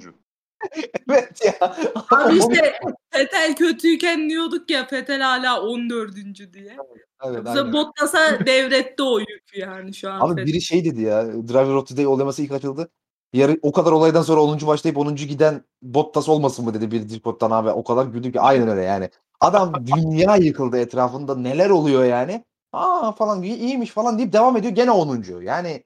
evet ya. Abi işte Fetel kötüyken diyorduk ya Fetel hala 14. diye. Evet, aynen. Bottas'a devretti o yükü yani şu an. Abi Vettel. biri şey dedi ya. Driver of the Day olaması ilk açıldı. Yarı, o kadar olaydan sonra 10. başlayıp 10. giden Bottas olmasın mı dedi bir Discord'dan abi. O kadar güldüm ki aynen öyle yani. Adam dünya yıkıldı etrafında neler oluyor yani. Aa falan iyi- iyiymiş falan deyip devam ediyor gene 10. Yani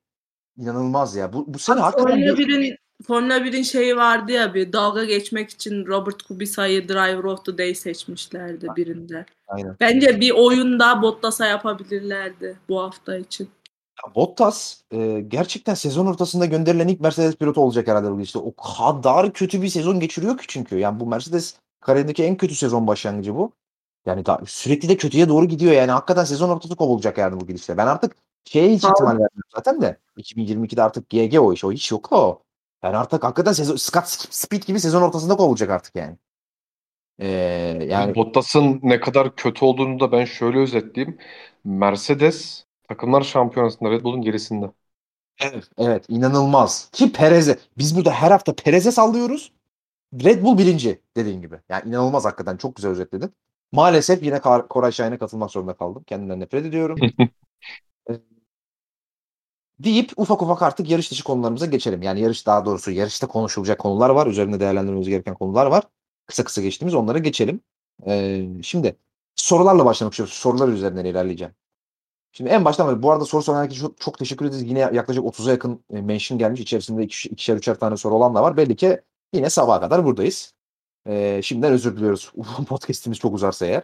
inanılmaz ya. Bu, bu sene hakikaten bir- 1'in Formula 1'in şeyi vardı ya bir dalga geçmek için Robert Kubica'yı Driver of the Day seçmişlerdi birinde. Aynen. Bence bir oyunda Bottas'a yapabilirlerdi bu hafta için. Ya Bottas e, gerçekten sezon ortasında gönderilen ilk Mercedes pilotu olacak herhalde bu işte. O kadar kötü bir sezon geçiriyor ki çünkü. Yani bu Mercedes kariyerindeki en kötü sezon başlangıcı bu. Yani daha, sürekli de kötüye doğru gidiyor yani. Hakikaten sezon ortası kovulacak yani bu gidişle. Ben artık şeye hiç ihtimal vermiyorum zaten de. 2022'de artık GG o iş. O hiç yok o. Yani artık hakikaten sezon, Scott Speed gibi sezon ortasında kovulacak artık yani. Ee, yani Bottas'ın ne kadar kötü olduğunu da ben şöyle özetleyeyim. Mercedes takımlar şampiyonasında Red Bull'un gerisinde. Evet, evet inanılmaz. Ki Perez'e biz burada her hafta Perez'e sallıyoruz. Red Bull birinci dediğin gibi. Yani inanılmaz hakikaten çok güzel özetledin. Maalesef yine Koray Şahin'e katılmak zorunda kaldım. Kendimden nefret ediyorum. Deyip ufak ufak artık yarış dışı konularımıza geçelim. Yani yarış daha doğrusu yarışta konuşulacak konular var. Üzerinde değerlendirmemiz gereken konular var. Kısa kısa geçtiğimiz onlara geçelim. Ee, şimdi sorularla başlamak istiyorum. Sorular üzerinden ilerleyeceğim. Şimdi en baştan bu arada soru soran herkese çok, çok teşekkür ederiz. Yine yaklaşık 30'a yakın e, mention gelmiş. İçerisinde iki, ikişer üçer tane soru olan da var. Belli ki yine sabaha kadar buradayız. Ee, şimdiden özür diliyoruz. Podcast'imiz çok uzarsa eğer.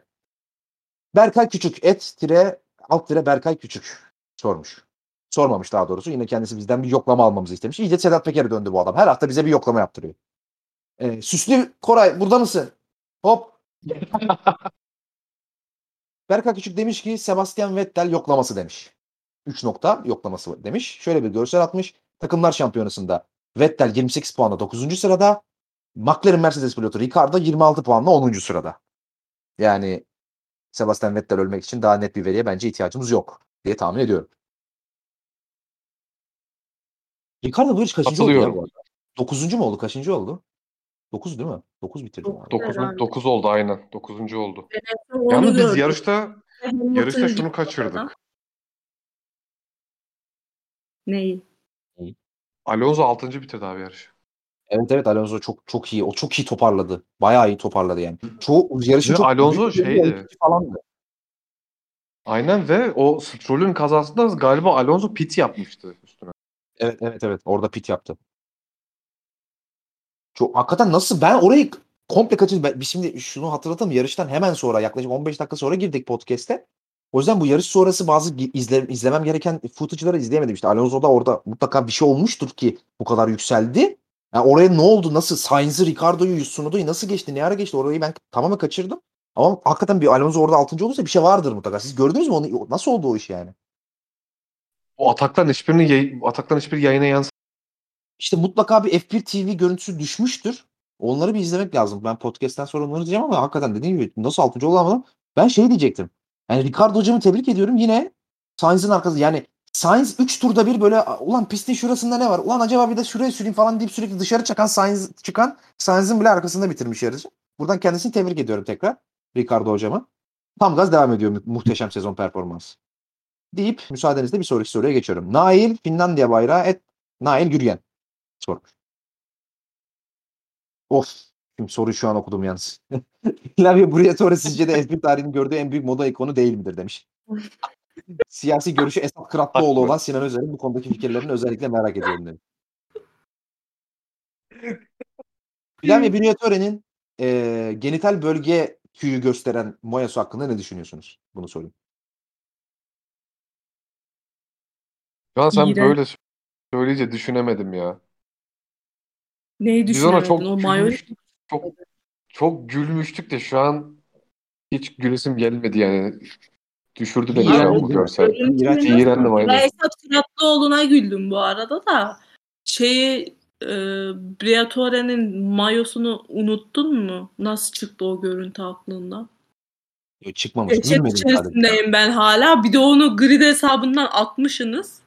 Berkay Küçük et tire alt tire Berkay Küçük sormuş. Sormamış daha doğrusu. Yine kendisi bizden bir yoklama almamızı istemiş. İyice Sedat Peker'e döndü bu adam. Her hafta bize bir yoklama yaptırıyor. Ee, Süslü Koray burada mısın? Hop. Berkay Küçük demiş ki Sebastian Vettel yoklaması demiş. 3 nokta yoklaması demiş. Şöyle bir görsel atmış. Takımlar şampiyonasında Vettel 28 puanla 9. sırada. McLaren Mercedes pilotu Ricardo 26 puanla 10. sırada. Yani Sebastian Vettel ölmek için daha net bir veriye bence ihtiyacımız yok diye tahmin ediyorum. Ricardo bu yarış kaçıncı oldu ya bu arada? 9. mu oldu? Kaçıncı oldu? 9 değil mi? 9 bitirdi. Dokuz. galiba. 9, Herhalde. 9 oldu aynen. 9. oldu. Onu Yalnız biz gördüm. yarışta yarışta şunu kaçırdık. Neyi? Alonso 6. bitirdi abi yarışı. Evet evet Alonso çok çok iyi. O çok iyi toparladı. Bayağı iyi toparladı yani. Çoğu yarışın Ve çok Alonso şeydi. 12 falandı. Aynen ve o Stroll'ün kazasında galiba Alonso pit yapmıştı. Evet evet evet. Orada pit yaptı. Çok hakikaten nasıl ben orayı komple kaçırdım. Ben, biz şimdi şunu hatırlatalım. Yarıştan hemen sonra yaklaşık 15 dakika sonra girdik podcast'te. O yüzden bu yarış sonrası bazı izle, izlemem gereken footage'ları izleyemedim. İşte Alonso da orada mutlaka bir şey olmuştur ki bu kadar yükseldi. Yani oraya ne oldu? Nasıl? Sainz'ı, Ricardo'yu, Tsunoda'yı nasıl geçti? Ne ara geçti? Orayı ben tamamen kaçırdım. Ama hakikaten bir Alonso orada 6. olursa bir şey vardır mutlaka. Siz gördünüz mü onu? Nasıl oldu o iş yani? O atakların hiçbirini atakların hiçbir yayına yansımadı. İşte mutlaka bir F1 TV görüntüsü düşmüştür. Onları bir izlemek lazım. Ben podcast'ten sonra onları diyeceğim ama hakikaten dediğim gibi nasıl 6. olamadım. Ben şey diyecektim. Yani Ricardo hocamı tebrik ediyorum. Yine Sainz'in arkası yani Sainz 3 turda bir böyle ulan pistin şurasında ne var? Ulan acaba bir de şuraya süreyim falan deyip sürekli dışarı çıkan Sainz çıkan Sainz'in bile arkasında bitirmiş yarışı. Buradan kendisini tebrik ediyorum tekrar Ricardo hocama. Tam gaz devam ediyor mu- muhteşem sezon performansı. Deyip müsaadenizle bir sonraki soruya geçiyorum. Nail Finlandiya bayrağı et Nail Gürgen sormuş. Of. Şimdi soruyu şu an okudum yalnız. Flavio Briatore sizce de F1 tarihinin gördüğü en büyük moda ikonu değil midir demiş. Siyasi görüşü Esat Kıratlıoğlu olan Sinan Özer'in bu konudaki fikirlerini özellikle merak ediyorum demiş. Flavio Briatore'nin e, genital bölge tüyü gösteren moyası hakkında ne düşünüyorsunuz? Bunu sorayım. Şu an sen İğrenç. böyle söyleyince düşünemedim ya. Neyi Biz ona düşünemedin? çok O mayo gülmüştük. Çok, çok gülmüştük de şu an hiç gülesim gelmedi yani. Düşürdü beni şu an bu mi? görsel. İğrenç. İğrendim Ben aynen. Esat Kıratlıoğlu'na güldüm bu arada da. Şeyi e, Briatore'nin mayosunu unuttun mu? Nasıl çıktı o görüntü aklından? Yo, Çıkmamış. Gülmedim sadece. içerisindeyim ben hala. Bir de onu grid hesabından atmışsınız.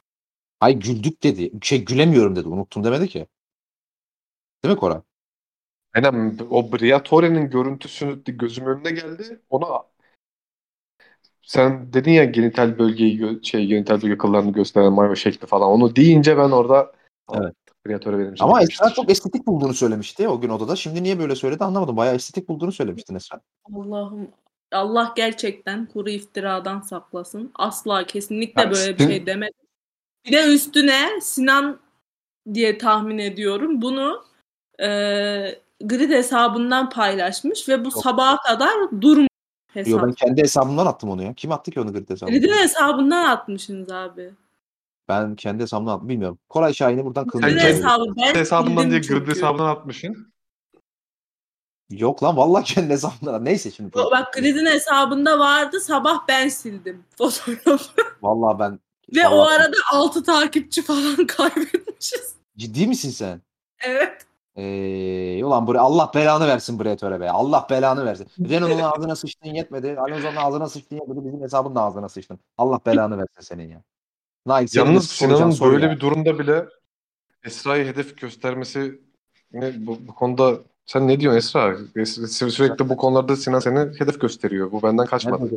Ay güldük dedi. Şey gülemiyorum dedi. Unuttum demedi ki. Değil mi Koray? Aynen o Briatore'nin görüntüsü gözümün önüne geldi. Ona sen dedin ya genital bölgeyi gö- şey genital bölge kıllarını gösteren mayo şekli falan. Onu deyince ben orada Evet. Briatore benim için Ama. Esra çok estetik bulduğunu söylemişti o gün odada. Şimdi niye böyle söyledi anlamadım. Bayağı estetik bulduğunu söylemiştin Esra. Allah'ım Allah gerçekten kuru iftiradan saklasın. Asla kesinlikle Ya böyle bir şey demedim. Bir de üstüne Sinan diye tahmin ediyorum. Bunu e, grid hesabından paylaşmış ve bu sabaha kadar durmuş Yo hesap. ben kendi hesabımdan attım onu ya. Kim attı ki onu grid hesabından? Grid'in hesabından atmışsınız abi. Ben kendi hesabımdan attım. Bilmiyorum. Koray Şahin'i buradan Grid kılmaya kendi- hesabı ben hesabından diye grid hesabından atmışsın. Yok lan vallahi kendi hesabımdan. Neyse şimdi. Bak Grid'in hesabında vardı sabah ben sildim fotoğrafı. Vallahi ben Ve o Vallahi- arada 6 takipçi falan kaybetmişiz. Ciddi misin sen? Evet. Eee ulan buraya Allah belanı versin Briatore be. Allah belanı versin. Renault'un ağzına sıçtığın yetmedi. Alonso'nun ağzına sıçtığın yetmedi. Bizim hesabın da ağzına sıçtın. Allah belanı versin senin ya. De Yalnız Sinan'ın böyle ya. bir durumda bile Esra'yı hedef göstermesi ne, bu, bu konuda sen ne diyorsun Esra? Es- Sürekli bu konularda Sinan seni hedef gösteriyor. Bu benden kaçmadı.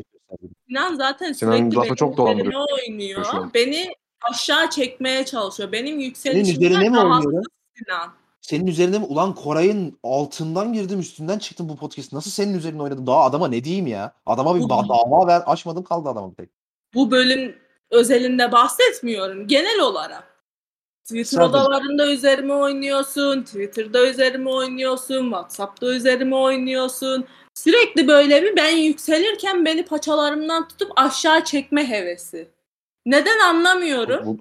Sinan zaten Sinan sürekli lafı çok dolandırıyor üzerime oynuyor. şu an. Beni aşağı çekmeye çalışıyor. Benim yükselişimden üzerine mi rahatsız oynuyorum? Sinan. Senin üzerine mi? Ulan Koray'ın altından girdim üstünden çıktım bu podcast. Nasıl senin üzerine oynadım? Daha adama ne diyeyim ya? Adama bir Bu- ba- dava ver. Açmadım kaldı adama bir tek. Bu bölüm özelinde bahsetmiyorum. Genel olarak. Twitter Zaten- odalarında üzerime oynuyorsun. Twitter'da üzerime oynuyorsun. Whatsapp'ta üzerime oynuyorsun. Sürekli böyle bir ben yükselirken beni paçalarımdan tutup aşağı çekme hevesi. Neden anlamıyorum. Bu,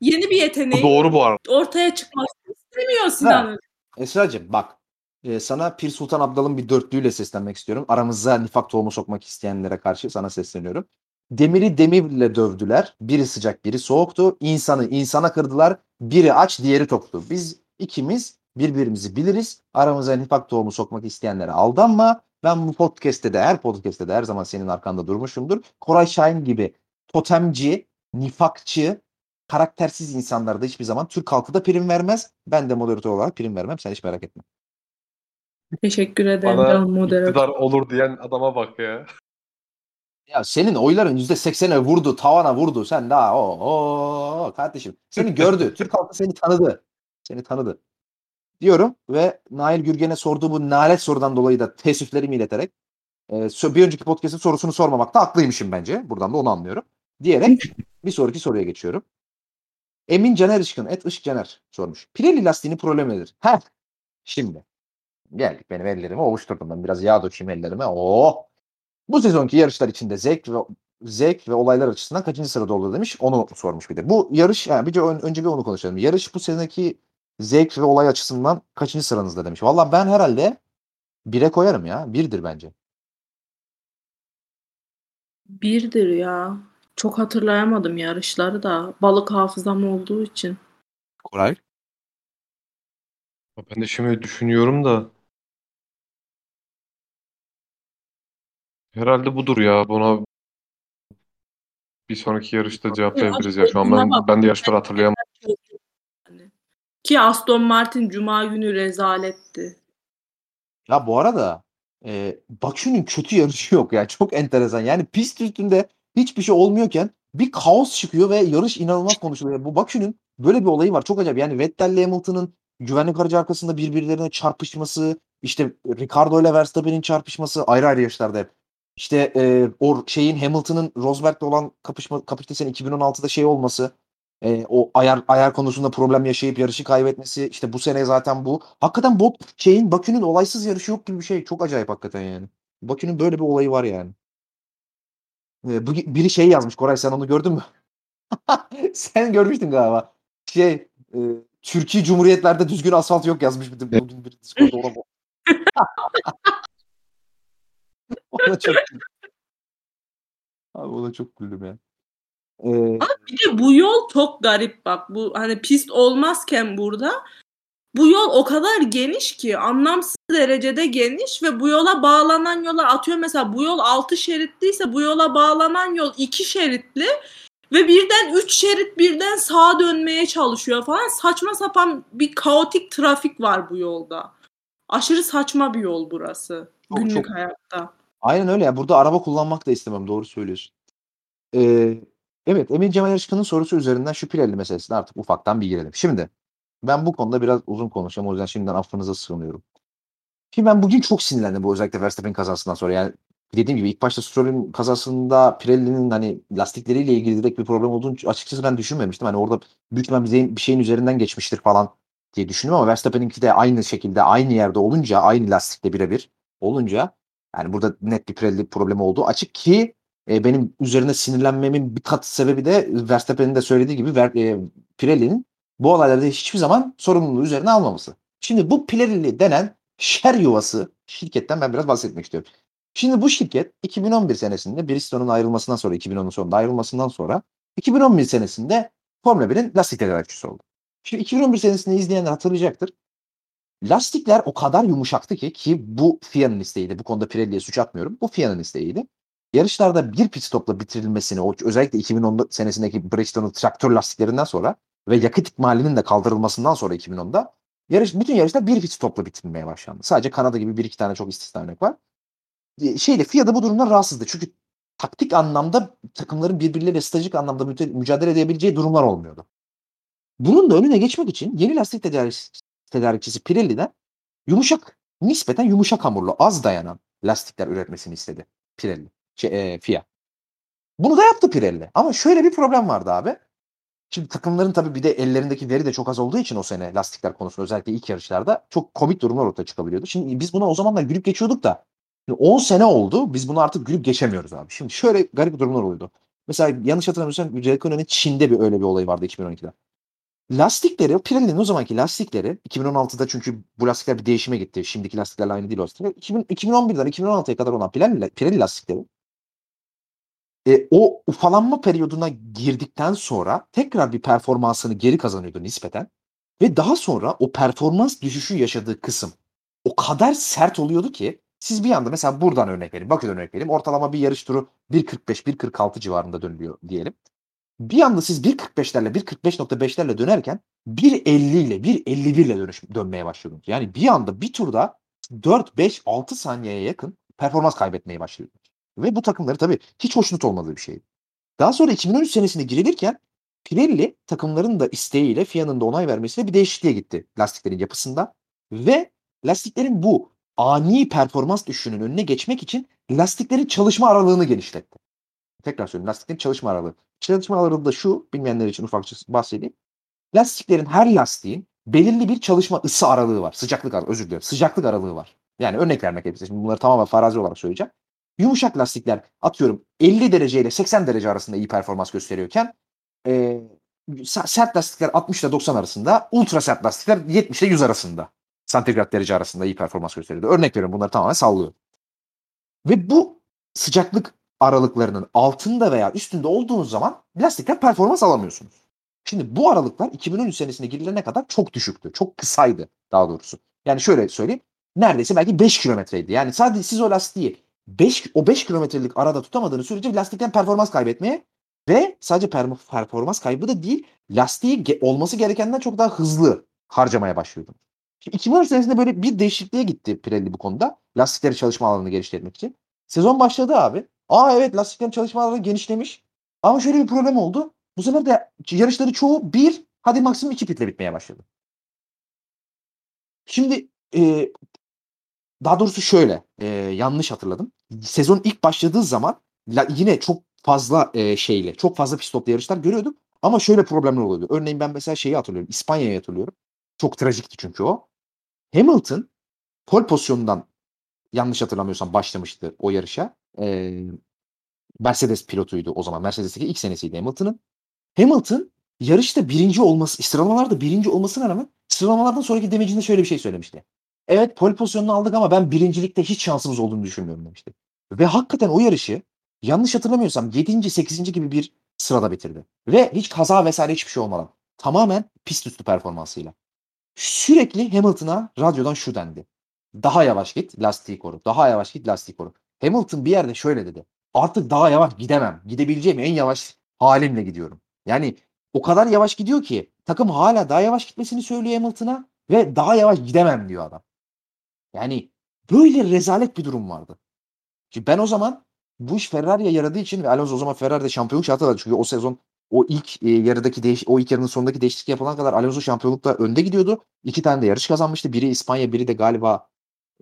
Yeni bir bu yeteneği doğru bu arada. ortaya çıkmasını istemiyor Sinan'ın. Esra'cığım bak. e, sana Pir Sultan Abdal'ın bir dörtlüğüyle seslenmek istiyorum. Aramıza nifak tohumu sokmak isteyenlere karşı sana sesleniyorum. Demiri demirle dövdüler. Biri sıcak biri soğuktu. İnsanı insana kırdılar. Biri aç diğeri toktu. Biz ikimiz birbirimizi biliriz. Aramıza nifak tohumu sokmak isteyenlere aldanma. Ben bu podcast'te de her podcast'te de her zaman senin arkanda durmuşumdur. Koray Şahin gibi totemci, nifakçı, karaktersiz insanlara da hiçbir zaman Türk halkı da prim vermez. Ben de moderatör olarak prim vermem. Sen hiç merak etme. Teşekkür ederim Bana moderatör. iktidar olur diyen adama bak ya. Ya senin oyların %80'e vurdu, tavana vurdu. Sen daha o kardeşim. Seni gördü. Türk halkı seni tanıdı. Seni tanıdı. Diyorum ve Nail Gürgen'e sorduğu bu nalet sorudan dolayı da teessüflerimi ileterek e, bir önceki podcast'ın sorusunu sormamakta haklıymışım bence. Buradan da onu anlıyorum. Diyerek bir sonraki soruya geçiyorum. Emin Caner Işkın, et Işık Caner sormuş. Pirelli lastiğinin problemi nedir? Heh. Şimdi. Geldik benim ellerimi ovuşturdum ben. Biraz yağ dökeyim ellerime. Oo. Bu sezonki yarışlar içinde zevk ve zevk ve olaylar açısından kaçıncı sırada olur demiş. Onu sormuş bir de. Bu yarış yani bir ön- önce bir onu konuşalım. Yarış bu seneki zevk ve olay açısından kaçıncı sıranızda demiş. Valla ben herhalde bire koyarım ya. Birdir bence. Birdir ya. Çok hatırlayamadım yarışları da. Balık hafızam olduğu için. Koray. Ben de şimdi düşünüyorum da herhalde budur ya. Buna bir sonraki yarışta cevaplayabiliriz ya. Şu an ben, ben de yarışları hatırlayamam. Yani. Ki Aston Martin Cuma günü rezaletti. Ya bu arada e, Bakü'nün kötü yarışı yok ya. Çok enteresan. Yani pist üstünde hiçbir şey olmuyorken bir kaos çıkıyor ve yarış inanılmaz konuşuluyor. Bu Bakü'nün böyle bir olayı var. Çok acayip. Yani Vettel'le Hamilton'ın güvenlik aracı arkasında birbirlerine çarpışması, işte Ricardo ile Verstappen'in çarpışması ayrı ayrı yaşlarda hep. İşte e, o şeyin Hamilton'ın Rosberg'le olan kapışma kapıştığı sene 2016'da şey olması, e, o ayar ayar konusunda problem yaşayıp yarışı kaybetmesi, işte bu sene zaten bu. Hakikaten bu şeyin Bakü'nün olaysız yarışı yok gibi bir şey. Çok acayip hakikaten yani. Bakü'nün böyle bir olayı var yani. E, bu, biri şey yazmış Koray sen onu gördün mü? sen görmüştün galiba. Şey e, Türkiye Cumhuriyetlerde düzgün asfalt yok yazmış bir bugün bir Discord'da ona. ona çok. Abi ona çok güldüm ya. Ee, Bir de bu yol çok garip bak. Bu hani pist olmazken burada bu yol o kadar geniş ki anlamsız derecede geniş ve bu yola bağlanan yollar atıyor mesela bu yol 6 şeritliyse bu yola bağlanan yol 2 şeritli ve birden 3 şerit birden sağa dönmeye çalışıyor falan. Saçma sapan bir kaotik trafik var bu yolda. Aşırı saçma bir yol burası Çok, günlük çok. hayatta. Aynen öyle ya. Burada araba kullanmak da istemem. Doğru söylüyorsun. Ee, evet Emin Cemal Yarışkan'ın sorusu üzerinden şu Pirelli meselesine artık ufaktan bir girelim. Şimdi ben bu konuda biraz uzun konuşacağım. O yüzden şimdiden affınıza sığınıyorum. Şimdi ben bugün çok sinirlendim bu özellikle Verstappen kazasından sonra. Yani dediğim gibi ilk başta Stroll'ün kazasında Pirelli'nin hani lastikleriyle ilgili direkt bir problem olduğunu açıkçası ben düşünmemiştim. Hani orada büyük bir, şeyin üzerinden geçmiştir falan diye düşündüm ama Verstappen'inki de aynı şekilde aynı yerde olunca aynı lastikle birebir olunca yani burada net bir Pirelli problemi oldu. Açık ki e, benim üzerine sinirlenmemin bir kat sebebi de Verstappen'in de söylediği gibi Ver, e, Pirelli'nin bu olaylarda hiçbir zaman sorumluluğu üzerine almaması. Şimdi bu Pirelli denen şer yuvası şirketten ben biraz bahsetmek istiyorum. Şimdi bu şirket 2011 senesinde Bristol'un ayrılmasından sonra 2010'un sonunda ayrılmasından sonra 2011 senesinde Formula 1'in lastik tedarikçisi oldu. Şimdi 2011 senesini izleyenler hatırlayacaktır. Lastikler o kadar yumuşaktı ki ki bu FIA'nın isteğiydi. Bu konuda Pirelli'ye suç atmıyorum. Bu FIA'nın isteğiydi. Yarışlarda bir pit stopla bitirilmesini o özellikle 2010 senesindeki Bristol'un traktör lastiklerinden sonra ve yakıt ikmalinin de kaldırılmasından sonra 2010'da yarış bütün yarışlar bir pit stopla bitirilmeye başlandı. Sadece Kanada gibi bir iki tane çok istisna örnek var. E, Şeyde FIA da bu durumdan rahatsızdı. Çünkü taktik anlamda takımların birbirleriyle stratejik anlamda mücadele edebileceği durumlar olmuyordu. Bunun da önüne geçmek için yeni lastik tedarik, tedarikçisi Pirelli'den yumuşak, nispeten yumuşak hamurlu, az dayanan lastikler üretmesini istedi Pirelli, şey, e, FIA. Bunu da yaptı Pirelli. Ama şöyle bir problem vardı abi. Şimdi takımların tabii bir de ellerindeki veri de çok az olduğu için o sene lastikler konusunda özellikle ilk yarışlarda çok komik durumlar ortaya çıkabiliyordu. Şimdi biz buna o zamanlar gülüp geçiyorduk da şimdi 10 sene oldu biz bunu artık gülüp geçemiyoruz abi. Şimdi şöyle garip durumlar oluyordu. Mesela yanlış hatırlamıyorsam Räikkönen'in Çin'de bir öyle bir olayı vardı 2012'de. Lastikleri, Pirelli'nin o zamanki lastikleri 2016'da çünkü bu lastikler bir değişime gitti. Şimdiki lastiklerle aynı değil o lastikler. 2000, 2011'den 2016'ya kadar olan Pirelli, Pirelli lastikleri e, o ufalanma periyoduna girdikten sonra tekrar bir performansını geri kazanıyordu nispeten. Ve daha sonra o performans düşüşü yaşadığı kısım o kadar sert oluyordu ki siz bir anda mesela buradan örnek vereyim. Bakü'den örnek vereyim. Ortalama bir yarış turu 1.45-1.46 civarında dönülüyor diyelim. Bir anda siz 1.45'lerle 1.45.5'lerle dönerken 1.50 ile 1.51 ile dönüş, dönmeye başlıyordunuz. Yani bir anda bir turda 4, 5, 6 saniyeye yakın performans kaybetmeye başlıyordunuz. Ve bu takımları tabii hiç hoşnut olmadığı bir şeydi. Daha sonra 2013 senesinde girilirken Pirelli takımların da isteğiyle FIA'nın da onay vermesiyle bir değişikliğe gitti lastiklerin yapısında. Ve lastiklerin bu ani performans düşüşünün önüne geçmek için lastiklerin çalışma aralığını genişletti. Tekrar söyleyeyim lastiklerin çalışma aralığı. Çalışma aralığı da şu bilmeyenler için ufakça bahsedeyim. Lastiklerin her lastiğin belirli bir çalışma ısı aralığı var. Sıcaklık aralığı özür dilerim. Sıcaklık aralığı var. Yani örnek vermek gerekirse şimdi bunları tamamen farazi olarak söyleyeceğim. Yumuşak lastikler atıyorum 50 derece ile 80 derece arasında iyi performans gösteriyorken e, sert lastikler 60 ile 90 arasında, ultra sert lastikler 70 ile 100 arasında santigrat derece arasında iyi performans gösteriyordu. Örnek veriyorum bunları tamamen sallıyorum. Ve bu sıcaklık aralıklarının altında veya üstünde olduğunuz zaman lastikten performans alamıyorsunuz. Şimdi bu aralıklar 2013 senesine girilene kadar çok düşüktü. Çok kısaydı daha doğrusu. Yani şöyle söyleyeyim. Neredeyse belki 5 kilometreydi. Yani sadece siz o lastiği 5, o 5 kilometrelik arada tutamadığınız sürece lastikten performans kaybetmeye ve sadece per- performans kaybı da değil lastiği ge- olması gerekenden çok daha hızlı harcamaya başlıyordum. Şimdi 2013 senesinde böyle bir değişikliğe gitti Pirelli bu konuda. Lastikleri çalışma alanını genişletmek için. Sezon başladı abi. Aa evet lastiklerin çalışma alanı genişlemiş. Ama şöyle bir problem oldu. Bu sefer de yarışları çoğu bir hadi maksimum iki pitle bitmeye başladı. Şimdi e, daha doğrusu şöyle e, yanlış hatırladım. Sezon ilk başladığı zaman la, yine çok fazla e, şeyle çok fazla pit stoplu yarışlar görüyorduk. Ama şöyle problemler oluyordu. Örneğin ben mesela şeyi hatırlıyorum. İspanya'yı hatırlıyorum. Çok trajikti çünkü o. Hamilton pol pozisyonundan yanlış hatırlamıyorsam başlamıştı o yarışa. E, Mercedes pilotuydu o zaman. Mercedes'teki ilk senesiydi Hamilton'ın. Hamilton yarışta birinci olması, sıralamalarda birinci olmasına rağmen sıralamalardan sonraki demecinde şöyle bir şey söylemişti. Evet pol pozisyonunu aldık ama ben birincilikte hiç şansımız olduğunu düşünmüyorum demişti. Ve hakikaten o yarışı yanlış hatırlamıyorsam 7. 8. gibi bir sırada bitirdi. Ve hiç kaza vesaire hiçbir şey olmadan. Tamamen pist üstü performansıyla. Sürekli Hamilton'a radyodan şu dendi. Daha yavaş git lastiği koru. Daha yavaş git lastiği koru. Hamilton bir yerde şöyle dedi. Artık daha yavaş gidemem. Gidebileceğim en yavaş halimle gidiyorum. Yani o kadar yavaş gidiyor ki takım hala daha yavaş gitmesini söylüyor Hamilton'a ve daha yavaş gidemem diyor adam. Yani böyle rezalet bir durum vardı. Şimdi ben o zaman bu iş Ferrari'ye yaradığı için ve Alonso o zaman Ferrari'de şampiyonluk şartı aldı. Çünkü o sezon o ilk e, yarıdaki değiş o ilk yarının sonundaki değişiklik yapılan kadar Alonso şampiyonlukta önde gidiyordu. İki tane de yarış kazanmıştı. Biri İspanya, biri de galiba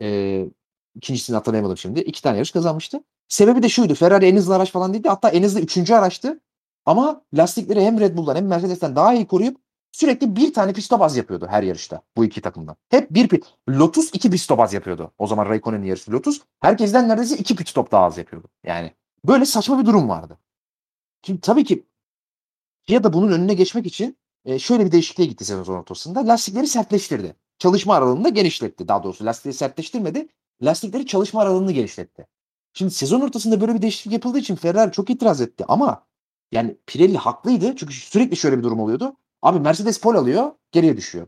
e, ikincisini hatırlayamadım şimdi. İki tane yarış kazanmıştı. Sebebi de şuydu. Ferrari en hızlı araç falan değildi. Hatta en hızlı üçüncü araçtı. Ama lastikleri hem Red Bull'dan hem Mercedes'ten daha iyi koruyup sürekli bir tane pit stop az yapıyordu her yarışta bu iki takımdan. Hep bir pit. Lotus iki pit stop az yapıyordu. O zaman Raikkonen'in yarışı Lotus. Herkesten neredeyse iki pit stop daha az yapıyordu. Yani böyle saçma bir durum vardı. Şimdi tabii ki ya da bunun önüne geçmek için e, şöyle bir değişikliğe gitti sezon ortasında. Lastikleri sertleştirdi. Çalışma aralığını da genişletti. Daha doğrusu lastikleri sertleştirmedi. Lastikleri çalışma aralığını genişletti. Şimdi sezon ortasında böyle bir değişiklik yapıldığı için Ferrari çok itiraz etti ama yani Pirelli haklıydı çünkü sürekli şöyle bir durum oluyordu. Abi Mercedes pol alıyor, geriye düşüyor.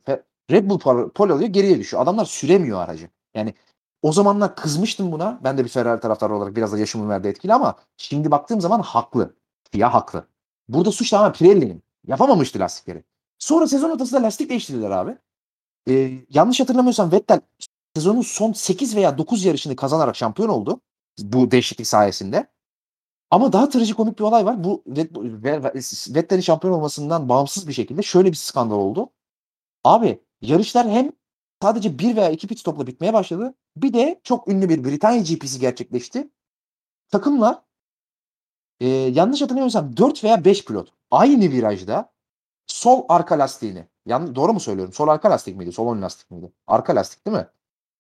Red Bull pol alıyor, geriye düşüyor. Adamlar süremiyor aracı. Yani o zamanlar kızmıştım buna. Ben de bir Ferrari taraftarı olarak biraz da yaşımın verdiği etkili ama şimdi baktığım zaman haklı. Ya haklı. Burada suç tamamen Pirelli'nin. Yapamamıştı lastikleri. Sonra sezon ortasında lastik değiştirdiler abi. Ee, yanlış hatırlamıyorsam Vettel sezonun son 8 veya 9 yarışını kazanarak şampiyon oldu. Bu değişiklik sayesinde. Ama daha trajikomik bir olay var. Bu Vettel'in şampiyon olmasından bağımsız bir şekilde şöyle bir skandal oldu. Abi yarışlar hem sadece bir veya iki pit stopla bitmeye başladı. Bir de çok ünlü bir Britanya GP'si gerçekleşti. Takımlar e, yanlış hatırlamıyorsam 4 veya 5 pilot aynı virajda sol arka lastiğini yan, doğru mu söylüyorum? Sol arka lastik miydi? Sol ön lastik miydi? Arka lastik değil mi?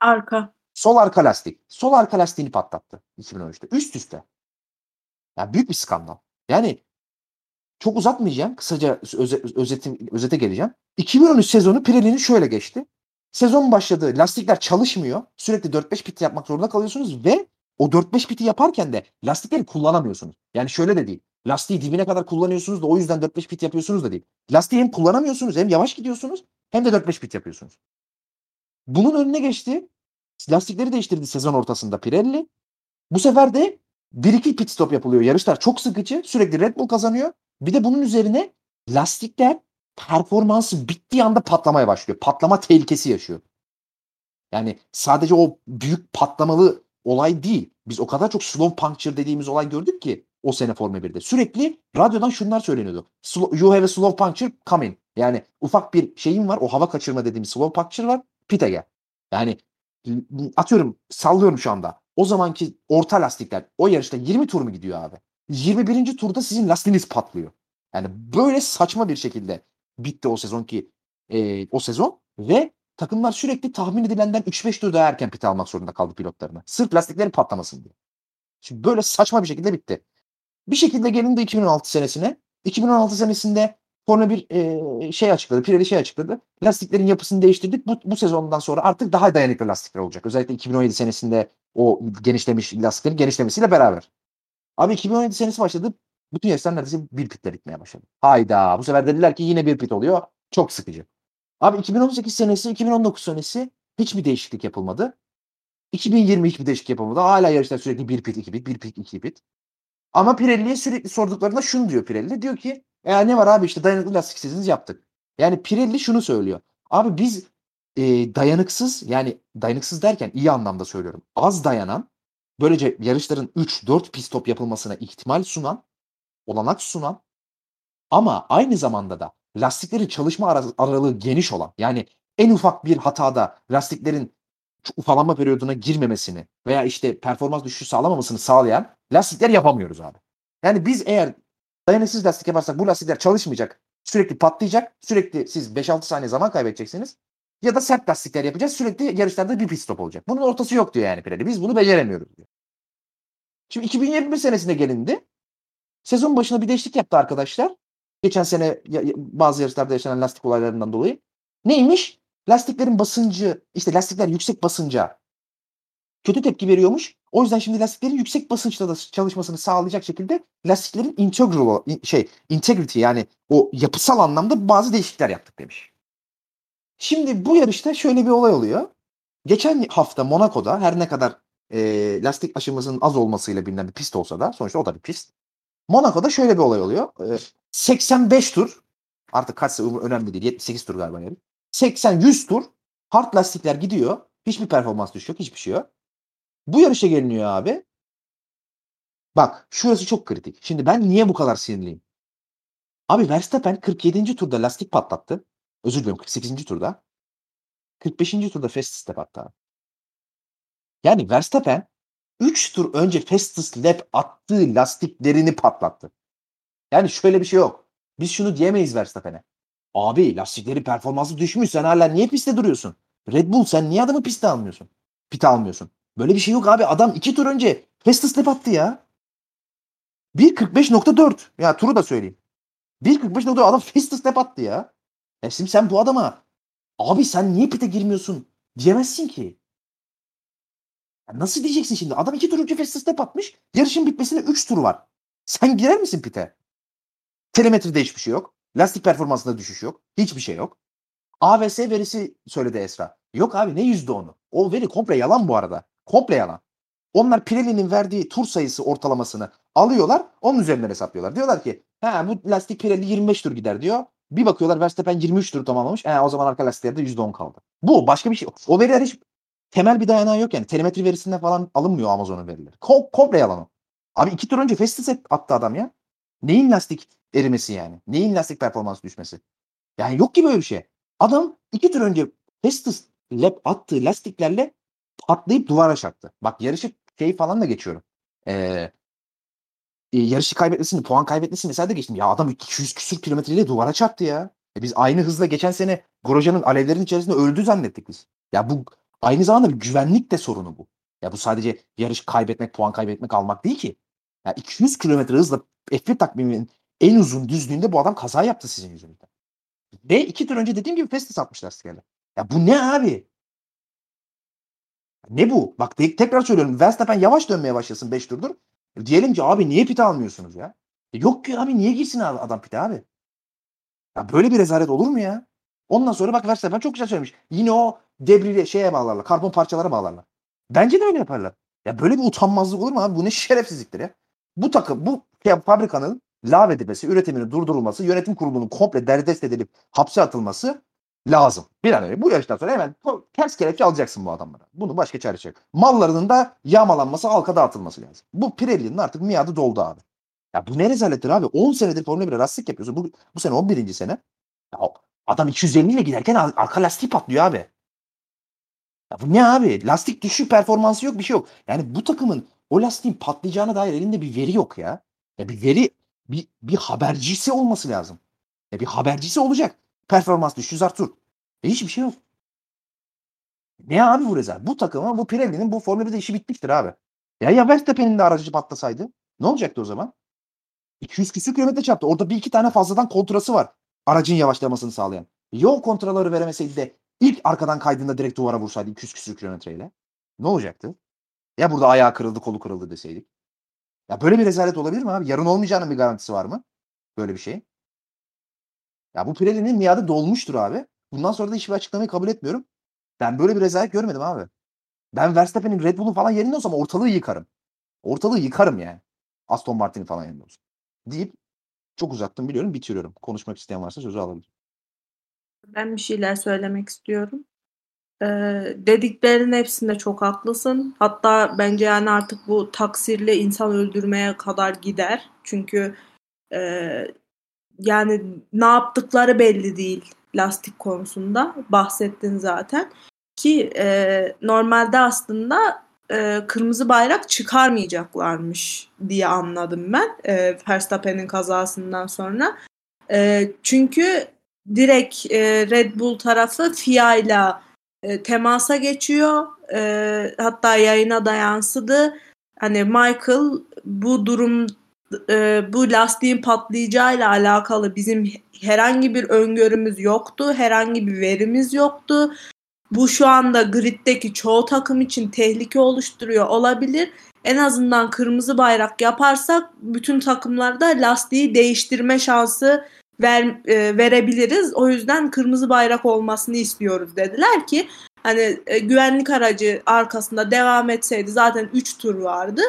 Arka. Sol arka lastik. Sol arka lastiğini patlattı 2013'te. Üst üste. Yani büyük bir skandal. Yani çok uzatmayacağım. Kısaca öze, özetim, özete geleceğim. 2013 sezonu Pirelli'nin şöyle geçti. Sezon başladı. Lastikler çalışmıyor. Sürekli 4-5 pit yapmak zorunda kalıyorsunuz ve o 4-5 piti yaparken de lastikleri kullanamıyorsunuz. Yani şöyle de değil. Lastiği dibine kadar kullanıyorsunuz da o yüzden 4-5 pit yapıyorsunuz da değil. Lastiği hem kullanamıyorsunuz hem yavaş gidiyorsunuz hem de 4-5 pit yapıyorsunuz. Bunun önüne geçti. Lastikleri değiştirdi sezon ortasında Pirelli. Bu sefer de bir iki pit stop yapılıyor. Yarışlar çok sıkıcı. Sürekli Red Bull kazanıyor. Bir de bunun üzerine lastikler performansı bittiği anda patlamaya başlıyor. Patlama tehlikesi yaşıyor. Yani sadece o büyük patlamalı olay değil. Biz o kadar çok slow puncture dediğimiz olay gördük ki o sene Formula 1'de. Sürekli radyodan şunlar söyleniyordu. You have a slow puncture coming. Yani ufak bir şeyin var. O hava kaçırma dediğimiz slow puncture var. Pite. Yani atıyorum sallıyorum şu anda. O zamanki orta lastikler o yarışta 20 tur mu gidiyor abi? 21. turda sizin lastiğiniz patlıyor. Yani böyle saçma bir şekilde bitti o sezon ki e, o sezon ve takımlar sürekli tahmin edilenden 3-5 tur daha erken pit almak zorunda kaldı pilotlarına. Sırf lastiklerin patlamasın diye. Şimdi böyle saçma bir şekilde bitti. Bir şekilde gelindi 2016 senesine. 2016 senesinde Formula bir e, şey açıkladı. Pirelli şey açıkladı. Lastiklerin yapısını değiştirdik. Bu, bu sezondan sonra artık daha dayanıklı lastikler olacak. Özellikle 2017 senesinde o genişlemiş lastiklerin genişlemesiyle beraber. Abi 2017 senesi başladı. Bütün yarışlar neredeyse bir pitle bitmeye başladı. Hayda. Bu sefer dediler ki yine bir pit oluyor. Çok sıkıcı. Abi 2018 senesi, 2019 senesi hiçbir değişiklik yapılmadı. 2020 hiçbir değişiklik yapılmadı. Hala yarışlar sürekli bir pit, iki pit, bir pit, iki pit. Ama Pirelli'ye sürekli sorduklarında şunu diyor Pirelli. Diyor ki e ne var abi işte dayanıklı lastik istediniz yaptık. Yani Pirelli şunu söylüyor. Abi biz e, dayanıksız yani dayanıksız derken iyi anlamda söylüyorum. Az dayanan böylece yarışların 3-4 pit stop yapılmasına ihtimal sunan olanak sunan ama aynı zamanda da lastiklerin çalışma aralığı geniş olan yani en ufak bir hatada lastiklerin ufalanma periyoduna girmemesini veya işte performans düşüşü sağlamamasını sağlayan lastikler yapamıyoruz abi. Yani biz eğer dayanıksız lastik yaparsak bu lastikler çalışmayacak. Sürekli patlayacak. Sürekli siz 5-6 saniye zaman kaybedeceksiniz. Ya da sert lastikler yapacağız. Sürekli yarışlarda bir pit stop olacak. Bunun ortası yok diyor yani Pirelli. Biz bunu beceremiyoruz diyor. Şimdi 2021 senesine gelindi. Sezon başına bir değişiklik yaptı arkadaşlar. Geçen sene bazı yarışlarda yaşanan lastik olaylarından dolayı. Neymiş? Lastiklerin basıncı, işte lastikler yüksek basınca kötü tepki veriyormuş. O yüzden şimdi lastiklerin yüksek basınçta da çalışmasını sağlayacak şekilde lastiklerin integral şey integrity yani o yapısal anlamda bazı değişiklikler yaptık demiş. Şimdi bu yarışta şöyle bir olay oluyor. Geçen hafta Monaco'da her ne kadar e, lastik aşımızın az olmasıyla bilinen bir pist olsa da sonuçta o da bir pist. Monaco'da şöyle bir olay oluyor. E, 85 tur artık kaçsa önemli değil 78 tur galiba yani. 80-100 tur hard lastikler gidiyor. Hiçbir performans düşüyor. Hiçbir şey yok. Bu yarışa geliniyor abi. Bak şurası çok kritik. Şimdi ben niye bu kadar sinirliyim? Abi Verstappen 47. turda lastik patlattı. Özür diliyorum 48. turda. 45. turda fast step attı Yani Verstappen 3 tur önce fastest lap attığı lastiklerini patlattı. Yani şöyle bir şey yok. Biz şunu diyemeyiz Verstappen'e. Abi lastikleri performansı düşmüş sen hala niye pistte duruyorsun? Red Bull sen niye adamı piste almıyorsun? Pite almıyorsun. Böyle bir şey yok abi. Adam 2 tur önce fastest lap attı ya. 1.45.4. Ya turu da söyleyeyim. 1.45.4 adam fastest lap attı ya. Ya şimdi sen bu adama abi sen niye pite girmiyorsun diyemezsin ki. Ya nasıl diyeceksin şimdi? Adam 2 tur önce fastest step atmış. Yarışın bitmesine 3 tur var. Sen girer misin pite? Telemetride hiçbir şey yok. Lastik performansında düşüş yok. Hiçbir şey yok. AVS verisi söyledi Esra. Yok abi ne yüzde onu? O veri komple yalan bu arada. Komple yalan. Onlar Pirelli'nin verdiği tur sayısı ortalamasını alıyorlar. Onun üzerinden hesaplıyorlar. Diyorlar ki ha bu lastik Pirelli 25 tur gider diyor. Bir bakıyorlar Verstappen 23 tur tamamlamış. E, o zaman arka lastiklerde %10 kaldı. Bu başka bir şey. O veriler hiç temel bir dayanağı yok yani. Telemetri verisinden falan alınmıyor Amazon'un verileri. Kom komple yalan o. Abi iki tur önce Festus attı adam ya. Neyin lastik erimesi yani? Neyin lastik performans düşmesi? Yani yok ki böyle bir şey. Adam iki tur önce Festus lap attığı lastiklerle patlayıp duvara çaktı. Bak yarışı şey falan da geçiyorum. Ee, yarışı kaybetmesini, puan kaybetmesini mesela da geçtim. Ya adam 200 küsür kilometreyle duvara çarptı ya. E biz aynı hızla geçen sene Grosjean'ın alevlerin içerisinde öldü zannettik biz. Ya bu aynı zamanda bir güvenlik de sorunu bu. Ya bu sadece yarış kaybetmek, puan kaybetmek almak değil ki. Ya 200 kilometre hızla F1 takviminin en uzun düzlüğünde bu adam kaza yaptı sizin yüzünüzden. Ve iki tur önce dediğim gibi Festus atmışlar skale. Ya bu ne abi? Ne bu? Bak tekrar söylüyorum. Verstappen yavaş dönmeye başlasın 5 turdur. Diyelim ki abi niye pite almıyorsunuz ya? E yok ki abi niye girsin adam pite abi? Ya böyle bir rezalet olur mu ya? Ondan sonra bak Verstappen çok güzel söylemiş. Yine o debrili şeye bağlarlar. Karbon parçalara bağlarlar. Bence de öyle yaparlar. Ya böyle bir utanmazlık olur mu abi? Bu ne şerefsizliktir ya? Bu takım, bu fabrikanın lağvedilmesi, üretiminin durdurulması, yönetim kurulunun komple derdest edilip hapse atılması lazım. Bir an önce bu yaştan sonra hemen ters kelepçe alacaksın bu adamlara. Bunu başka çare yok. Mallarının da yağmalanması, halka dağıtılması lazım. Bu Pirelli'nin artık miadı doldu abi. Ya bu ne rezalettir abi? 10 senedir Formula 1'e lastik yapıyorsun. Bu, bu sene 11. sene. Ya adam 250 ile giderken arka lastiği patlıyor abi. Ya bu ne abi? Lastik düşük performansı yok bir şey yok. Yani bu takımın o lastiğin patlayacağına dair elinde bir veri yok ya. Ya bir veri bir, bir habercisi olması lazım. Ya bir habercisi olacak. Performans düşüşü Artur. E hiçbir şey yok. Ne abi bu rezalet? Bu takıma, bu Pirelli'nin bu Formula 1'de işi bitmiştir abi. Ya ya Verstappen'in de aracı patlasaydı ne olacaktı o zaman? 200 küsür kilometre çarptı. Orada bir iki tane fazladan kontrası var. Aracın yavaşlamasını sağlayan. Yol kontraları veremeseydi de ilk arkadan kaydığında direkt duvara vursaydı 200 küsür kilometreyle. Ne olacaktı? Ya burada ayağı kırıldı, kolu kırıldı deseydik. Ya böyle bir rezalet olabilir mi abi? Yarın olmayacağının bir garantisi var mı? Böyle bir şey. Ya bu Pirelli'nin miadı dolmuştur abi. Bundan sonra da hiçbir açıklamayı kabul etmiyorum. Ben böyle bir rezalet görmedim abi. Ben Verstappen'in Red Bull'un falan yerinde olsam ortalığı yıkarım. Ortalığı yıkarım yani. Aston Martin'in falan yerinde olsam. Deyip çok uzattım biliyorum bitiriyorum. Konuşmak isteyen varsa sözü alabilir. Ben bir şeyler söylemek istiyorum. Ee, dediklerin hepsinde çok haklısın. Hatta bence yani artık bu taksirle insan öldürmeye kadar gider. Çünkü e, yani ne yaptıkları belli değil. lastik konusunda bahsettin zaten ki e, normalde aslında e, kırmızı bayrak çıkarmayacaklarmış diye anladım ben e, Verstappen'in kazasından sonra. E, çünkü direkt e, Red Bull tarafı FIA ile e, temasa geçiyor. E, hatta yayına da yansıdı. Hani Michael bu durum e, bu lastiğin patlayacağıyla alakalı bizim herhangi bir öngörümüz yoktu. Herhangi bir verimiz yoktu. Bu şu anda griddeki çoğu takım için tehlike oluşturuyor olabilir. En azından kırmızı bayrak yaparsak bütün takımlarda lastiği değiştirme şansı ver, e, verebiliriz. O yüzden kırmızı bayrak olmasını istiyoruz dediler ki hani e, güvenlik aracı arkasında devam etseydi zaten 3 tur vardı.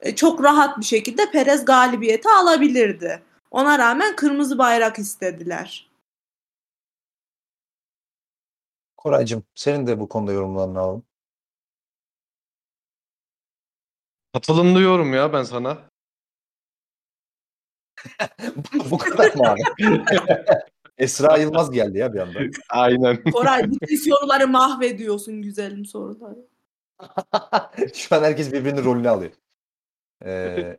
E, çok rahat bir şekilde Perez galibiyeti alabilirdi. Ona rağmen kırmızı bayrak istediler. Koraycığım senin de bu konuda yorumlarını alalım. Katılımlı yorum ya ben sana. bu kadar mı abi? Esra Yılmaz geldi ya bir anda. Aynen. Koray bütün soruları mahvediyorsun güzelim soruları. Şu an herkes birbirinin rolünü alıyor. Ee,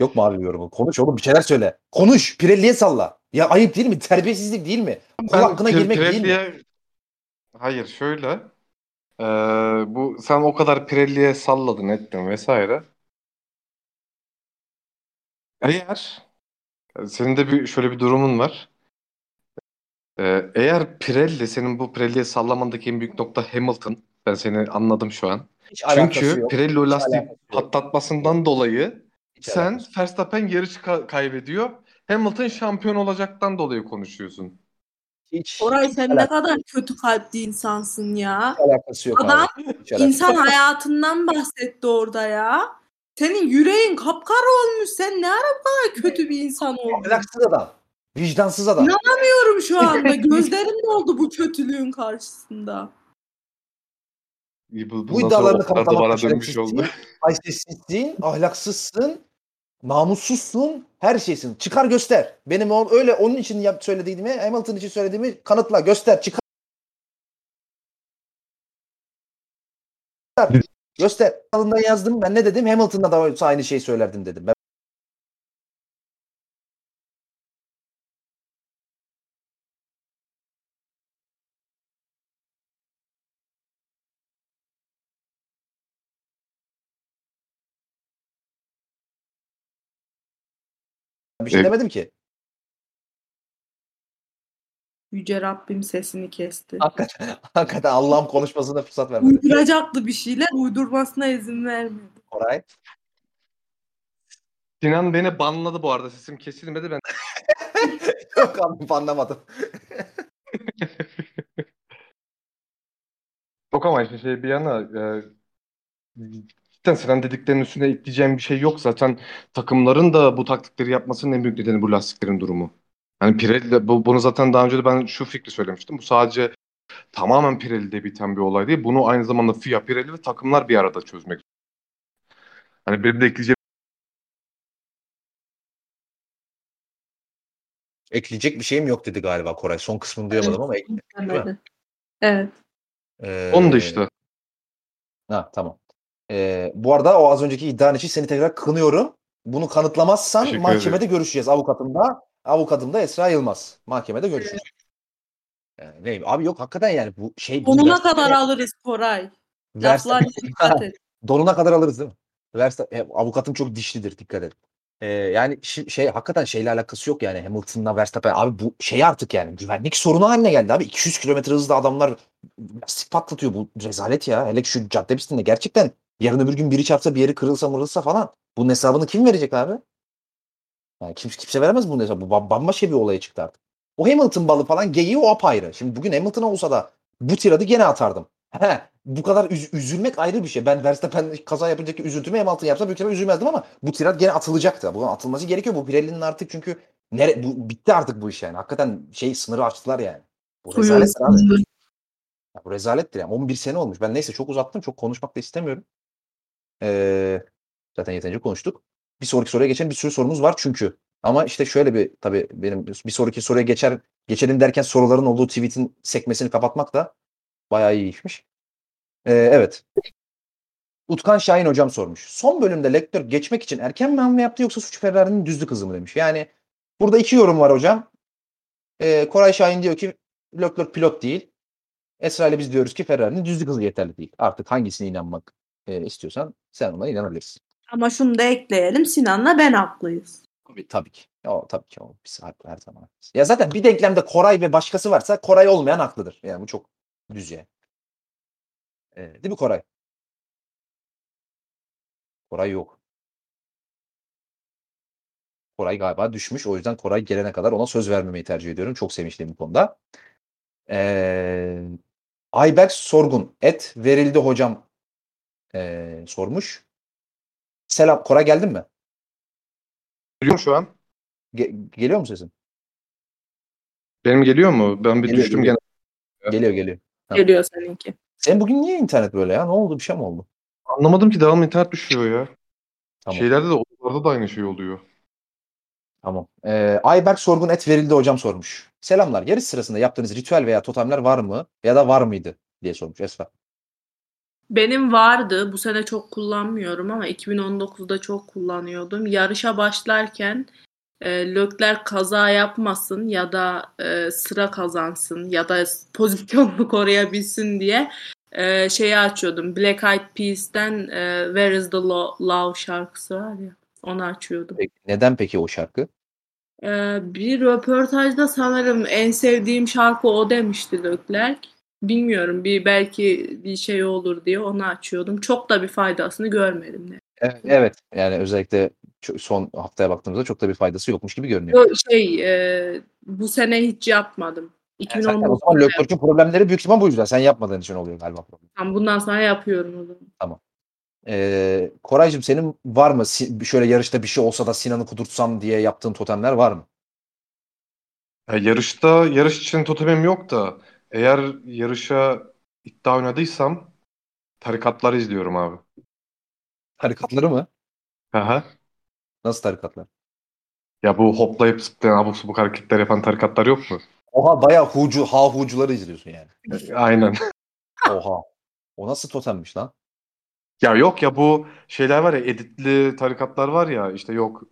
yok mu abi yorumu? Konuş oğlum bir şeyler söyle. Konuş. Pirelli'ye salla. Ya ayıp değil mi? Terbiyesizlik değil mi? Kul hakkına girmek değil mi? Pirelli'ye- Hayır şöyle. Ee, bu sen o kadar Pirelli'ye salladın ettin vesaire. Eğer senin de bir şöyle bir durumun var. Ee, eğer Pirelli senin bu Pirelli'ye sallamandaki en büyük nokta Hamilton. Ben seni anladım şu an. Hiç alakası Çünkü yok. Pirelli lastiği alakası yok. patlatmasından dolayı Hiç sen. Verstappen yarışı ka- kaybediyor. Hamilton şampiyon olacaktan dolayı konuşuyorsun. Hiç, Koray hiç sen ne alakası, kadar kötü kalpli insansın ya. alakası yok Adam abi. Hiç İnsan hayatından bahsetti orada ya. Senin yüreğin kapkara olmuş. Sen ne ara bu kadar kötü bir insan oldun? Ahlaksız adam. Vicdansız adam. İnanamıyorum şu anda. Gözlerim doldu bu kötülüğün karşısında. Bu, Bu iddialarını kanıtlamak haysiyetsizsin, ahlaksızsın, namussuzsun, her şeysin. Çıkar göster. Benim o, öyle onun için yap, söylediğimi, Hamilton için söylediğimi kanıtla, göster, çıkar. Göster. Alından yazdım. Ben ne dedim? Hamilton'da da aynı şeyi söylerdim dedim. Ben bir şey Evet. demedim ki. Yüce Rabbim sesini kesti. Hakikaten, hakikaten Allah'ım konuşmasına fırsat vermedi. Uyduracaktı bir şeyler. Uydurmasına izin vermedi. Koray. Sinan beni banladı bu arada. Sesim kesilmedi. Ben Yok abi anlamadım. Yok ama işte şey bir yana e, cidden Sinan dediklerinin üstüne ekleyeceğim bir şey yok. Zaten takımların da bu taktikleri yapmasının en büyük nedeni bu lastiklerin durumu. Hani Pirelli bu, bunu zaten daha önce de ben şu fikri söylemiştim. Bu sadece tamamen Pirelli'de biten bir olay değil. Bunu aynı zamanda FIA, Pirelli ve takımlar bir arada çözmek. Hani benim de ekleyeceğim Ekleyecek bir şeyim yok dedi galiba Koray. Son kısmını duyamadım ama ek- Demedi. Evet. Ee, onu da işte. Ha tamam. Ee, bu arada o az önceki iddian için seni tekrar kınıyorum. Bunu kanıtlamazsan Teşekkür mahkemede görüşeceğiz. Avukatımda, avukatım da Esra Yılmaz. Mahkemede görüşeceğiz. Yani ne, abi yok hakikaten yani bu şey Verstappen- kadar alırız Koray. Laflarına dikkat et. Donuna kadar alırız değil mi? Verstappen, e, avukatım çok dişlidir dikkat et. Ee, yani şi- şey hakikaten şeyle alakası yok yani Hamilton'la Verstappen. Abi bu şey artık yani güvenlik sorunu haline geldi abi. 200 kilometre hızla adamlar lastik patlatıyor. Bu rezalet ya. Hele şu cadde pistinde gerçekten yarın öbür gün biri çarpsa bir yeri kırılsa mırılsa falan. Bunun hesabını kim verecek abi? Yani kimse, kimse veremez bunun hesabı. Bu bam- bambaşka bir olaya çıktı artık. O Hamilton balı falan geyiği o apayrı. Şimdi bugün Hamilton olsa da bu tiradı gene atardım. He, bu kadar üz- üzülmek ayrı bir şey. Ben Verstappen kaza yapıncaki üzüntümü Hamilton yapsa büyük ihtimalle üzülmezdim ama bu tirat gene atılacaktı. Bunun atılması gerekiyor. Bu Pirelli'nin artık çünkü nere, bu, bitti artık bu iş yani. Hakikaten şey sınırı açtılar yani. Bu rezalettir abi. Ya bu rezalettir yani. 11 sene olmuş. Ben neyse çok uzattım. Çok konuşmak da istemiyorum. Ee, zaten yeterince konuştuk. Bir sonraki soruya geçelim. Bir sürü sorumuz var çünkü. Ama işte şöyle bir tabii benim bir sonraki soruya geçer geçelim derken soruların olduğu tweet'in sekmesini kapatmak da bayağı iyi işmiş. Ee, evet. Utkan Şahin hocam sormuş. Son bölümde Lektör geçmek için erken mi hamle yaptı yoksa suç Ferrari'nin düzlük hızı mı demiş. Yani burada iki yorum var hocam. Ee, Koray Şahin diyor ki Leclerc pilot değil. Esra ile biz diyoruz ki Ferrari'nin düzlük hızı yeterli değil. Artık hangisine inanmak e, istiyorsan sen ona inanabilirsin. Ama şunu da ekleyelim. Sinan'la ben haklıyız. Tabii, tabii ki. O, tabii ki o. Biz haklı her zaman. Ya zaten bir denklemde Koray ve başkası varsa Koray olmayan haklıdır. Yani bu çok düz yani. Ee, değil mi Koray? Koray yok. Koray galiba düşmüş. O yüzden Koray gelene kadar ona söz vermemeyi tercih ediyorum. Çok sevinçliyim bu konuda. Ee, Ayberk Sorgun. Et verildi hocam ee, sormuş. Selam. Koray geldin mi? Geliyor şu an? Ge- geliyor mu sesin? Benim geliyor mu? Ben bir Geliyor, düştüm geliyor. gene. Geliyor geliyor. Tamam. Geliyor seninki. Senin bugün niye internet böyle ya? Ne oldu? Bir şey mi oldu? Anlamadım ki devamlı internet düşüyor ya. Tamam. Şeylerde de odalarda da aynı şey oluyor. Tamam. Ee, Ayberk Sorgun et verildi hocam sormuş. Selamlar. Yarış sırasında yaptığınız ritüel veya totemler var mı? Ya da var mıydı? diye sormuş Esra. Benim vardı. Bu sene çok kullanmıyorum ama 2019'da çok kullanıyordum. Yarışa başlarken e, Lökler kaza yapmasın ya da e, sıra kazansın ya da pozisyonunu koruyabilsin diye e, şeyi açıyordum. Black Eyed Peas'ten e, Where is the Lo- Love şarkısı var ya. Onu açıyordum. Peki, neden peki o şarkı? Ee, bir röportajda sanırım en sevdiğim şarkı o demişti Leclerc. Bilmiyorum bir belki bir şey olur diye onu açıyordum. Çok da bir faydasını görmedim. de. Evet. evet. Yani özellikle son haftaya baktığımızda çok da bir faydası yokmuş gibi görünüyor. Yo, Şey e, bu sene hiç yapmadım. Yani zaten o zaman 2019'da Leclerc'in problemleri büyük ihtimal bu yüzden. Sen yapmadığın için oluyor galiba problem. yaptım. Bundan sonra yapıyorum o zaman. Ee, Koraycığım senin var mı? Şöyle yarışta bir şey olsa da Sinan'ı kudurtsam diye yaptığın totemler var mı? Ya yarışta yarış için totemim yok da eğer yarışa iddia oynadıysam tarikatları izliyorum abi. Tarikatları mı? Aha. Nasıl tarikatlar? Ya bu hoplayıp zıplayan abuk subuk hareketler yapan tarikatlar yok mu? Oha bayağı hucu, ha hucuları izliyorsun yani. Aynen. Oha. O nasıl totemmiş lan? Ya yok ya bu şeyler var ya editli tarikatlar var ya işte yok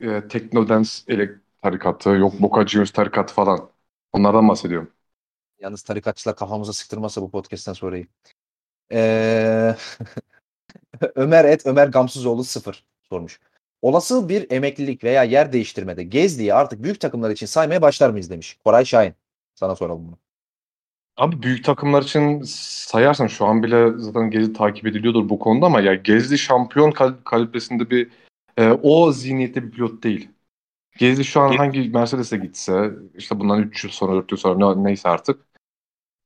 e, Teknodance elek tarikatı yok Boca Juniors tarikatı falan. Onlardan bahsediyorum. Yalnız tarikatçılar kafamıza sıktırmasa bu podcast'ten sonra iyi. Ee, Ömer et Ömer Gamsızoğlu 0 sormuş. Olası bir emeklilik veya yer değiştirmede Gezdi'yi artık büyük takımlar için saymaya başlar mıyız demiş. Koray Şahin. Sana soralım bunu. Abi büyük takımlar için sayarsan şu an bile zaten Gezdi takip ediliyordur bu konuda ama ya Gezdi şampiyon kal kalibresinde bir e, o zihniyette bir pilot değil. Gezdi şu an hangi Mercedes'e gitse işte bundan 3 yıl sonra 4 yıl sonra ne, neyse artık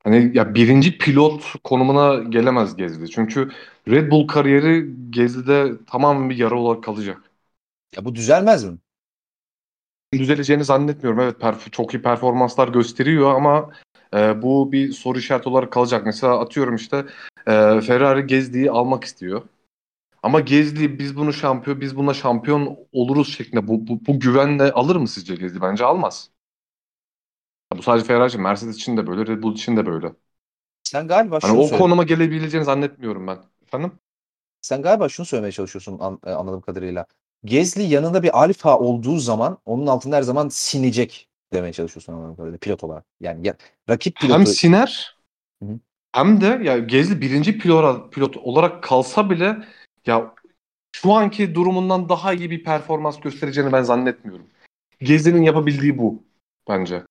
hani ya birinci pilot konumuna gelemez Gezdi. Çünkü Red Bull kariyeri Gezdi'de tamamen bir yara olarak kalacak. Ya bu düzelmez mi? düzeleceğini zannetmiyorum. Evet perf- çok iyi performanslar gösteriyor ama e, bu bir soru işareti olarak kalacak. Mesela atıyorum işte e, Ferrari Gezdi'yi almak istiyor. Ama Gezdi biz bunu şampiyon biz buna şampiyon oluruz şeklinde bu, bu, bu güvenle alır mı sizce Gezdi? Bence almaz. Bu sadece Ferrari için, Mercedes için de böyle, Red Bull için de böyle. Sen galiba Hani şunu o söyle- konuma gelebileceğini zannetmiyorum ben. Efendim? Sen galiba şunu söylemeye çalışıyorsun an- e, anladığım kadarıyla. Gezli yanında bir alfa olduğu zaman onun altında her zaman sinecek demeye çalışıyorsun anladığım kadarıyla pilot olarak. Yani ya, rakip pilotu Hem siner Hı hı. hem de ya Gezli birinci pilot, pilot olarak kalsa bile ya şu anki durumundan daha iyi bir performans göstereceğini ben zannetmiyorum. Gezli'nin yapabildiği bu bence.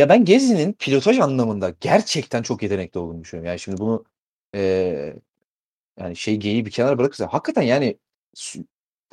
Ya ben Gezi'nin pilotaj anlamında gerçekten çok yetenekli olduğunu düşünüyorum. Yani şimdi bunu eee, yani şey geyiği bir kenara bırakırsa hakikaten yani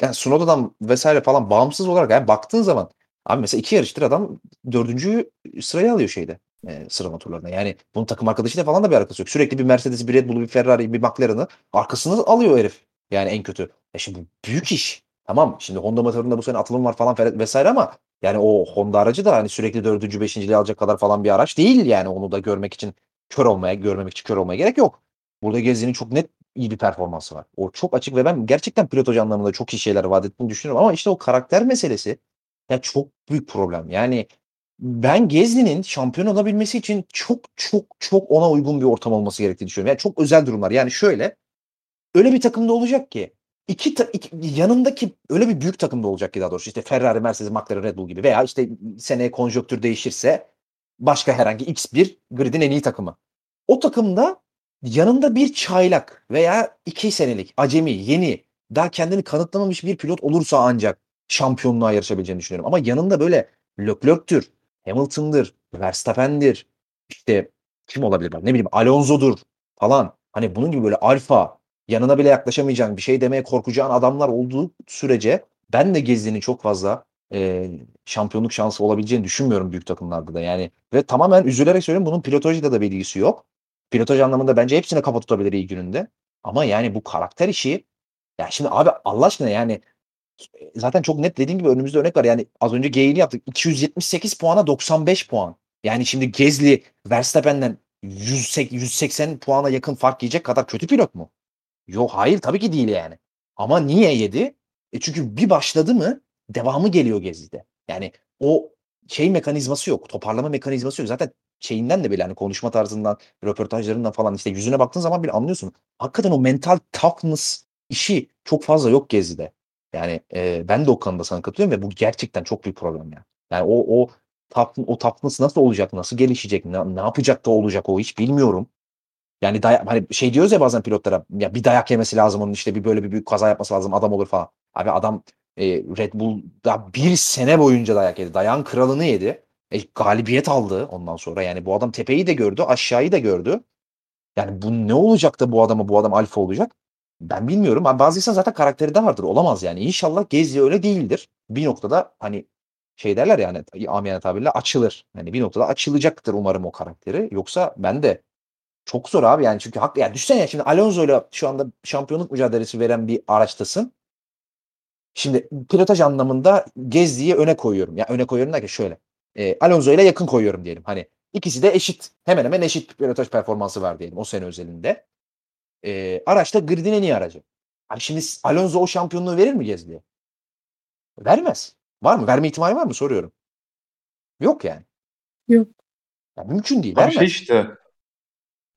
yani Sunoda'dan vesaire falan bağımsız olarak yani baktığın zaman abi mesela iki yarıştır adam dördüncü sırayı alıyor şeyde e, sıralama turlarında. Yani bunun takım arkadaşıyla falan da bir alakası yok. Sürekli bir Mercedes, bir Red Bull, bir Ferrari, bir McLaren'ı arkasını alıyor herif. Yani en kötü. Ya şimdi büyük iş. Tamam şimdi Honda motorunda bu sene atılım var falan vesaire ama yani o Honda aracı da hani sürekli dördüncü, beşinciliği alacak kadar falan bir araç değil yani onu da görmek için kör olmaya, görmemek için kör olmaya gerek yok. Burada Gezi'nin çok net iyi bir performansı var. O çok açık ve ben gerçekten pilotaj anlamında çok iyi şeyler vaat ettiğini düşünüyorum ama işte o karakter meselesi ya çok büyük problem. Yani ben Gezli'nin şampiyon olabilmesi için çok çok çok ona uygun bir ortam olması gerektiğini düşünüyorum. Yani çok özel durumlar. Yani şöyle öyle bir takımda olacak ki iki, iki yanındaki öyle bir büyük takımda olacak ki daha doğrusu işte Ferrari, Mercedes, McLaren, Red Bull gibi veya işte seneye konjonktür değişirse başka herhangi X bir gridin en iyi takımı. O takımda yanında bir çaylak veya iki senelik acemi, yeni, daha kendini kanıtlamamış bir pilot olursa ancak şampiyonluğa yarışabileceğini düşünüyorum. Ama yanında böyle Leclerc'tür, Hamilton'dır, Verstappen'dir, işte kim olabilir? Ne bileyim Alonso'dur falan. Hani bunun gibi böyle alfa, yanına bile yaklaşamayacağın, bir şey demeye korkacağın adamlar olduğu sürece ben de Gezli'nin çok fazla e, şampiyonluk şansı olabileceğini düşünmüyorum büyük takımlarda da. Yani ve tamamen üzülerek söylüyorum bunun pilotajıyla da bir ilgisi yok. Pilotaj anlamında bence hepsine kafa tutabilir iyi gününde. Ama yani bu karakter işi ya şimdi abi Allah aşkına yani zaten çok net dediğim gibi önümüzde örnek var. Yani az önce G'ini yaptık. 278 puana 95 puan. Yani şimdi Gezli Verstappen'den 100, 180 puana yakın fark yiyecek kadar kötü pilot mu? Yok hayır tabii ki değil yani. Ama niye yedi? E çünkü bir başladı mı devamı geliyor Gezli'de. Yani o şey mekanizması yok. Toparlama mekanizması yok. Zaten şeyinden de bile hani konuşma tarzından, röportajlarından falan işte yüzüne baktığın zaman bile anlıyorsun. Hakikaten o mental toughness işi çok fazla yok Gezli'de. Yani e, ben de o konuda sana katılıyorum ve bu gerçekten çok büyük problem yani. Yani o o tap, o toughness nasıl olacak, nasıl gelişecek, ne, ne yapacak da olacak o hiç bilmiyorum. Yani dayak, hani şey diyoruz ya bazen pilotlara ya bir dayak yemesi lazım onun işte bir böyle bir büyük kaza yapması lazım adam olur falan. Abi adam e, Red Bull'da bir sene boyunca dayak yedi. Dayağın kralını yedi. E, galibiyet aldı ondan sonra. Yani bu adam tepeyi de gördü, aşağıyı da gördü. Yani bu ne olacak da bu adama bu adam alfa olacak? Ben bilmiyorum. Yani bazı insan zaten karakteri de vardır. Olamaz yani. İnşallah Gezi öyle değildir. Bir noktada hani şey derler yani amiyane tabirle açılır. Yani bir noktada açılacaktır umarım o karakteri. Yoksa ben de çok zor abi yani çünkü hak yani düşsene şimdi Alonso ile şu anda şampiyonluk mücadelesi veren bir araçtasın. Şimdi pilotaj anlamında Gezdi'yi öne koyuyorum. Ya yani öne koyuyorum derken şöyle. E, Alonso ile yakın koyuyorum diyelim. Hani ikisi de eşit. Hemen hemen eşit pilotaj performansı var diyelim o sene özelinde. E, araç da gridin en iyi aracı. Hani şimdi Alonso o şampiyonluğu verir mi Gezdi'ye? Vermez. Var mı? Verme ihtimali var mı? Soruyorum. Yok yani. Yok. Ya mümkün değil. Abi Vermez. şey işte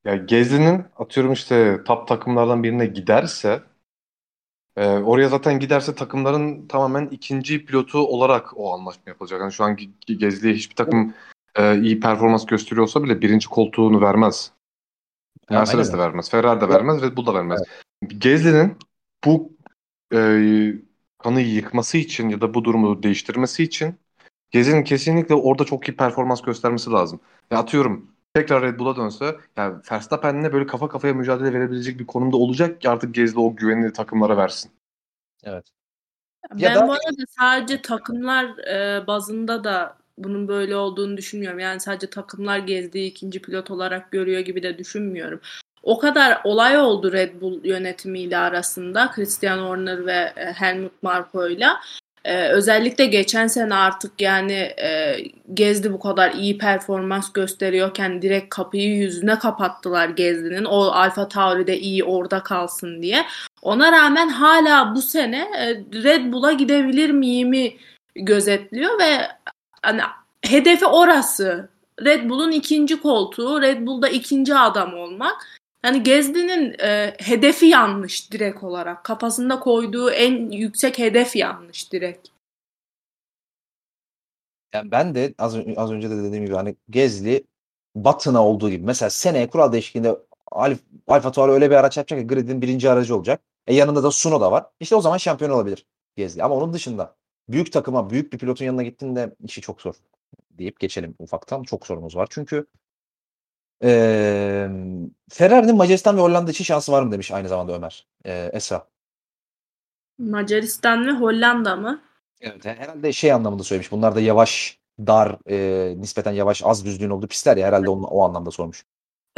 ya Gezli'nin atıyorum işte top takımlardan birine giderse e, oraya zaten giderse takımların tamamen ikinci pilotu olarak o anlaşma yapılacak. Yani şu an Ge- Gezli'ye hiçbir takım e, iyi performans gösteriyorsa bile birinci koltuğunu vermez. Mercedes de vermez, Ferrari de vermez, Red Bull da vermez. Gezli'nin bu e, kanıyı yıkması için ya da bu durumu değiştirmesi için Gezli'nin kesinlikle orada çok iyi performans göstermesi lazım. Ya atıyorum tekrar Red Bull'a dönse yani Verstappen'le böyle kafa kafaya mücadele verebilecek bir konumda olacak ki artık Gezli o güvenini takımlara versin. Evet. Ben Ya da- bu arada sadece takımlar e, bazında da bunun böyle olduğunu düşünmüyorum. Yani sadece takımlar gezdiği ikinci pilot olarak görüyor gibi de düşünmüyorum. O kadar olay oldu Red Bull yönetimiyle arasında Christian Horner ve e, Helmut Marko'yla. E, özellikle geçen sene artık yani e, Gezdi bu kadar iyi performans gösteriyorken direkt kapıyı yüzüne kapattılar Gezdi'nin. O Alfa Tauri'de iyi orada kalsın diye. Ona rağmen hala bu sene e, Red Bull'a gidebilir miyimi gözetliyor ve hani hedefi orası. Red Bull'un ikinci koltuğu, Red Bull'da ikinci adam olmak. Yani Gezdi'nin e, hedefi yanlış direkt olarak. Kafasında koyduğu en yüksek hedef yanlış direkt. Yani ben de az, az önce de dediğim gibi hani Gezli Batın'a olduğu gibi mesela seneye kural değişikliğinde Alf, Alfa Tauri öyle bir araç yapacak ki gridin birinci aracı olacak. E yanında da Suno da var. İşte o zaman şampiyon olabilir Gezli. Ama onun dışında büyük takıma, büyük bir pilotun yanına gittiğinde işi çok zor deyip geçelim ufaktan. Çok sorumuz var. Çünkü eee Ferrari'nin Macaristan ve Hollanda için şansı var mı demiş aynı zamanda Ömer. Eee Esra. Macaristan ve Hollanda mı? Evet. Herhalde şey anlamında söylemiş. Bunlar da yavaş, dar, eee, nispeten yavaş, az düzlüğün olduğu pistler ya herhalde onun, o anlamda sormuş.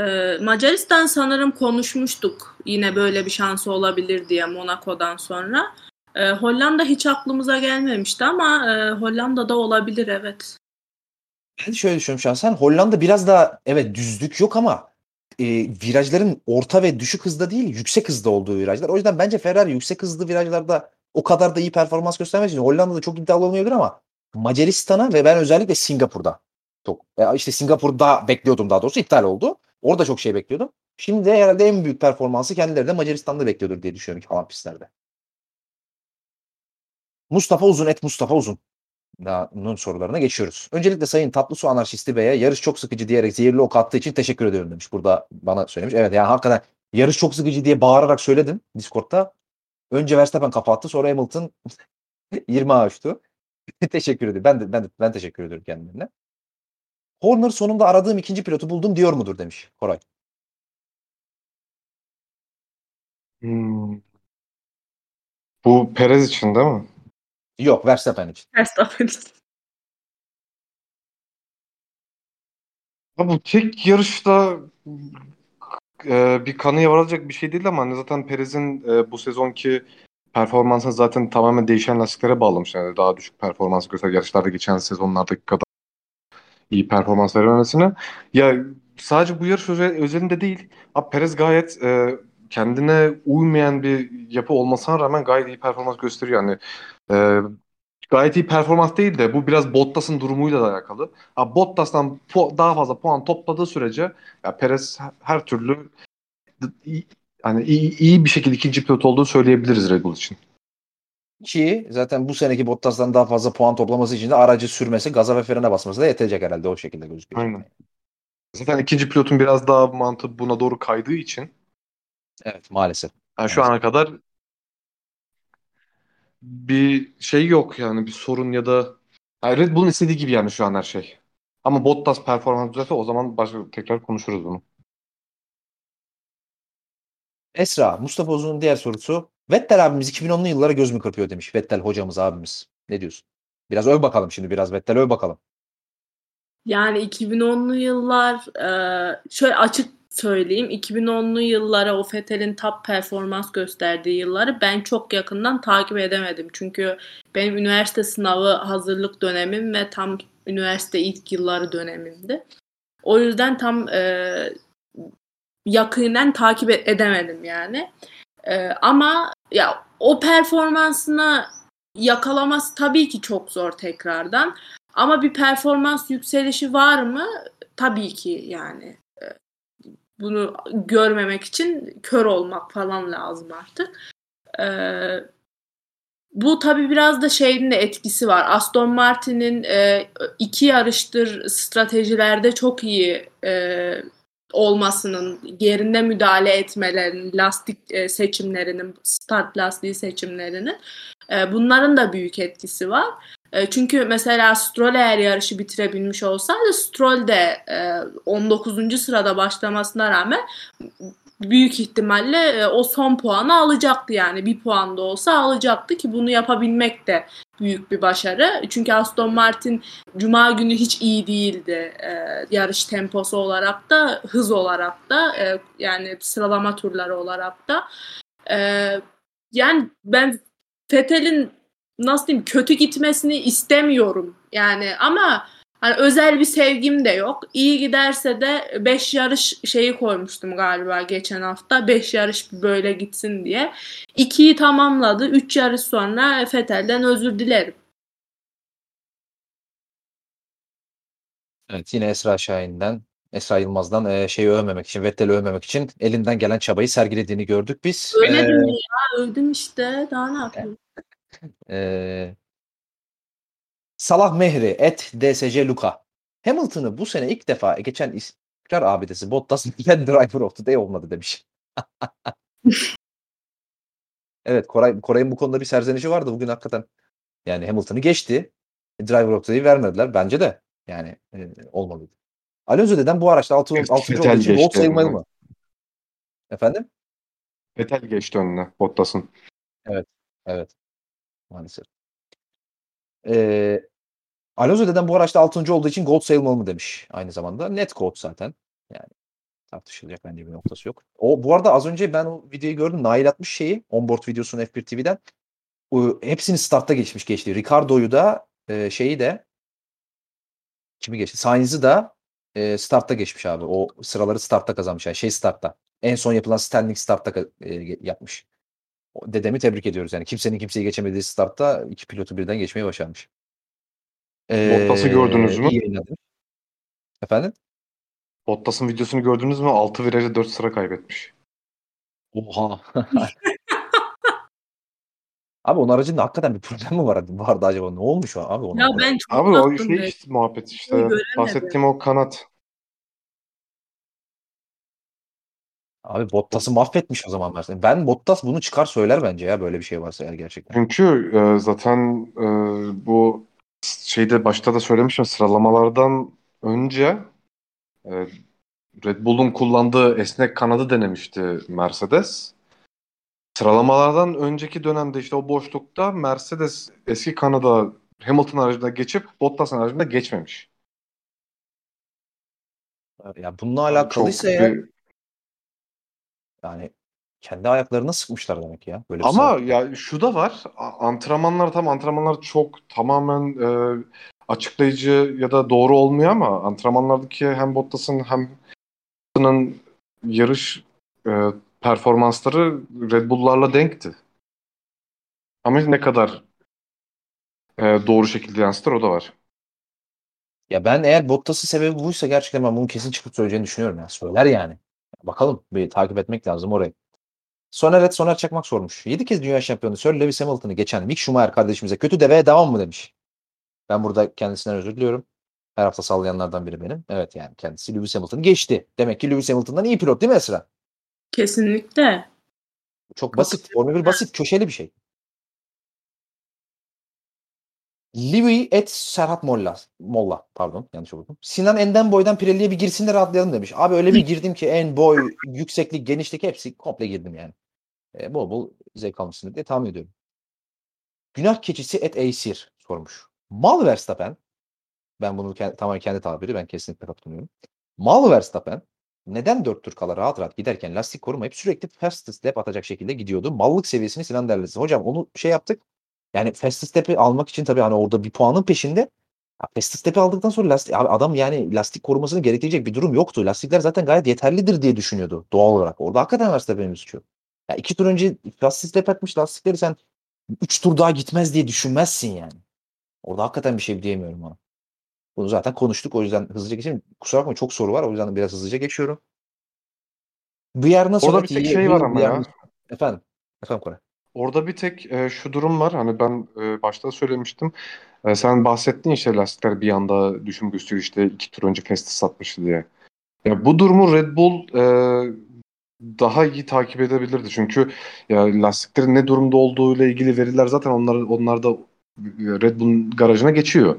Ee, Macaristan sanırım konuşmuştuk. Yine böyle bir şansı olabilir diye Monaco'dan sonra. Ee, Hollanda hiç aklımıza gelmemişti ama e, Hollanda'da olabilir evet. Ben şöyle düşünüyorum şahsen. Hollanda biraz daha evet düzlük yok ama e, virajların orta ve düşük hızda değil yüksek hızda olduğu virajlar. O yüzden bence Ferrari yüksek hızlı virajlarda o kadar da iyi performans göstermez Hollanda'da çok iddialı olmayabilir ama Macaristan'a ve ben özellikle Singapur'da çok e, işte Singapur'da bekliyordum daha doğrusu iptal oldu. Orada çok şey bekliyordum. Şimdi de herhalde en büyük performansı kendileri de Macaristan'da bekliyordur diye düşünüyorum kalan pistlerde. Mustafa Uzun et Mustafa Uzun. Da'nın sorularına geçiyoruz. Öncelikle Sayın Tatlısu Anarşisti Bey'e yarış çok sıkıcı diyerek zehirli ok attığı için teşekkür ediyorum demiş. Burada bana söylemiş. Evet yani hakikaten yarış çok sıkıcı diye bağırarak söyledim Discord'da. Önce Verstappen kapattı sonra Hamilton 20 açtı. teşekkür ederim. Ben de, ben de, ben teşekkür ediyorum kendilerine. Horner sonunda aradığım ikinci pilotu buldum diyor mudur demiş Koray. Hmm. Bu Perez için değil mi? Yok Verstappen için. Verstappen. Ya bu tek yarışta e, bir kanıya varılacak bir şey değil ama hani zaten Perez'in e, bu sezonki performansını zaten tamamen değişen lastiklere bağlamış. Yani daha düşük performans göster yarışlarda geçen sezonlardaki kadar iyi performans verememesine. Ya sadece bu yarış özel, özelinde değil. Abi Perez gayet e, kendine uymayan bir yapı olmasına rağmen gayet iyi performans gösteriyor. Yani e, gayet iyi performans değil de bu biraz Bottas'ın durumuyla da alakalı. Ha, Bottas'tan daha fazla puan topladığı sürece ya Perez her türlü hani iyi, iyi bir şekilde ikinci pilot olduğunu söyleyebiliriz Red Bull için. Ki zaten bu seneki Bottas'tan daha fazla puan toplaması için de aracı sürmesi, gaza ve frene basması da yetecek herhalde o şekilde gözüküyor. Aynen. Zaten ikinci pilotun biraz daha mantığı buna doğru kaydığı için Evet maalesef. yani şu ana kadar bir şey yok yani bir sorun ya da yani Red Bull'un istediği gibi yani şu an her şey. Ama Bottas performans düzelse o zaman başka tekrar konuşuruz bunu. Esra, Mustafa Uzun'un diğer sorusu. Vettel abimiz 2010'lu yıllara göz mü kırpıyor demiş. Vettel hocamız abimiz. Ne diyorsun? Biraz öv bakalım şimdi biraz Vettel öv bakalım. Yani 2010'lu yıllar e, şöyle açık söyleyeyim 2010'lu yıllara o Fethel'in top performans gösterdiği yılları ben çok yakından takip edemedim. Çünkü benim üniversite sınavı hazırlık dönemim ve tam üniversite ilk yılları dönemimdi. O yüzden tam e, yakından takip e- edemedim yani. E, ama ya o performansını yakalaması tabii ki çok zor tekrardan. Ama bir performans yükselişi var mı? Tabii ki yani. Bunu görmemek için kör olmak falan lazım artık. Ee, bu tabii biraz da şeyin de etkisi var. Aston Martin'in e, iki yarıştır stratejilerde çok iyi e, olmasının, yerinde müdahale etmelerinin, lastik e, seçimlerinin, start lastiği seçimlerinin e, bunların da büyük etkisi var. E, çünkü mesela Stroll eğer yarışı bitirebilmiş olsaydı Stroll de e, 19. sırada başlamasına rağmen büyük ihtimalle e, o son puanı alacaktı yani bir puan da olsa alacaktı ki bunu yapabilmek de büyük bir başarı. Çünkü Aston Martin cuma günü hiç iyi değildi e, yarış temposu olarak da hız olarak da e, yani sıralama turları olarak da. E, yani ben Vettel'in nasıl diyeyim kötü gitmesini istemiyorum yani ama hani özel bir sevgim de yok. İyi giderse de 5 yarış şeyi koymuştum galiba geçen hafta. 5 yarış böyle gitsin diye. 2'yi tamamladı. 3 yarış sonra Vettel'den özür dilerim. Evet yine Esra Şahin'den, Esra Yılmaz'dan e, şeyi övmemek için, Vettel'i övmemek için elinden gelen çabayı sergilediğini gördük biz. Öyle Ee, mi ya? Övdüm işte. Daha ne yapayım? Ee, Salah Mehri et DSC Luka. Hamilton'ı bu sene ilk defa geçen istikrar abidesi Bottas ben driver of the day olmadı demiş. evet Koray, Koray'ın bu konuda bir serzenişi vardı bugün hakikaten. Yani Hamilton'ı geçti. Driver of the day vermediler. Bence de yani e, olmalıydı. Alonso deden bu araçta 6. Evet, 6. Vettel olduğu için gold sayılmalı mı? Efendim? Vettel geçti önüne Bottas'ın. Evet. Maalesef. Ee, Alonso deden bu araçta 6. olduğu için gold sayılmalı mı demiş aynı zamanda. Net gold zaten. Yani tartışılacak bence bir noktası yok. O bu arada az önce ben o videoyu gördüm. Nail atmış şeyi. Onboard videosunu F1 TV'den. O, hepsini startta geçmiş geçti. Ricardo'yu da e, şeyi de kimi geçti? Sainz'ı da e, startta geçmiş abi. O sıraları startta kazanmış. Yani şey startta. En son yapılan standing startta e, yapmış. Dedemi tebrik ediyoruz. Yani kimsenin kimseyi geçemediği startta iki pilotu birden geçmeyi başarmış. Bottas'ı gördünüz mü? Efendim? Bottas'ın videosunu gördünüz mü? 6 virajda 4 sıra kaybetmiş. Oha. Abi onun aracında hakikaten bir problem mi var, vardı acaba? Ne olmuş o abi ona? Ya ben çok Abi o şey işte muhabbet işte. Bahsettiğim o kanat. Abi Bottas'ı mahvetmiş o zaman Mercedes. Ben Bottas bunu çıkar söyler bence ya böyle bir şey varsa eğer gerçekten. Çünkü e, zaten e, bu şeyde başta da söylemiştim sıralamalardan önce e, Red Bull'un kullandığı esnek kanadı denemişti Mercedes. Sıralamalardan önceki dönemde işte o boşlukta Mercedes eski kanada Hamilton aracına geçip Bottas'ın aracına geçmemiş. Ya bununla Çok alakalıysa eğer bir- yani kendi ayaklarına sıkmışlar demek ya. Böyle Ama ya şu da var. Antrenmanlar tam antrenmanlar çok tamamen e, açıklayıcı ya da doğru olmuyor ama antrenmanlardaki hem Bottas'ın hem Hamilton'ın yarış e, performansları Red Bull'larla denkti. Ama ne kadar e, doğru şekilde yansıtır o da var. Ya ben eğer Bottas'ın sebebi buysa gerçekten ben bunu kesin çıkıp söyleyeceğini düşünüyorum ya. Söyler yani. Bakalım bir takip etmek lazım orayı. Soner et Soner Çakmak sormuş. 7 kez dünya şampiyonu Sir Lewis Hamilton'ı geçen Mick Schumacher kardeşimize kötü deveye devam mı demiş. Ben burada kendisinden özür diliyorum. Her hafta sallayanlardan biri benim. Evet yani kendisi Lewis Hamilton'ı geçti. Demek ki Lewis Hamilton'dan iyi pilot değil mi Esra? kesinlikle. Çok basit. Formula 1 basit. Köşeli bir şey. Livi et Serhat Molla. Molla pardon yanlış okudum. Sinan Enden boydan Pirelli'ye bir girsin de rahatlayalım demiş. Abi öyle bir girdim ki en boy, yükseklik, genişlik hepsi komple girdim yani. E, bol bol zevk almışsındır diye tahmin ediyorum. Günah keçisi et Aesir sormuş. Mal Verstappen ben bunu kendi, tamamen kendi tabiri ben kesinlikle katılıyorum. Mal Verstappen neden dört tur kala rahat rahat giderken lastik korumayıp sürekli fastest lap atacak şekilde gidiyordu. Mallık seviyesini Sinan derlesi. Hocam onu şey yaptık. Yani fastest lap'i almak için tabii hani orada bir puanın peşinde lap'i aldıktan sonra lastik, abi adam yani lastik korumasını gerektirecek bir durum yoktu. Lastikler zaten gayet yeterlidir diye düşünüyordu doğal olarak. Orada hakikaten Verstappen'in suçu. Ya iki tur önce fastest lap atmış lastikleri sen üç tur daha gitmez diye düşünmezsin yani. Orada hakikaten bir şey diyemiyorum ona. Bunu zaten konuştuk. O yüzden hızlıca geçeyim. Kusura bakmayın çok soru var. O yüzden biraz hızlıca geçiyorum. Bu yer nasıl? Orada bir tek şey var ama ya. Efendim. Efendim Koray. Orada bir tek e, şu durum var. Hani ben e, başta söylemiştim. E, sen bahsettin işte lastikler bir anda düşüm gösteriyor işte iki tur önce Festus satmıştı diye. Ya bu durumu Red Bull e, daha iyi takip edebilirdi. Çünkü ya lastiklerin ne durumda olduğu ile ilgili veriler zaten onlar onlar da Red Bull'un garajına geçiyor.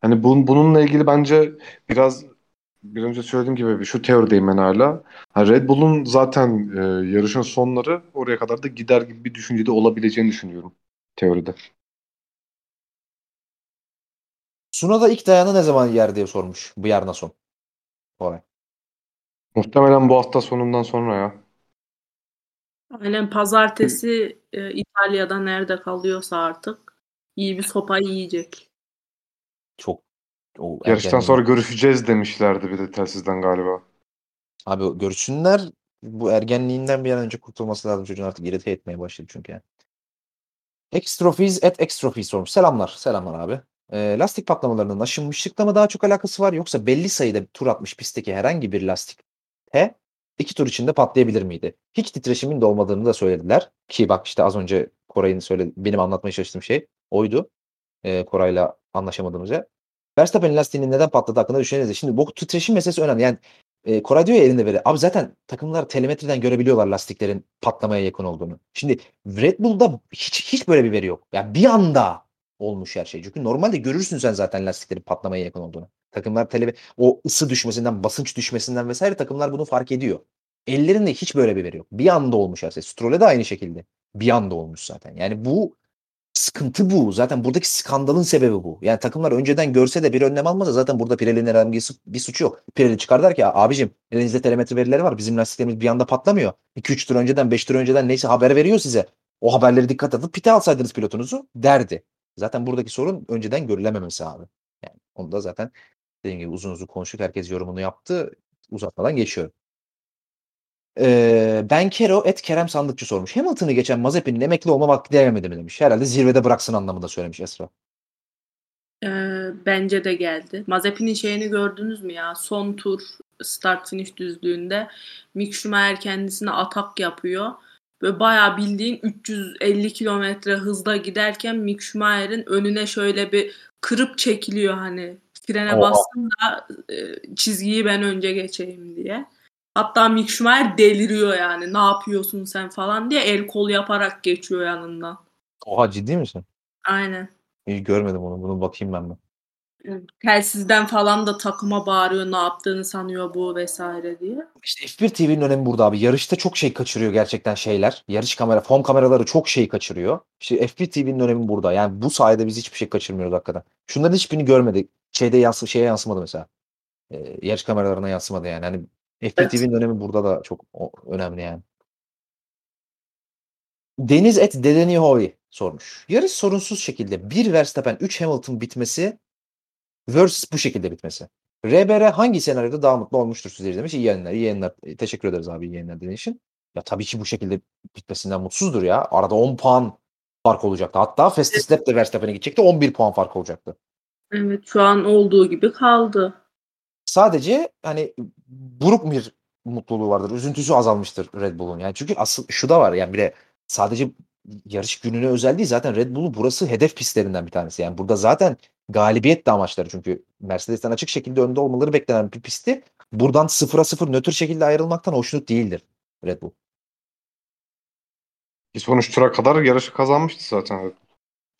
Hani bun, bununla ilgili bence biraz bir önce söylediğim gibi şu teorideyim ben hala. Ha, Red Bull'un zaten e, yarışın sonları oraya kadar da gider gibi bir düşüncede olabileceğini düşünüyorum teoride. Suna'da ilk dayanı ne zaman yer diye sormuş. Bu yarına son. Koray. Muhtemelen bu hafta sonundan sonra ya. Aynen pazartesi e, İtalya'da nerede kalıyorsa artık iyi bir sopa yiyecek. Çok o Yarıştan erken- sonra görüşeceğiz demişlerdi bir de telsizden galiba. Abi görüşsünler. Bu ergenliğinden bir an önce kurtulması lazım. Çocuğun artık irite etmeye başladı çünkü. yani. Extrofees at Extrofees sormuş. Selamlar. Selamlar abi. Ee, lastik patlamalarının aşınmışlıkla mı daha çok alakası var yoksa belli sayıda tur atmış pistteki herhangi bir lastik T iki tur içinde patlayabilir miydi? Hiç titreşimin de olmadığını da söylediler. Ki bak işte az önce Koray'ın söyledi, benim anlatmaya çalıştığım şey oydu. Ee, Koray'la anlaşamadığımız yer. Verstappen'in lastiğinin neden patladı hakkında düşüneniz. Şimdi bu titreşim meselesi önemli. Yani e, Koray diyor ya elinde veri. Abi zaten takımlar telemetriden görebiliyorlar lastiklerin patlamaya yakın olduğunu. Şimdi Red Bull'da hiç hiç böyle bir veri yok. Yani bir anda olmuş her şey. Çünkü normalde görürsün sen zaten lastiklerin patlamaya yakın olduğunu. Takımlar tele o ısı düşmesinden, basınç düşmesinden vesaire takımlar bunu fark ediyor. Ellerinde hiç böyle bir veri yok. Bir anda olmuş her şey. Stroll'e de aynı şekilde. Bir anda olmuş zaten. Yani bu sıkıntı bu. Zaten buradaki skandalın sebebi bu. Yani takımlar önceden görse de bir önlem almasa zaten burada Pirelli'nin herhangi bir suçu yok. Pirelli çıkar der ki abicim elinizde telemetre verileri var. Bizim lastiklerimiz bir anda patlamıyor. 2-3 tur önceden 5 tur önceden neyse haber veriyor size. O haberleri dikkat edip pite alsaydınız pilotunuzu derdi. Zaten buradaki sorun önceden görülememesi abi. Yani onu da zaten Dediğim gibi uzun uzun konuştuk. Herkes yorumunu yaptı. Uzatmadan geçiyorum. Ee, ben Kero et Kerem Sandıkçı sormuş. Hamilton'ı geçen Mazepin'in emekli olma vakti gelmedi mi demiş. Herhalde zirvede bıraksın anlamında söylemiş Esra. Ee, bence de geldi. Mazepin'in şeyini gördünüz mü ya? Son tur start finish düzlüğünde Mick Schumacher kendisine atak yapıyor. Ve bayağı bildiğin 350 kilometre hızla giderken Mick Schumacher'in önüne şöyle bir kırıp çekiliyor hani frene Oha. bastım da e, çizgiyi ben önce geçeyim diye. Hatta Mick Schumacher deliriyor yani ne yapıyorsun sen falan diye el kol yaparak geçiyor yanından. Oha ciddi misin? Aynen. İyi görmedim onu. Bunu bakayım ben de. telsizden falan da takıma bağırıyor ne yaptığını sanıyor bu vesaire diye. İşte F1 TV'nin önemi burada abi. Yarışta çok şey kaçırıyor gerçekten şeyler. Yarış kamera, fon kameraları çok şey kaçırıyor. İşte F1 TV'nin önemi burada. Yani bu sayede biz hiçbir şey kaçırmıyoruz hakikaten. Şunların hiçbirini görmedik. Şeyde yansı şeye yansımadı mesela. Ee, yarış kameralarına yansımadı yani. Hani F1 Evet. Önemi burada da çok önemli yani. Deniz et Dedeni Hovi sormuş. Yarış sorunsuz şekilde 1 Verstappen 3 Hamilton bitmesi versus bu şekilde bitmesi. RBR hangi senaryoda daha mutlu olmuştur sizler demiş. İyi yayınlar, iyi yayınlar. E, Teşekkür ederiz abi iyi yayınlar dediğin için. Ya tabii ki bu şekilde bitmesinden mutsuzdur ya. Arada 10 puan fark olacaktı. Hatta Fastest Lap de Verstappen'e gidecekti. 11 puan fark olacaktı. Evet şu an olduğu gibi kaldı. Sadece hani buruk bir mutluluğu vardır. Üzüntüsü azalmıştır Red Bull'un. Yani çünkü asıl şu da var yani bir de sadece yarış gününe özel değil zaten Red Bull'un burası hedef pistlerinden bir tanesi. Yani burada zaten galibiyet de amaçları çünkü Mercedes'ten açık şekilde önde olmaları beklenen bir pisti buradan sıfıra sıfır nötr şekilde ayrılmaktan hoşnut değildir Red Bull. Bir sonuç tura kadar yarışı kazanmıştı zaten.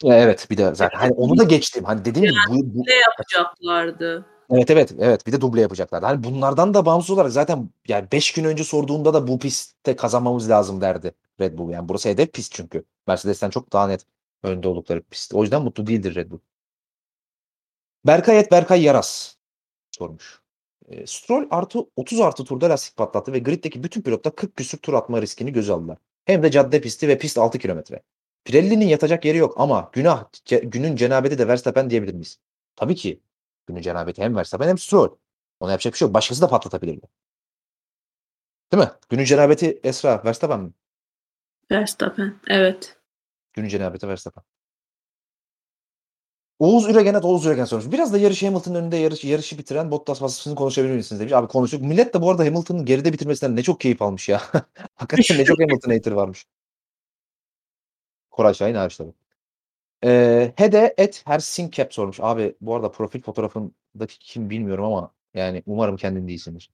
Ya Evet bir de zaten hani onu da geçtim. Hani dediğim gibi bu, bu- Ne yapacaklardı? Evet evet evet bir de duble yapacaklar. Hani bunlardan da bağımsız olarak zaten yani 5 gün önce sorduğunda da bu pistte kazanmamız lazım derdi Red Bull. Yani burası hedef pist çünkü. Mercedes'ten çok daha net önde oldukları pist. O yüzden mutlu değildir Red Bull. Berkay et Berkay Yaras sormuş. E, Stroll artı 30 artı turda lastik patlattı ve griddeki bütün pilotlar 40 küsür tur atma riskini göze aldılar. Hem de cadde pisti ve pist 6 kilometre. Pirelli'nin yatacak yeri yok ama günah günün cenabeti de Verstappen diyebilir miyiz? Tabii ki. Günün cenabeti hem Verstappen hem Stroll. Ona yapacak bir şey yok. Başkası da patlatabilirdi. Değil mi? Günün cenabeti Esra Verstappen mi? Verstappen. Evet. Günün cenabeti Verstappen. Oğuz Üregen'e Oğuz Üregen sormuş. Biraz da yarışı Hamilton'ın önünde yarış, yarışı bitiren Bottas vasfını konuşabilir misiniz demiş. Abi konuştuk. Millet de bu arada Hamilton'ın geride bitirmesinden ne çok keyif almış ya. Hakikaten ne çok Hamilton hater varmış. Koray Şahin hariç tabii. Ee, Hede et Hersinkep sormuş. Abi bu arada profil fotoğrafındaki kim bilmiyorum ama yani umarım kendin değilsindir.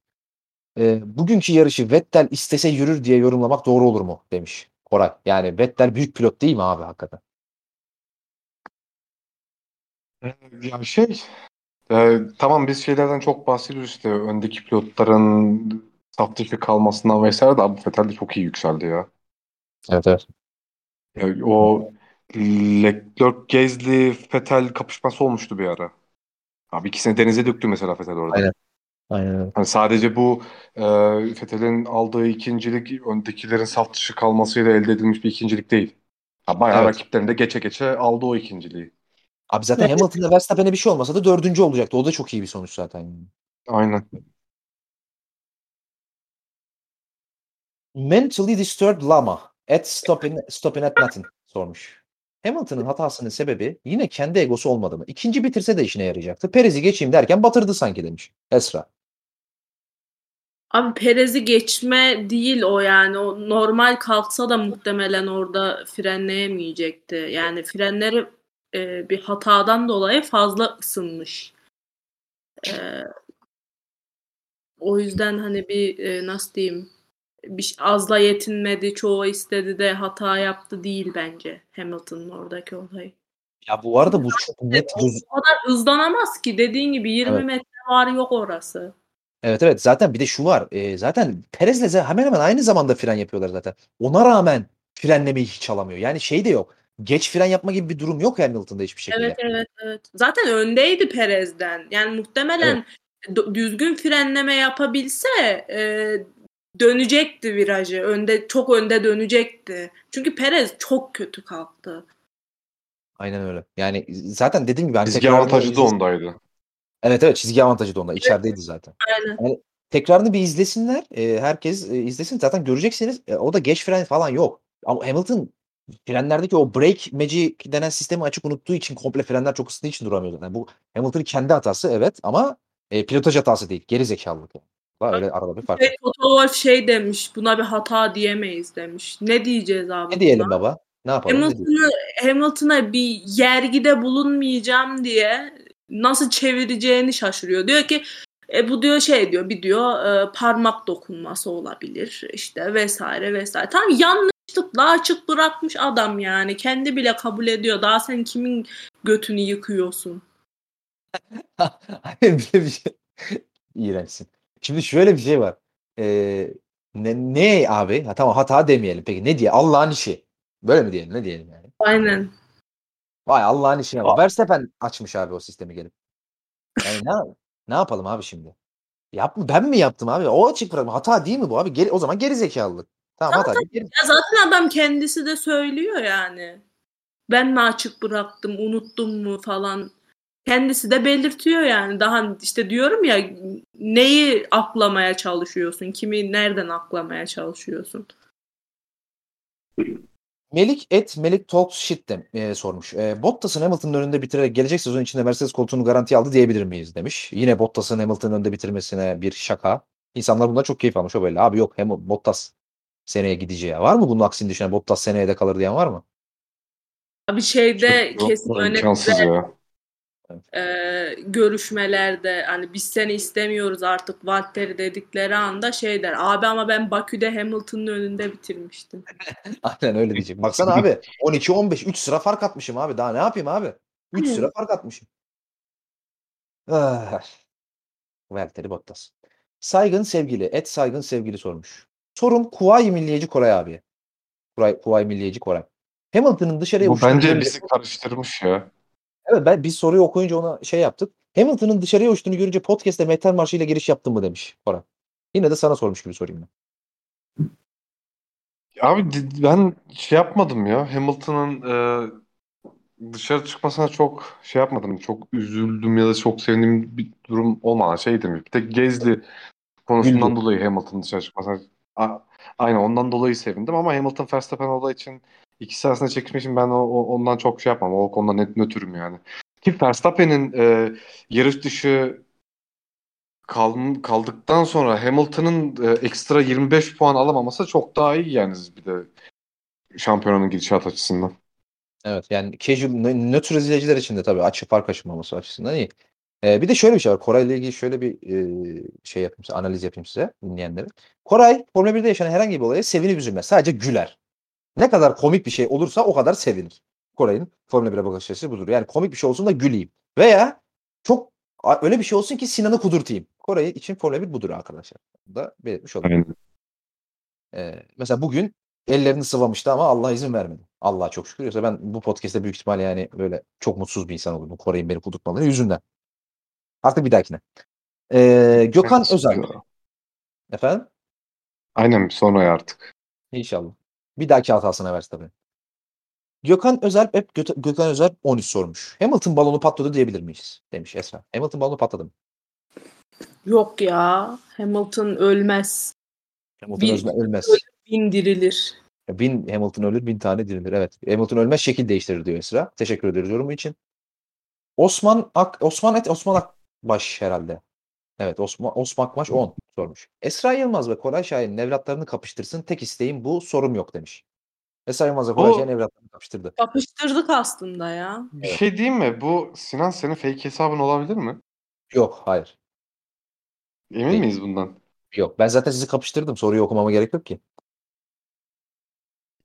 Ee, bugünkü yarışı Vettel istese yürür diye yorumlamak doğru olur mu demiş Koray. Yani Vettel büyük pilot değil mi abi hakikaten? Ya şey e, tamam biz şeylerden çok bahsediyoruz işte öndeki pilotların saf dışı kalmasından vesaire de abi Vettel de çok iyi yükseldi ya. Evet evet. Ya o Leclerc Gezli Vettel kapışması olmuştu bir ara. Abi ikisini denize döktü mesela Vettel orada. Aynen. Aynen öyle. Hani sadece bu e, Vettel'in aldığı ikincilik öndekilerin saf dışı kalmasıyla elde edilmiş bir ikincilik değil. Ya bayağı Evet. rakiplerini de geçe geçe aldı o ikinciliği. Abi zaten Hamilton'la Verstappen'e bir şey olmasa da dördüncü olacaktı. O da çok iyi bir sonuç zaten. yani. Aynen. Mentally disturbed Lama at stopping, stopping at nothing sormuş. Hamilton'ın hatasının sebebi yine kendi egosu olmadı mı? İkinci bitirse de işine yarayacaktı. Perez'i geçeyim derken batırdı sanki demiş. Esra. Abi Perez'i geçme değil o yani. O normal kalksa da muhtemelen orada frenleyemeyecekti. Yani frenleri e, bir hatadan dolayı fazla ısınmış. E, o yüzden hani bir e, nasıl diyeyim bir azla yetinmedi, çoğu istedi de hata yaptı değil bence Hamilton'ın oradaki olayı. Ya bu arada bu çok net göz... O kadar hızlanamaz ki dediğin gibi 20 Evet. metre var yok orası. Evet evet zaten bir de şu var. e, zaten Perez'le hemen hemen aynı zamanda fren yapıyorlar zaten. Ona rağmen frenlemeyi hiç alamıyor. Yani şey de yok. Geç fren yapma gibi bir durum yok Hamilton'da hiçbir şekilde. Evet evet evet. Zaten öndeydi Perez'den. Yani muhtemelen do- düzgün frenleme yapabilse e, dönecekti virajı. Önde çok önde dönecekti. Çünkü Perez çok kötü kalktı. Aynen öyle. Yani zaten dediğim gibi hani Çizgi avantajı da ondaydı. Evet evet çizgi avantajı da onda. İçerideydi zaten. Aynen. Yani tekrarını bir izlesinler. E, herkes e, izlesin. Zaten göreceksiniz. E, o da geç fren falan yok. Ama Hamilton frenlerdeki o brake magic denen sistemi açık unuttuğu için komple frenler çok ısındığı için duramıyor zaten. Bu Hamilton'ın kendi hatası evet ama e, pilotaj hatası değil. Geri zekalılık. Yani. Öyle arada bir fark var. Ve Toto Wolff şey demiş. Buna bir hata diyemeyiz demiş. Ne diyeceğiz abi? Ne diyelim buna? baba? Ne yapalım? Hamilton'ı Hamilton'a bir yergide bulunmayacağım diye nasıl çevireceğini şaşırıyor. Diyor ki e, bu diyor şey diyor bir diyor e, parmak dokunması olabilir işte vesaire vesaire. Tam yanlışlıkla açık bırakmış adam yani. Kendi bile kabul ediyor. Daha sen kimin götünü yıkıyorsun? Hayır bir şey. İğrençsin. Şimdi şöyle bir şey var. Ee, ne, ne abi? Ha, tamam hata demeyelim. Peki ne diye? Allah'ın işi. Böyle mi diyelim? Ne diyelim yani? Aynen. Vay Allah'ın işine bak. Verstappen açmış abi o sistemi gelip. Yani ne, ne yapalım abi şimdi? Yap, ben mi yaptım abi? O açık bırakma. Hata değil mi bu abi? Geri, o zaman geri zekalılık. Tamam hata değil. Geri... Ya zaten adam kendisi de söylüyor yani. Ben mi açık bıraktım, unuttum mu falan. Kendisi de belirtiyor yani. Daha işte diyorum ya neyi aklamaya çalışıyorsun? Kimi nereden aklamaya çalışıyorsun? Melik et Melik Talks Shit de, e, sormuş. E, Bottas'ın Hamilton'ın önünde bitirerek gelecek sezon içinde Mercedes koltuğunu garantiye aldı diyebilir miyiz demiş. Yine Bottas'ın Hamilton'ın önünde bitirmesine bir şaka. İnsanlar bundan çok keyif almış o böyle. Abi yok hem Bottas seneye gideceği. Var mı bunun aksini düşünen Bottas seneye de kalır diyen var mı? Abi şeyde Çok- kesin imkansız önemli ya. e, görüşmelerde hani biz seni istemiyoruz artık Valtteri dedikleri anda şey der. Abi ama ben Bakü'de Hamilton'ın önünde bitirmiştim. Aynen öyle diyecek. Baksana abi 12-15 3 sıra fark atmışım abi. Daha ne yapayım abi? 3 Aynen. sıra fark atmışım. Ah. Valtteri Bottas. Saygın sevgili. Et saygın sevgili sormuş. Sorum Kuvayi Milliyeci Koray abi. Kuvayi, Kuvayi Milliyeci Koray. Hamilton'ın dışarıya Bu bence bizi karıştırmış ya. Evet ben biz soruyu okuyunca ona şey yaptık. Hamilton'ın dışarıya uçtuğunu görünce podcast'te Metal Marşı ile giriş yaptın mı demiş Koray. Yine de sana sormuş gibi sorayım ben. Abi ben şey yapmadım ya. Hamilton'ın e, dışarı çıkmasına çok şey yapmadım. Çok üzüldüm ya da çok sevindiğim bir durum olmadan şeydim. Bir tek Gezli konusundan Güldü. dolayı Hamilton dışarı çıkmasına A- aynen ondan dolayı sevindim ama Hamilton Verstappen olayı için ikisi arasında çekişme için ben o, o- ondan çok şey yapmam. O konuda net nötrüm yani. Ki Verstappen'in e, yarış dışı kal- kaldıktan sonra Hamilton'ın e, ekstra 25 puan alamaması çok daha iyi yani bir de şampiyonanın gidişat açısından. Evet yani casual nö- nötr izleyiciler için de tabii açı fark aşılmaması açısından iyi. Ee, bir de şöyle bir şey var. Koray ile ilgili şöyle bir e, şey yapayım size, analiz yapayım size dinleyenlere. Koray Formula 1'de yaşanan herhangi bir olaya sevinip üzülmez. Sadece güler. Ne kadar komik bir şey olursa o kadar sevinir. Koray'ın Formula 1'e bakış açısı budur. Yani komik bir şey olsun da güleyim. Veya çok öyle bir şey olsun ki Sinan'ı kudurtayım. Koray için Formula 1 budur arkadaşlar. Bunu da belirtmiş oldum. Aynen. Ee, mesela bugün ellerini sıvamıştı ama Allah izin vermedi. Allah çok şükür. Yoksa ben bu podcast'te büyük ihtimal yani böyle çok mutsuz bir insan olurdum. Koray'ın beni kudurtmaları yüzünden. Artık bir dahakine. Ee, Gökhan Özel. Efendim? Aynen sonra artık. İnşallah. Bir dahaki hatasına versin tabii. Gökhan Özel hep Gö- Gökhan Özel 13 sormuş. Hamilton balonu patladı diyebilir miyiz? Demiş Esra. Hamilton balonu patladı mı? Yok ya. Hamilton ölmez. Hamilton özme- ölmez. Bindirilir. Bin Hamilton ölür, bin tane dirilir. Evet. Hamilton ölmez, şekil değiştirir diyor Esra. Teşekkür ederiz yorumu için. Osman Ak Osman Et Osman Akbaş herhalde. Evet Osman Osman Akbaş 10 sormuş. Esra Yılmaz ve Koray Şahin'in evlatlarını kapıştırsın. Tek isteğim bu. Sorum yok demiş. Esra Yılmaz ve Koray O- Şahin evlatlarını kapıştırdı. Kapıştırdık aslında ya. Bir Evet. şey diyeyim mi? Bu Sinan senin fake hesabın olabilir mi? Yok, hayır. Emin Değil. miyiz bundan? Yok. Ben zaten sizi kapıştırdım. Soruyu okumama gerek yok ki.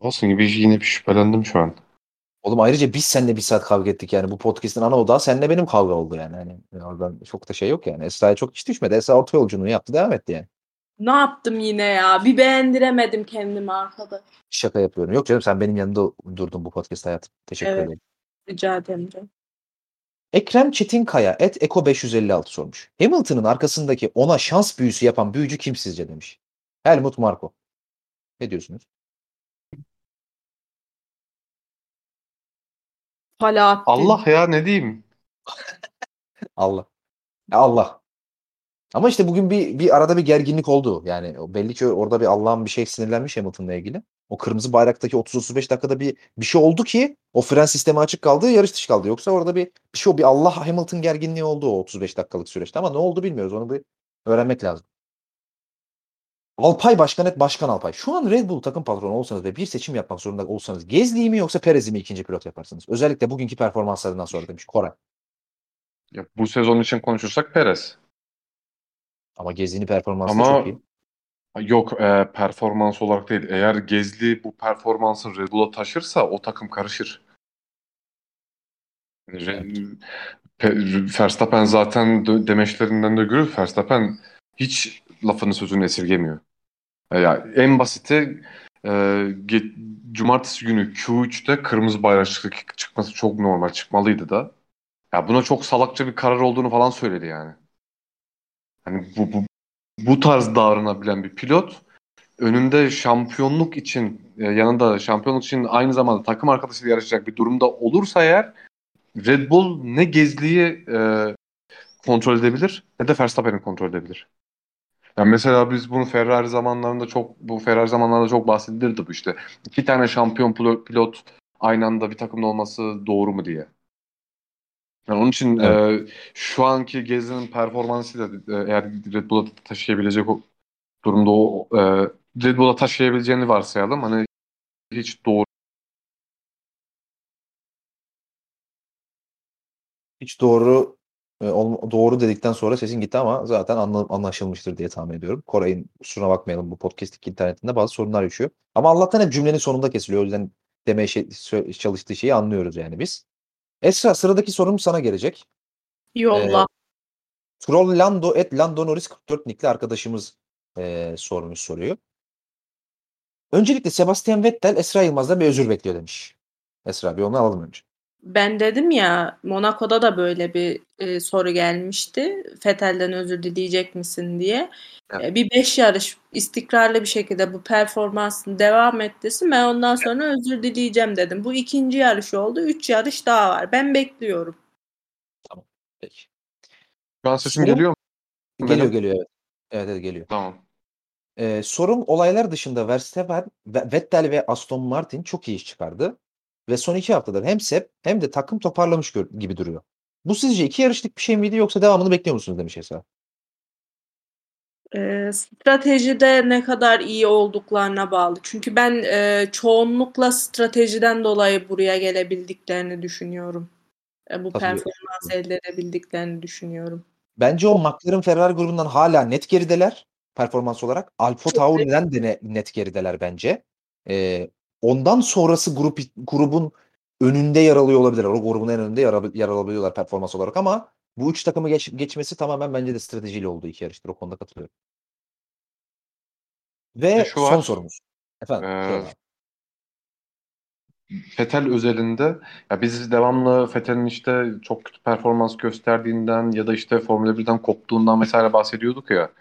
Olsun gibi yine bir şüphelendim şu an. Oğlum ayrıca biz seninle bir saat kavga ettik yani. Bu podcast'in ana odağı seninle benim kavga oldu yani. Hani oradan çok da şey yok yani. Esra'ya çok iş düşmedi. Esra orta yolculuğunu yaptı devam etti yani. Ne yaptım yine ya? Bir beğendiremedim kendimi arkada. Şaka yapıyorum. Yok canım sen benim yanında durdun bu podcast hayatım. Teşekkür Evet. ederim. Rica ederim canım. Ekrem Çetinkaya et Eko 556 sormuş. Hamilton'ın arkasındaki ona şans büyüsü yapan büyücü kim sizce demiş. Helmut Marko. Ne diyorsunuz? Falahattin. Allah ya ne diyeyim? Allah. Ya Allah. Ama işte bugün bir bir arada bir gerginlik oldu. Yani belli ki orada bir Allah'ın bir şey sinirlenmiş Hamilton'la ilgili. O kırmızı bayraktaki 30-35 dakikada bir bir şey oldu ki o fren sistemi açık kaldı, yarış dışı kaldı. Yoksa orada bir bir şey o bir Allah Hamilton gerginliği oldu o 35 dakikalık süreçte ama ne oldu bilmiyoruz. Onu bir öğrenmek lazım. Alpay Başkan et Başkan Alpay. Şu an Red Bull takım patronu olsanız ve bir seçim yapmak zorunda olsanız Gezli'yi mi yoksa Perez'i mi ikinci pilot yaparsınız? Özellikle bugünkü performanslarından sonra demiş Koray. Ya, bu sezon için konuşursak Perez. Ama Gezli'nin performansı Ama çok iyi. yok e, performans olarak değil. Eğer Gezli bu performansın Red Bull'a taşırsa o takım karışır. Verstappen zaten de- demeçlerinden de görüyoruz. Verstappen hiç lafını sözünü esirgemiyor. E, Ya en basiti e, cumartesi günü Q3'te kırmızı bayrak çık- çıkması çok normal çıkmalıydı da. Ya buna çok salakça bir karar olduğunu falan söyledi yani. Hani bu, bu, bu tarz davranabilen bir pilot önünde şampiyonluk için e, yanında şampiyonluk için aynı zamanda takım arkadaşıyla yarışacak bir durumda olursa eğer Red Bull ne Gezli'yi e, kontrol edebilir ne de Verstappen'i kontrol edebilir. Yani mesela biz bunu Ferrari zamanlarında çok bu Ferrari zamanlarında çok bahsedilirdi bu işte. İki tane şampiyon pilo- pilot aynı anda bir takımda olması doğru mu diye. Yani onun için e, şu anki Gezli'nin performansıyla e, eğer Red Bull'a taşıyabilecek o durumda o e, Red Bull'a taşıyabileceğini varsayalım. Hani hiç doğru Hiç doğru doğru dedikten sonra sesin gitti ama zaten anla- anlaşılmıştır diye tahmin ediyorum. Koray'ın kusuruna bakmayalım bu podcast internetinde bazı sorunlar yaşıyor. Ama Allah'tan hep cümlenin sonunda kesiliyor. O yüzden demeye şey, çalıştığı şeyi anlıyoruz yani biz. Esra sıradaki sorum sana gelecek. Yolla. Troll Lando et Lando Norris 44 nickli arkadaşımız e, sormuş soruyu. Öncelikle Sebastian Vettel Esra Yılmaz'dan bir özür bekliyor demiş. Esra bir onu alalım önce. Ben dedim ya Monaco'da da böyle bir e, soru gelmişti. Fetel'den özür dileyecek misin diye. Evet. E, bir beş yarış istikrarlı bir şekilde bu performansını devam ettirsin. Ben ondan sonra özür dileyeceğim dedim. Bu ikinci yarış oldu. Üç yarış daha var. Ben bekliyorum. Peki. Şu an sesim Sorum- geliyor mu? Geliyor Benim- geliyor evet. Evet, evet geliyor. Tamam. Ee, sorum olaylar dışında Verstappen, Ve- Vettel ve Aston Martin çok iyi iş çıkardı. Ve son iki haftadır hem Seb hem de takım toparlamış gibi duruyor. Bu sizce iki yarışlık bir şey miydi yoksa devamını bekliyor musunuz demiş Esra. E, stratejide ne kadar iyi olduklarına bağlı. Çünkü ben e, çoğunlukla stratejiden dolayı buraya gelebildiklerini düşünüyorum. E, bu performans elde edebildiklerini düşünüyorum. Bence o McLaren Ferrari grubundan hala net gerideler performans olarak. Alfa Tauri'den de ne- net gerideler bence. Ee, ondan sonrası grup grubun önünde yer alıyor olabilir. O grubun en önünde yer, al- yer alabiliyorlar performans olarak ama bu üç takımı geç- geçmesi tamamen bence de stratejiyle olduğu iki yarıştır. O konuda katılıyorum. Ve şu son var. sorumuz. Efendim. Ee. Fetel özelinde ya biz devamlı Fetel'in işte çok kötü performans gösterdiğinden ya da işte Formula 1'den koptuğundan vesaire bahsediyorduk ya.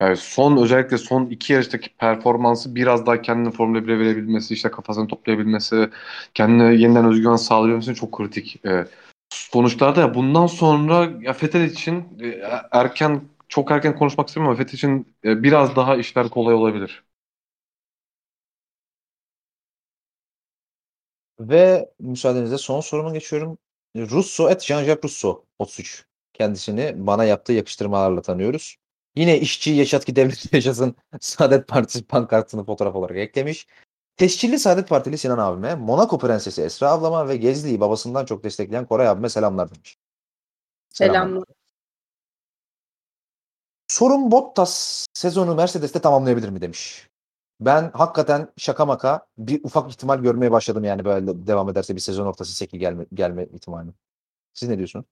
Yani son özellikle son iki yarıştaki performansı biraz daha kendini Formula 1'e verebilmesi, işte kafasını toplayabilmesi, kendine yeniden özgüven sağlayabilmesi çok kritik. Ee, sonuçlarda ya bundan sonra ya Fetel için e, erken çok erken konuşmak istemiyorum ama Fetel için e, biraz daha işler kolay olabilir. Ve müsaadenizle son soruma geçiyorum. Russo et Jean-Jacques Russo 33. Kendisini bana yaptığı yakıştırmalarla tanıyoruz. Yine işçi yaşat ki devlet yaşasın Saadet Partisi pankartını fotoğraf olarak eklemiş. Tescilli Saadet Partili Sinan abime, Monaco Prensesi Esra ablama ve Gezli'yi babasından çok destekleyen Koray abime selamlar demiş. Selamlar. Selamlar. Sorun Bottas sezonu Mercedes'te tamamlayabilir mi demiş. Ben hakikaten şaka maka bir ufak ihtimal görmeye başladım yani böyle devam ederse bir sezon ortası seki gelme, gelme ihtimali. Siz ne diyorsunuz?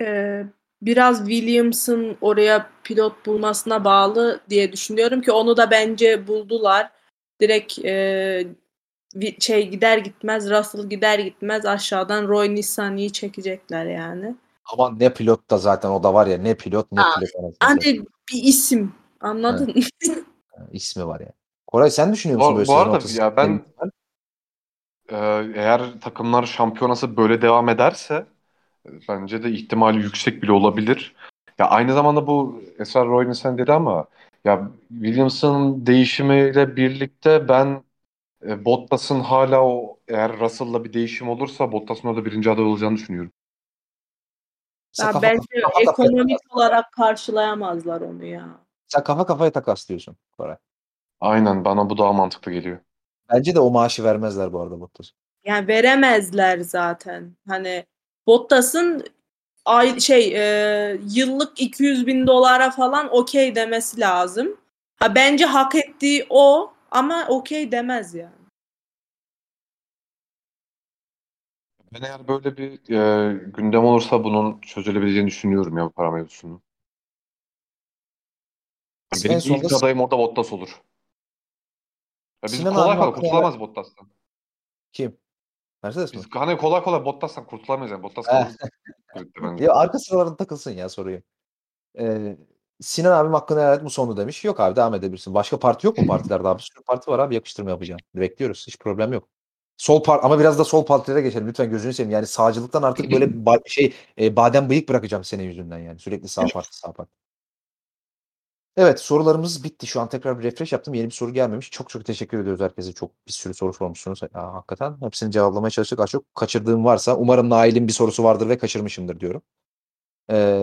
Ee, biraz Williams'ın oraya pilot bulmasına bağlı diye düşünüyorum ki onu da bence buldular. Direkt e, şey gider gitmez Russell gider gitmez aşağıdan Roy Nissany'yi çekecekler yani. Ama ne pilot da zaten o da var ya ne pilot ne Aa, pilot. Hani bir isim anladın mı? İsmi var yani. Koray sen düşünüyor musun Bu- böyle bu arada ortası ya ben- Ee, eğer takımlar şampiyonası böyle devam ederse Bence de ihtimali yüksek bile olabilir. Ya aynı zamanda bu Esrar Roy'un sen dedi ama ya Williams'ın değişimiyle birlikte ben e, Bottas'ın hala o eğer Russell'la bir değişim olursa Bottas'ın orada birinci aday olacağını düşünüyorum. Ya kafa, bence kafa ekonomik takas- olarak karşılayamazlar onu ya. sen kafa kafaya takas diyorsun Koray. Aynen bana bu daha mantıklı geliyor. Bence de o maaşı vermezler bu arada Bottas. Yani veremezler zaten. Hani Bottas'ın ay şey e, yıllık 200 bin dolara falan okey demesi lazım. Ha bence hak ettiği o ama okey demez yani. Ben eğer böyle bir e, gündem olursa bunun çözülebileceğini düşünüyorum ya bu para mevzusunu. Benim En sonunda ilk adayım orada Bottas olur. Ya biz Sinan kolay abi kolay kurtulamaz Bottas'tan. kim? Mercedes mi? Biz hani kolay kolay Bottas'tan kurtulamayız yani. Bottas kalır. gridde bence. Ya arka sıralarda takılsın ya soruyu. Ee, Sinan abim hakkını helal et bu sonu demiş. Yok abi devam edebilirsin. Başka parti yok mu partilerde abi? Sürü parti var abi yakıştırma yapacağım. Bekliyoruz. Hiç problem yok. Sol par ama biraz da sol partilere geçelim lütfen gözünü seveyim. Yani sağcılıktan artık böyle ba- şey e, badem bıyık bırakacağım senin yüzünden yani. Sürekli sağ parti sağ parti. Evet sorularımız bitti. Şu an tekrar bir refresh yaptım. Yeni bir soru gelmemiş. Çok çok teşekkür ediyoruz herkese. Çok bir sürü soru sormuşsunuz. Ya, hakikaten hepsini cevaplamaya çalıştık. Az çok kaçırdığım varsa umarım Nail'in bir sorusu vardır ve kaçırmışımdır diyorum. Ee,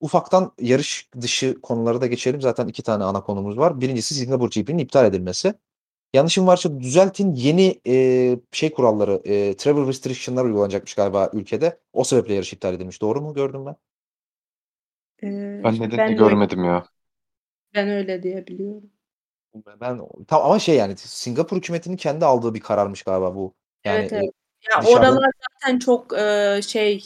ufaktan yarış dışı konuları da geçelim. Zaten iki tane ana konumuz var. Birincisi Singapur GP'nin iptal edilmesi. Yanlışım varsa düzeltin. Yeni e, şey kuralları, e, travel restriction'lar uygulanacakmış galiba ülkede. O sebeple yarış iptal edilmiş. Doğru mu gördüm ben? Ee, Ben nedenini ben, görmedim ya. Ben öyle diyebiliyorum. Ben tam ama şey yani Singapur hükümetinin kendi aldığı bir kararmış galiba bu. Yani evet evet. Ya dışarıdan- oralar zaten çok e, şey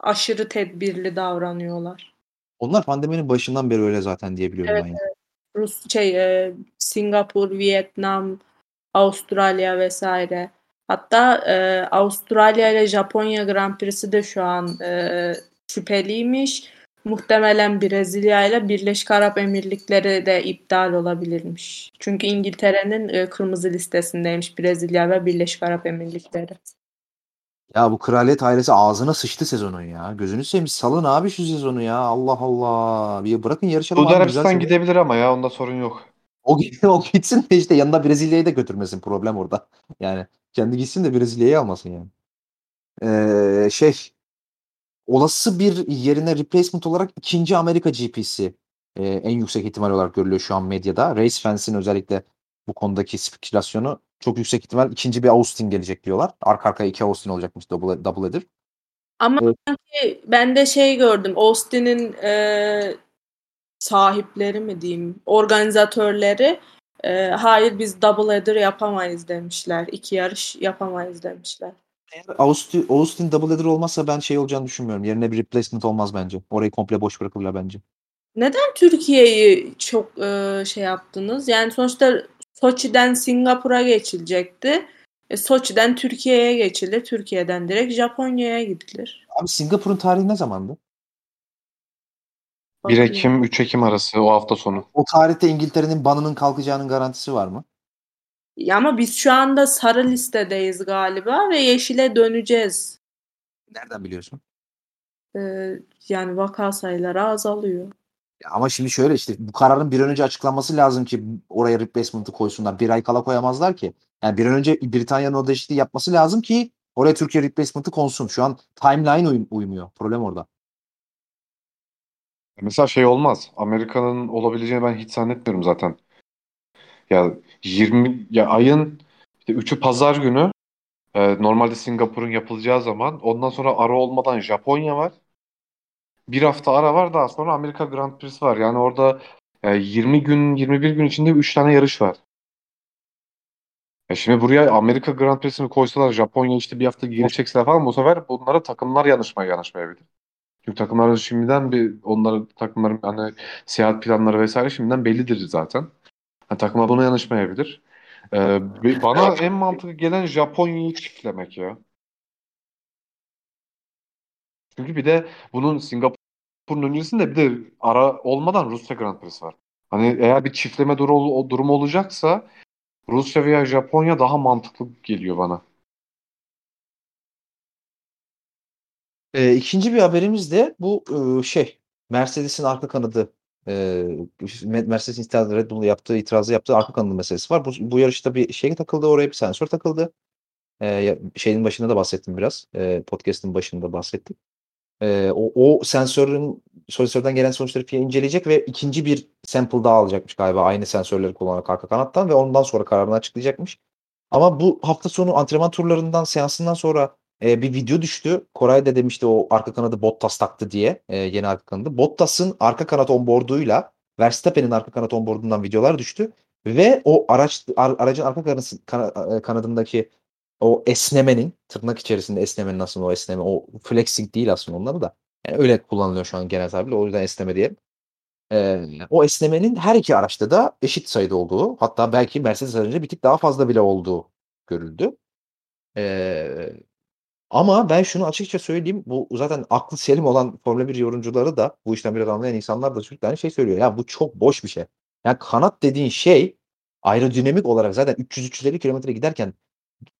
aşırı tedbirli davranıyorlar. onlar pandeminin başından beri öyle zaten diye biliyorum Evet, ben. yani. Rus şey e, Singapur, Vietnam, Avustralya vesaire. Hatta e, Avustralya ile Japonya Grand Prix'si de şu an e, şüpheliymiş. Muhtemelen Brezilya ile Birleşik Arap Emirlikleri de iptal olabilirmiş. Çünkü İngiltere'nin e, kırmızı listesindeymiş Brezilya ve Birleşik Arap Emirlikleri. Ya bu kraliyet ailesi ağzına sıçtı sezonun ya. Gözünü seveyim salın abi şu sezonu ya. Allah Allah. Bir bırakın yarışalım Suudi Arabistan gidebilir ama ya onda sorun yok. O, o gitsin de işte yanında Brezilya'yı da götürmesin. Problem orada. Yani kendi gitsin de Brezilya'yı almasın yani. Ee, şey olası bir yerine replacement olarak ikinci Amerika GP'si e, en yüksek ihtimal olarak görülüyor şu an medyada. Race Fans'in özellikle bu konudaki spekülasyonu çok yüksek ihtimal ikinci bir Austin gelecek diyorlar. Arka arkaya iki Austin olacakmış double, double header. Ama Evet. sanki ben de şey gördüm. Austin'in e, sahipleri mi diyeyim, organizatörleri e, hayır biz double header yapamayız demişler. İki yarış yapamayız demişler. Eğer Austin, Austin double header olmazsa ben şey olacağını düşünmüyorum. Yerine bir replacement olmaz bence. Orayı komple boş bırakırlar bence. Neden Türkiye'yi çok e, şey yaptınız? Yani sonuçta Soçi'den Singapur'a geçilecekti. E, Soçi'den Türkiye'ye geçilir. Türkiye'den direkt Japonya'ya gidilir. Abi Singapur'un tarihi ne zamandı? 1 Ekim 3 Ekim arası o hafta sonu. O tarihte İngiltere'nin banının kalkacağının garantisi var mı? Ya ama biz şu anda sarı listedeyiz galiba ve yeşile döneceğiz. Nereden biliyorsun? Ee, yani vaka sayıları azalıyor. Ya ama şimdi şöyle işte bu kararın bir an önce açıklanması lazım ki oraya replacement'ı koysunlar. Bir ay kala koyamazlar ki. Yani bir an önce Britanya'nın o değişikliği yapması lazım ki oraya Türkiye replacement'ı konsun. Şu an timeline uy- uymuyor. Problem orada. Mesela şey olmaz. Amerika'nın olabileceğini ben hiç zannetmiyorum zaten. Ya 20 ya ayın işte 3'ü pazar günü e, normalde Singapur'un yapılacağı zaman ondan sonra ara olmadan Japonya var. Bir hafta ara var daha sonra Amerika Grand Prix'si var. Yani orada e, 20 gün 21 gün içinde 3 tane yarış var. Ya şimdi buraya Amerika Grand Prix'sini koysalar Japonya işte bir hafta geri çekseler falan bu sefer bunlara takımlar yanaşmaya yanaşmayabilir. Çünkü takımların şimdiden bir onların takımların hani seyahat planları vesaire şimdiden bellidir zaten. Yani takımlar buna yanaşmayabilir. Ee, bana en mantıklı gelen Japonya'yı çiftlemek ya. Çünkü bir de bunun Singapur'un öncesinde bir de ara olmadan Rusya Grand Prix'si var. Hani eğer bir çiftleme durumu, o durumu olacaksa Rusya veya Japonya daha mantıklı geliyor bana. E, ikinci bir haberimiz de bu e, şey Mercedes'in arka kanadı e, Mercedes'in itirazı Red Bull'un yaptığı itirazı yaptığı arka kanadı meselesi var. Bu, bu yarışta bir şey takıldı oraya bir sensör takıldı. E, şeyin başında da bahsettim biraz. E, podcast'in başında bahsettim. E, o, o sensörün sensörden gelen sonuçları FIA inceleyecek ve ikinci bir sample daha alacakmış galiba aynı sensörleri kullanarak arka kanattan ve ondan sonra kararını açıklayacakmış. Ama bu hafta sonu antrenman turlarından seansından sonra e, bir video düştü. Koray da demişti o arka kanadı Bottas taktı diye e, yeni arka kanadı. Bottas'ın arka kanat onboarduyla Verstappen'in arka kanat onboardundan videolar düştü. Ve o araç aracın arka kanası, kana, kanadındaki o esnemenin tırnak içerisinde esnemenin aslında o esneme o flexing değil aslında onları da. Yani öyle kullanılıyor şu an genel tabirle. O yüzden esneme diyelim. Ee, o esnemenin her iki araçta da eşit sayıda olduğu hatta belki Mercedes aracında bir tık daha fazla bile olduğu görüldü. Ee, ama ben şunu açıkça söyleyeyim. Bu zaten aklı selim olan Formula 1 yorumcuları da bu işten biraz anlayan insanlar da aynı şey söylüyor. Ya bu çok boş bir şey. Yani kanat dediğin şey aerodinamik olarak zaten 300-350 kilometre giderken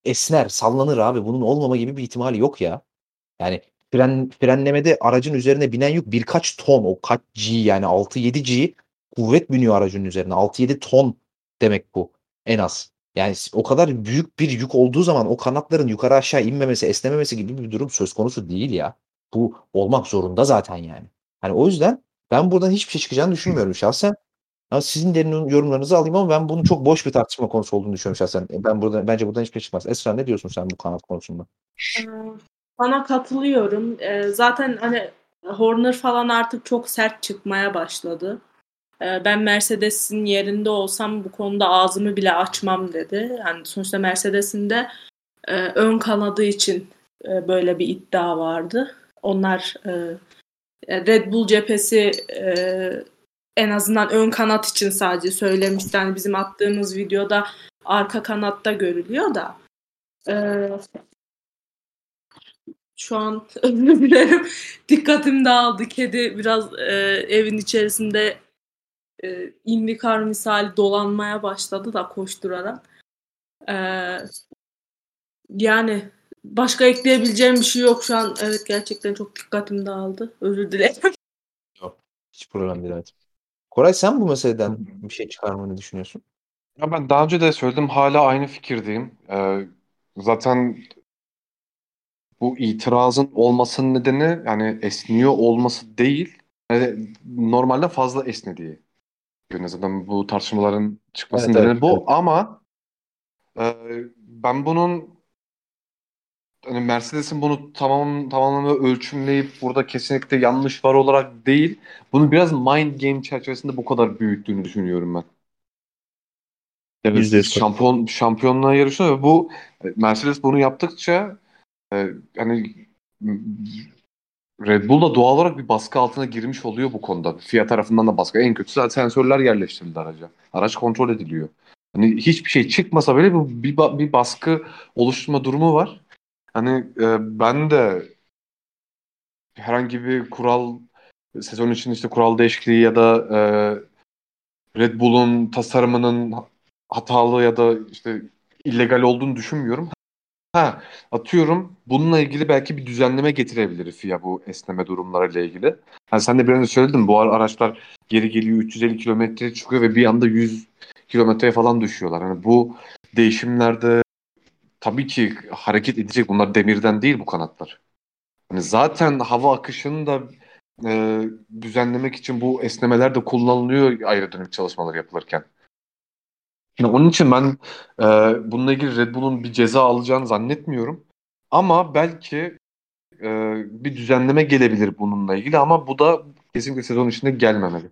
esner, sallanır abi. Bunun olmama gibi bir ihtimali yok ya. Yani fren, frenlemede aracın üzerine binen yük birkaç ton. O kaç G yani 6-7 G kuvvet biniyor aracın üzerine. 6-7 ton demek bu en az. Yani o kadar büyük bir yük olduğu zaman o kanatların yukarı aşağı inmemesi, esnememesi gibi bir durum söz konusu değil ya. Bu olmak zorunda zaten yani. Hani o yüzden ben buradan hiçbir şey çıkacağını düşünmüyorum şahsen. Ama sizin derin yorumlarınızı alayım ama ben bunun çok boş bir tartışma konusu olduğunu düşünüyorum şahsen. Ben burada bence buradan hiçbir şey çıkmaz. Esra ne diyorsun sen bu kanat konusunda? Bana katılıyorum. Zaten hani Horner falan artık çok sert çıkmaya başladı. Ben Mercedes'in yerinde olsam bu konuda ağzımı bile açmam dedi. Yani sonuçta Mercedes'in de ön kanadı için böyle bir iddia vardı. Onlar Red Bull cephesi en azından ön kanat için sadece söylemişti. Yani bizim attığımız videoda arka kanatta görülüyor da. Ee, şu an özür dilerim. Dikkatim dağıldı. Kedi biraz e, evin içerisinde e, indikar misali dolanmaya başladı da koşturarak. Ee, yani başka ekleyebileceğim bir şey yok şu an. Evet gerçekten çok dikkatim dağıldı. Özür dilerim. Yok. Hiç problem değil. Evet. Koray sen bu meseleden bir şey çıkarmanı düşünüyorsun? Ya ben daha önce de söyledim hala aynı fikirdeyim. Ee, zaten bu itirazın olmasının nedeni yani esniyor olması değil. Yani normalde fazla esnediği. Yani zaten bu tartışmaların çıkmasının Evet, evet, bu evet. ama e, ben bunun hani Mercedes'in bunu tamam tamamını ölçümleyip burada kesinlikle yanlış var olarak değil, bunu biraz mind game çerçevesinde bu kadar büyüttüğünü düşünüyorum ben. Evet, şampiyon şampiyonluğa yarışıyor ve bu Mercedes bunu yaptıkça e, hani Red Bull da doğal olarak bir baskı altına girmiş oluyor bu konuda. FIA tarafından da baskı. En kötüsü zaten sensörler yerleştirildi araca. Araç kontrol ediliyor. Hani hiçbir şey çıkmasa bile bir, ba- bir baskı oluşturma durumu var. Hani e, ben de herhangi bir kural sezon için işte kural değişikliği ya da e, Red Bull'un tasarımının hatalı ya da işte illegal olduğunu düşünmüyorum. Ha, atıyorum bununla ilgili belki bir düzenleme getirebilir FIA bu esneme durumlarıyla ilgili. Hani sen de biraz önce söyledin bu araçlar geri geliyor 350 kilometre çıkıyor ve bir anda 100 kilometreye falan düşüyorlar. Hani bu değişimlerde tabii ki hareket edecek. Bunlar demirden değil bu kanatlar. Hani zaten hava akışını da e, düzenlemek için bu esnemeler de kullanılıyor aerodinamik çalışmalar yapılırken. Yani onun için ben e, bununla ilgili Red Bull'un bir ceza alacağını zannetmiyorum. Ama belki e, bir düzenleme gelebilir bununla ilgili ama bu da kesinlikle sezon içinde gelmemeli.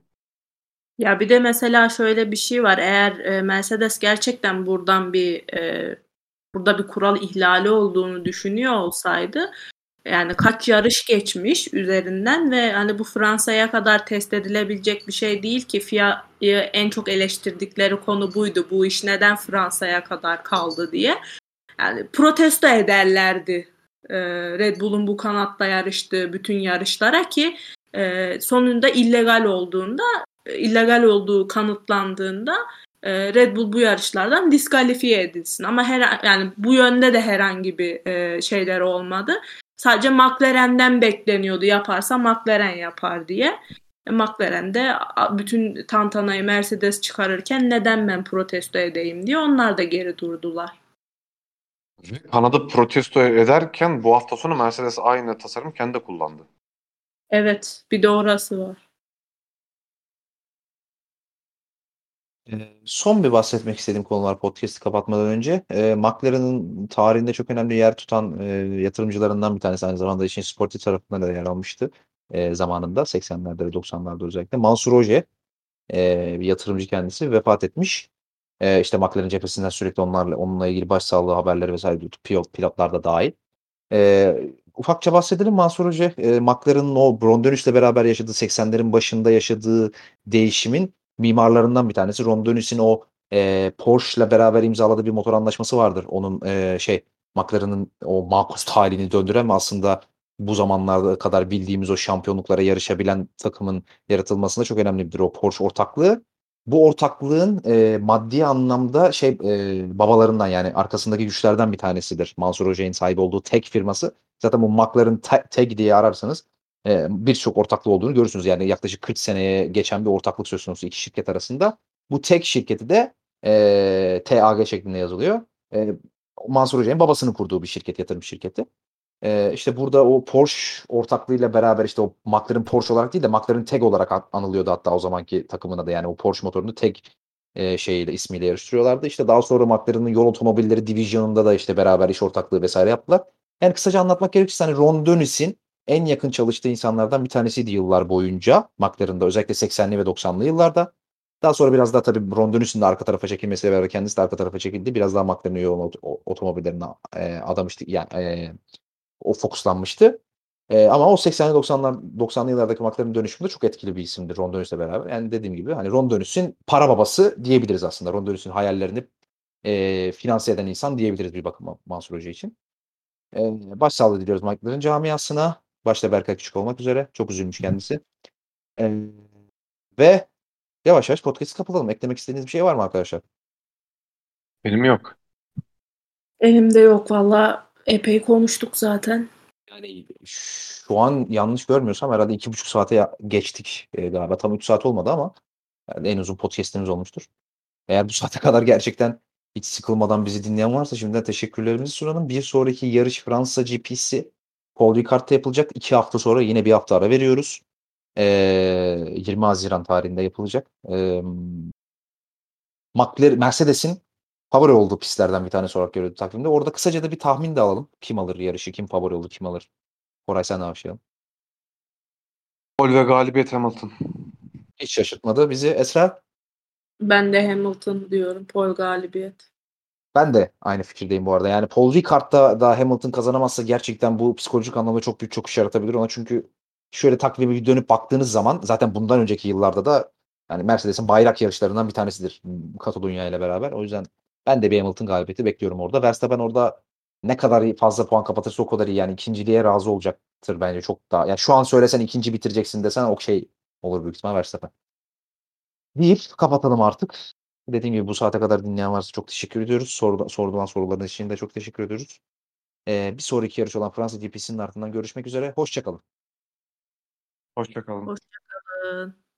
Ya bir de mesela şöyle bir şey var. Eğer e, Mercedes gerçekten buradan bir e, burada bir kural ihlali olduğunu düşünüyor olsaydı yani kaç yarış geçmiş üzerinden ve hani bu Fransa'ya kadar test edilebilecek bir şey değil ki FIA'yı en çok eleştirdikleri konu buydu. Bu iş neden Fransa'ya kadar kaldı diye. Yani protesto ederlerdi e, Red Bull'un bu kanatta yarıştığı bütün yarışlara ki e, sonunda illegal olduğunda illegal olduğu kanıtlandığında e, Red Bull bu yarışlardan diskalifiye edilsin. Ama her yani bu yönde de herhangi bir şeyler olmadı. Sadece McLaren'den bekleniyordu yaparsa McLaren yapar diye. E, McLaren de bütün tantanayı Mercedes çıkarırken neden ben protesto edeyim diye onlar da geri durdular. Kanada protesto ederken bu hafta sonu Mercedes aynı tasarımı kendi kullandı. Evet, bir de orası var. Son bir bahsetmek istediğim konular podcast'i kapatmadan önce. Ee, McLaren'ın tarihinde çok önemli yer tutan e, yatırımcılarından bir tanesi aynı zamanda işin sportif tarafında da yer almıştı e, zamanında 80'lerde ve 90'larda özellikle. Mansur Oje e, bir yatırımcı kendisi vefat etmiş. E, işte McLaren cephesinden sürekli onlarla onunla ilgili başsağlığı haberleri vesaire duydu. Pilot, pilotlar da dahil. E, ufakça bahsedelim Mansur Hoca. E, McLaren'ın o Ron Dennis'le beraber yaşadığı 80'lerin başında yaşadığı değişimin mimarlarından bir tanesi. Ron Dennis'in o e, Porsche'la beraber imzaladığı bir motor anlaşması vardır. Onun e, şey McLaren'ın o makus halini döndüren ve aslında bu zamanlarda kadar bildiğimiz o şampiyonluklara yarışabilen takımın yaratılmasında çok önemlidir o Porsche ortaklığı. Bu ortaklığın e, maddi anlamda şey e, babalarından yani arkasındaki güçlerden bir tanesidir. Mansur Hoca'nın sahibi olduğu tek firması. Zaten bu McLaren Tag diye ararsanız e, birçok ortaklığı olduğunu görürsünüz. Yani yaklaşık 40 seneye geçen bir ortaklık söz konusu iki şirket arasında. Bu tek şirketi de e, TAG şeklinde yazılıyor. E, Mansur Hoca'nın babasının kurduğu bir şirket, yatırım şirketi. Ee, işte burada o Porsche ortaklığıyla beraber işte o McLaren Porsche olarak değil de McLaren Tag olarak an- anılıyordu hatta o zamanki takımına da yani o Porsche motorunu Tag e, şeyiyle ismiyle yarıştırıyorlardı. İşte daha sonra McLaren'ın yol otomobilleri divizyonunda da işte beraber iş ortaklığı vesaire yaptılar. Yani kısaca anlatmak gerekirse hani Ron Dennis'in en yakın çalıştığı insanlardan bir tanesiydi yıllar boyunca McLaren'da özellikle 80'li ve 90'lı yıllarda. Daha sonra biraz daha tabii Ron Dennis'in de arka tarafa çekilmesiyle beraber kendisi de arka tarafa çekildi. Biraz daha McLaren'ın ot- otomobillerine e, adamıştı yani e, o fokuslanmıştı. Ee, ama o 80'li 90'lar 90'lı yıllardaki McLaren dönüşümünde çok etkili bir isimdir Ron Dennis'le beraber. Yani dediğim gibi hani Ron Dennis'in para babası diyebiliriz aslında. Ron Dennis'in hayallerini e, finanse eden insan diyebiliriz bir bakıma Mansur Hoca için. E, başsağlığı diliyoruz McLaren camiasına. Başta Berkay Küçük olmak üzere. Çok üzülmüş kendisi. E, ve yavaş yavaş podcast'ı kapatalım. Eklemek istediğiniz bir şey var mı arkadaşlar? Benim yok. Elimde yok valla. Epey konuştuk zaten. Yani şu an yanlış görmüyorsam herhalde iki buçuk saate geçtik e, galiba. Tam üç saat olmadı ama yani en uzun podcast'imiz olmuştur. Eğer bu saate kadar gerçekten hiç sıkılmadan bizi dinleyen varsa şimdiden teşekkürlerimizi sunalım. Bir sonraki yarış Fransa GP'si Paul Ricard'da yapılacak. İki hafta sonra yine bir hafta ara veriyoruz. Ee, 20 Haziran tarihinde yapılacak. Ee, McLaren, Mercedes'in favori olduğu pistlerden bir tanesi olarak görüyordu takvimde. Orada kısaca da bir tahmin de alalım. Kim alır yarışı, kim favori olur, kim alır? Koray sen de başlayalım. Gol ve galibiyet Hamilton. Hiç şaşırtmadı bizi. Esra? Ben de Hamilton diyorum. Pol galibiyet. Ben de aynı fikirdeyim bu arada. Yani Paul Ricard'da da Hamilton kazanamazsa gerçekten bu psikolojik anlamda çok büyük çok iş yaratabilir ona. Çünkü şöyle takvime bir dönüp baktığınız zaman zaten bundan önceki yıllarda da yani Mercedes'in bayrak yarışlarından bir tanesidir Katalunya ile beraber. O yüzden ben de bir Hamilton galibiyeti bekliyorum orada. Verstappen orada ne kadar fazla puan kapatırsa o kadar iyi. Yani ikinciliğe razı olacaktır bence çok daha. Yani şu an söylesen ikinci bitireceksin desen o şey olur büyük ihtimal Verstappen. Deyip kapatalım artık. Dediğim gibi bu saate kadar dinleyen varsa çok teşekkür ediyoruz. Soru, sorulan soruların için de çok teşekkür ediyoruz. Ee, bir sonraki yarış olan Fransa GP'sinin ardından görüşmek üzere. Hoşçakalın. Hoşçakalın. Hoşçakalın.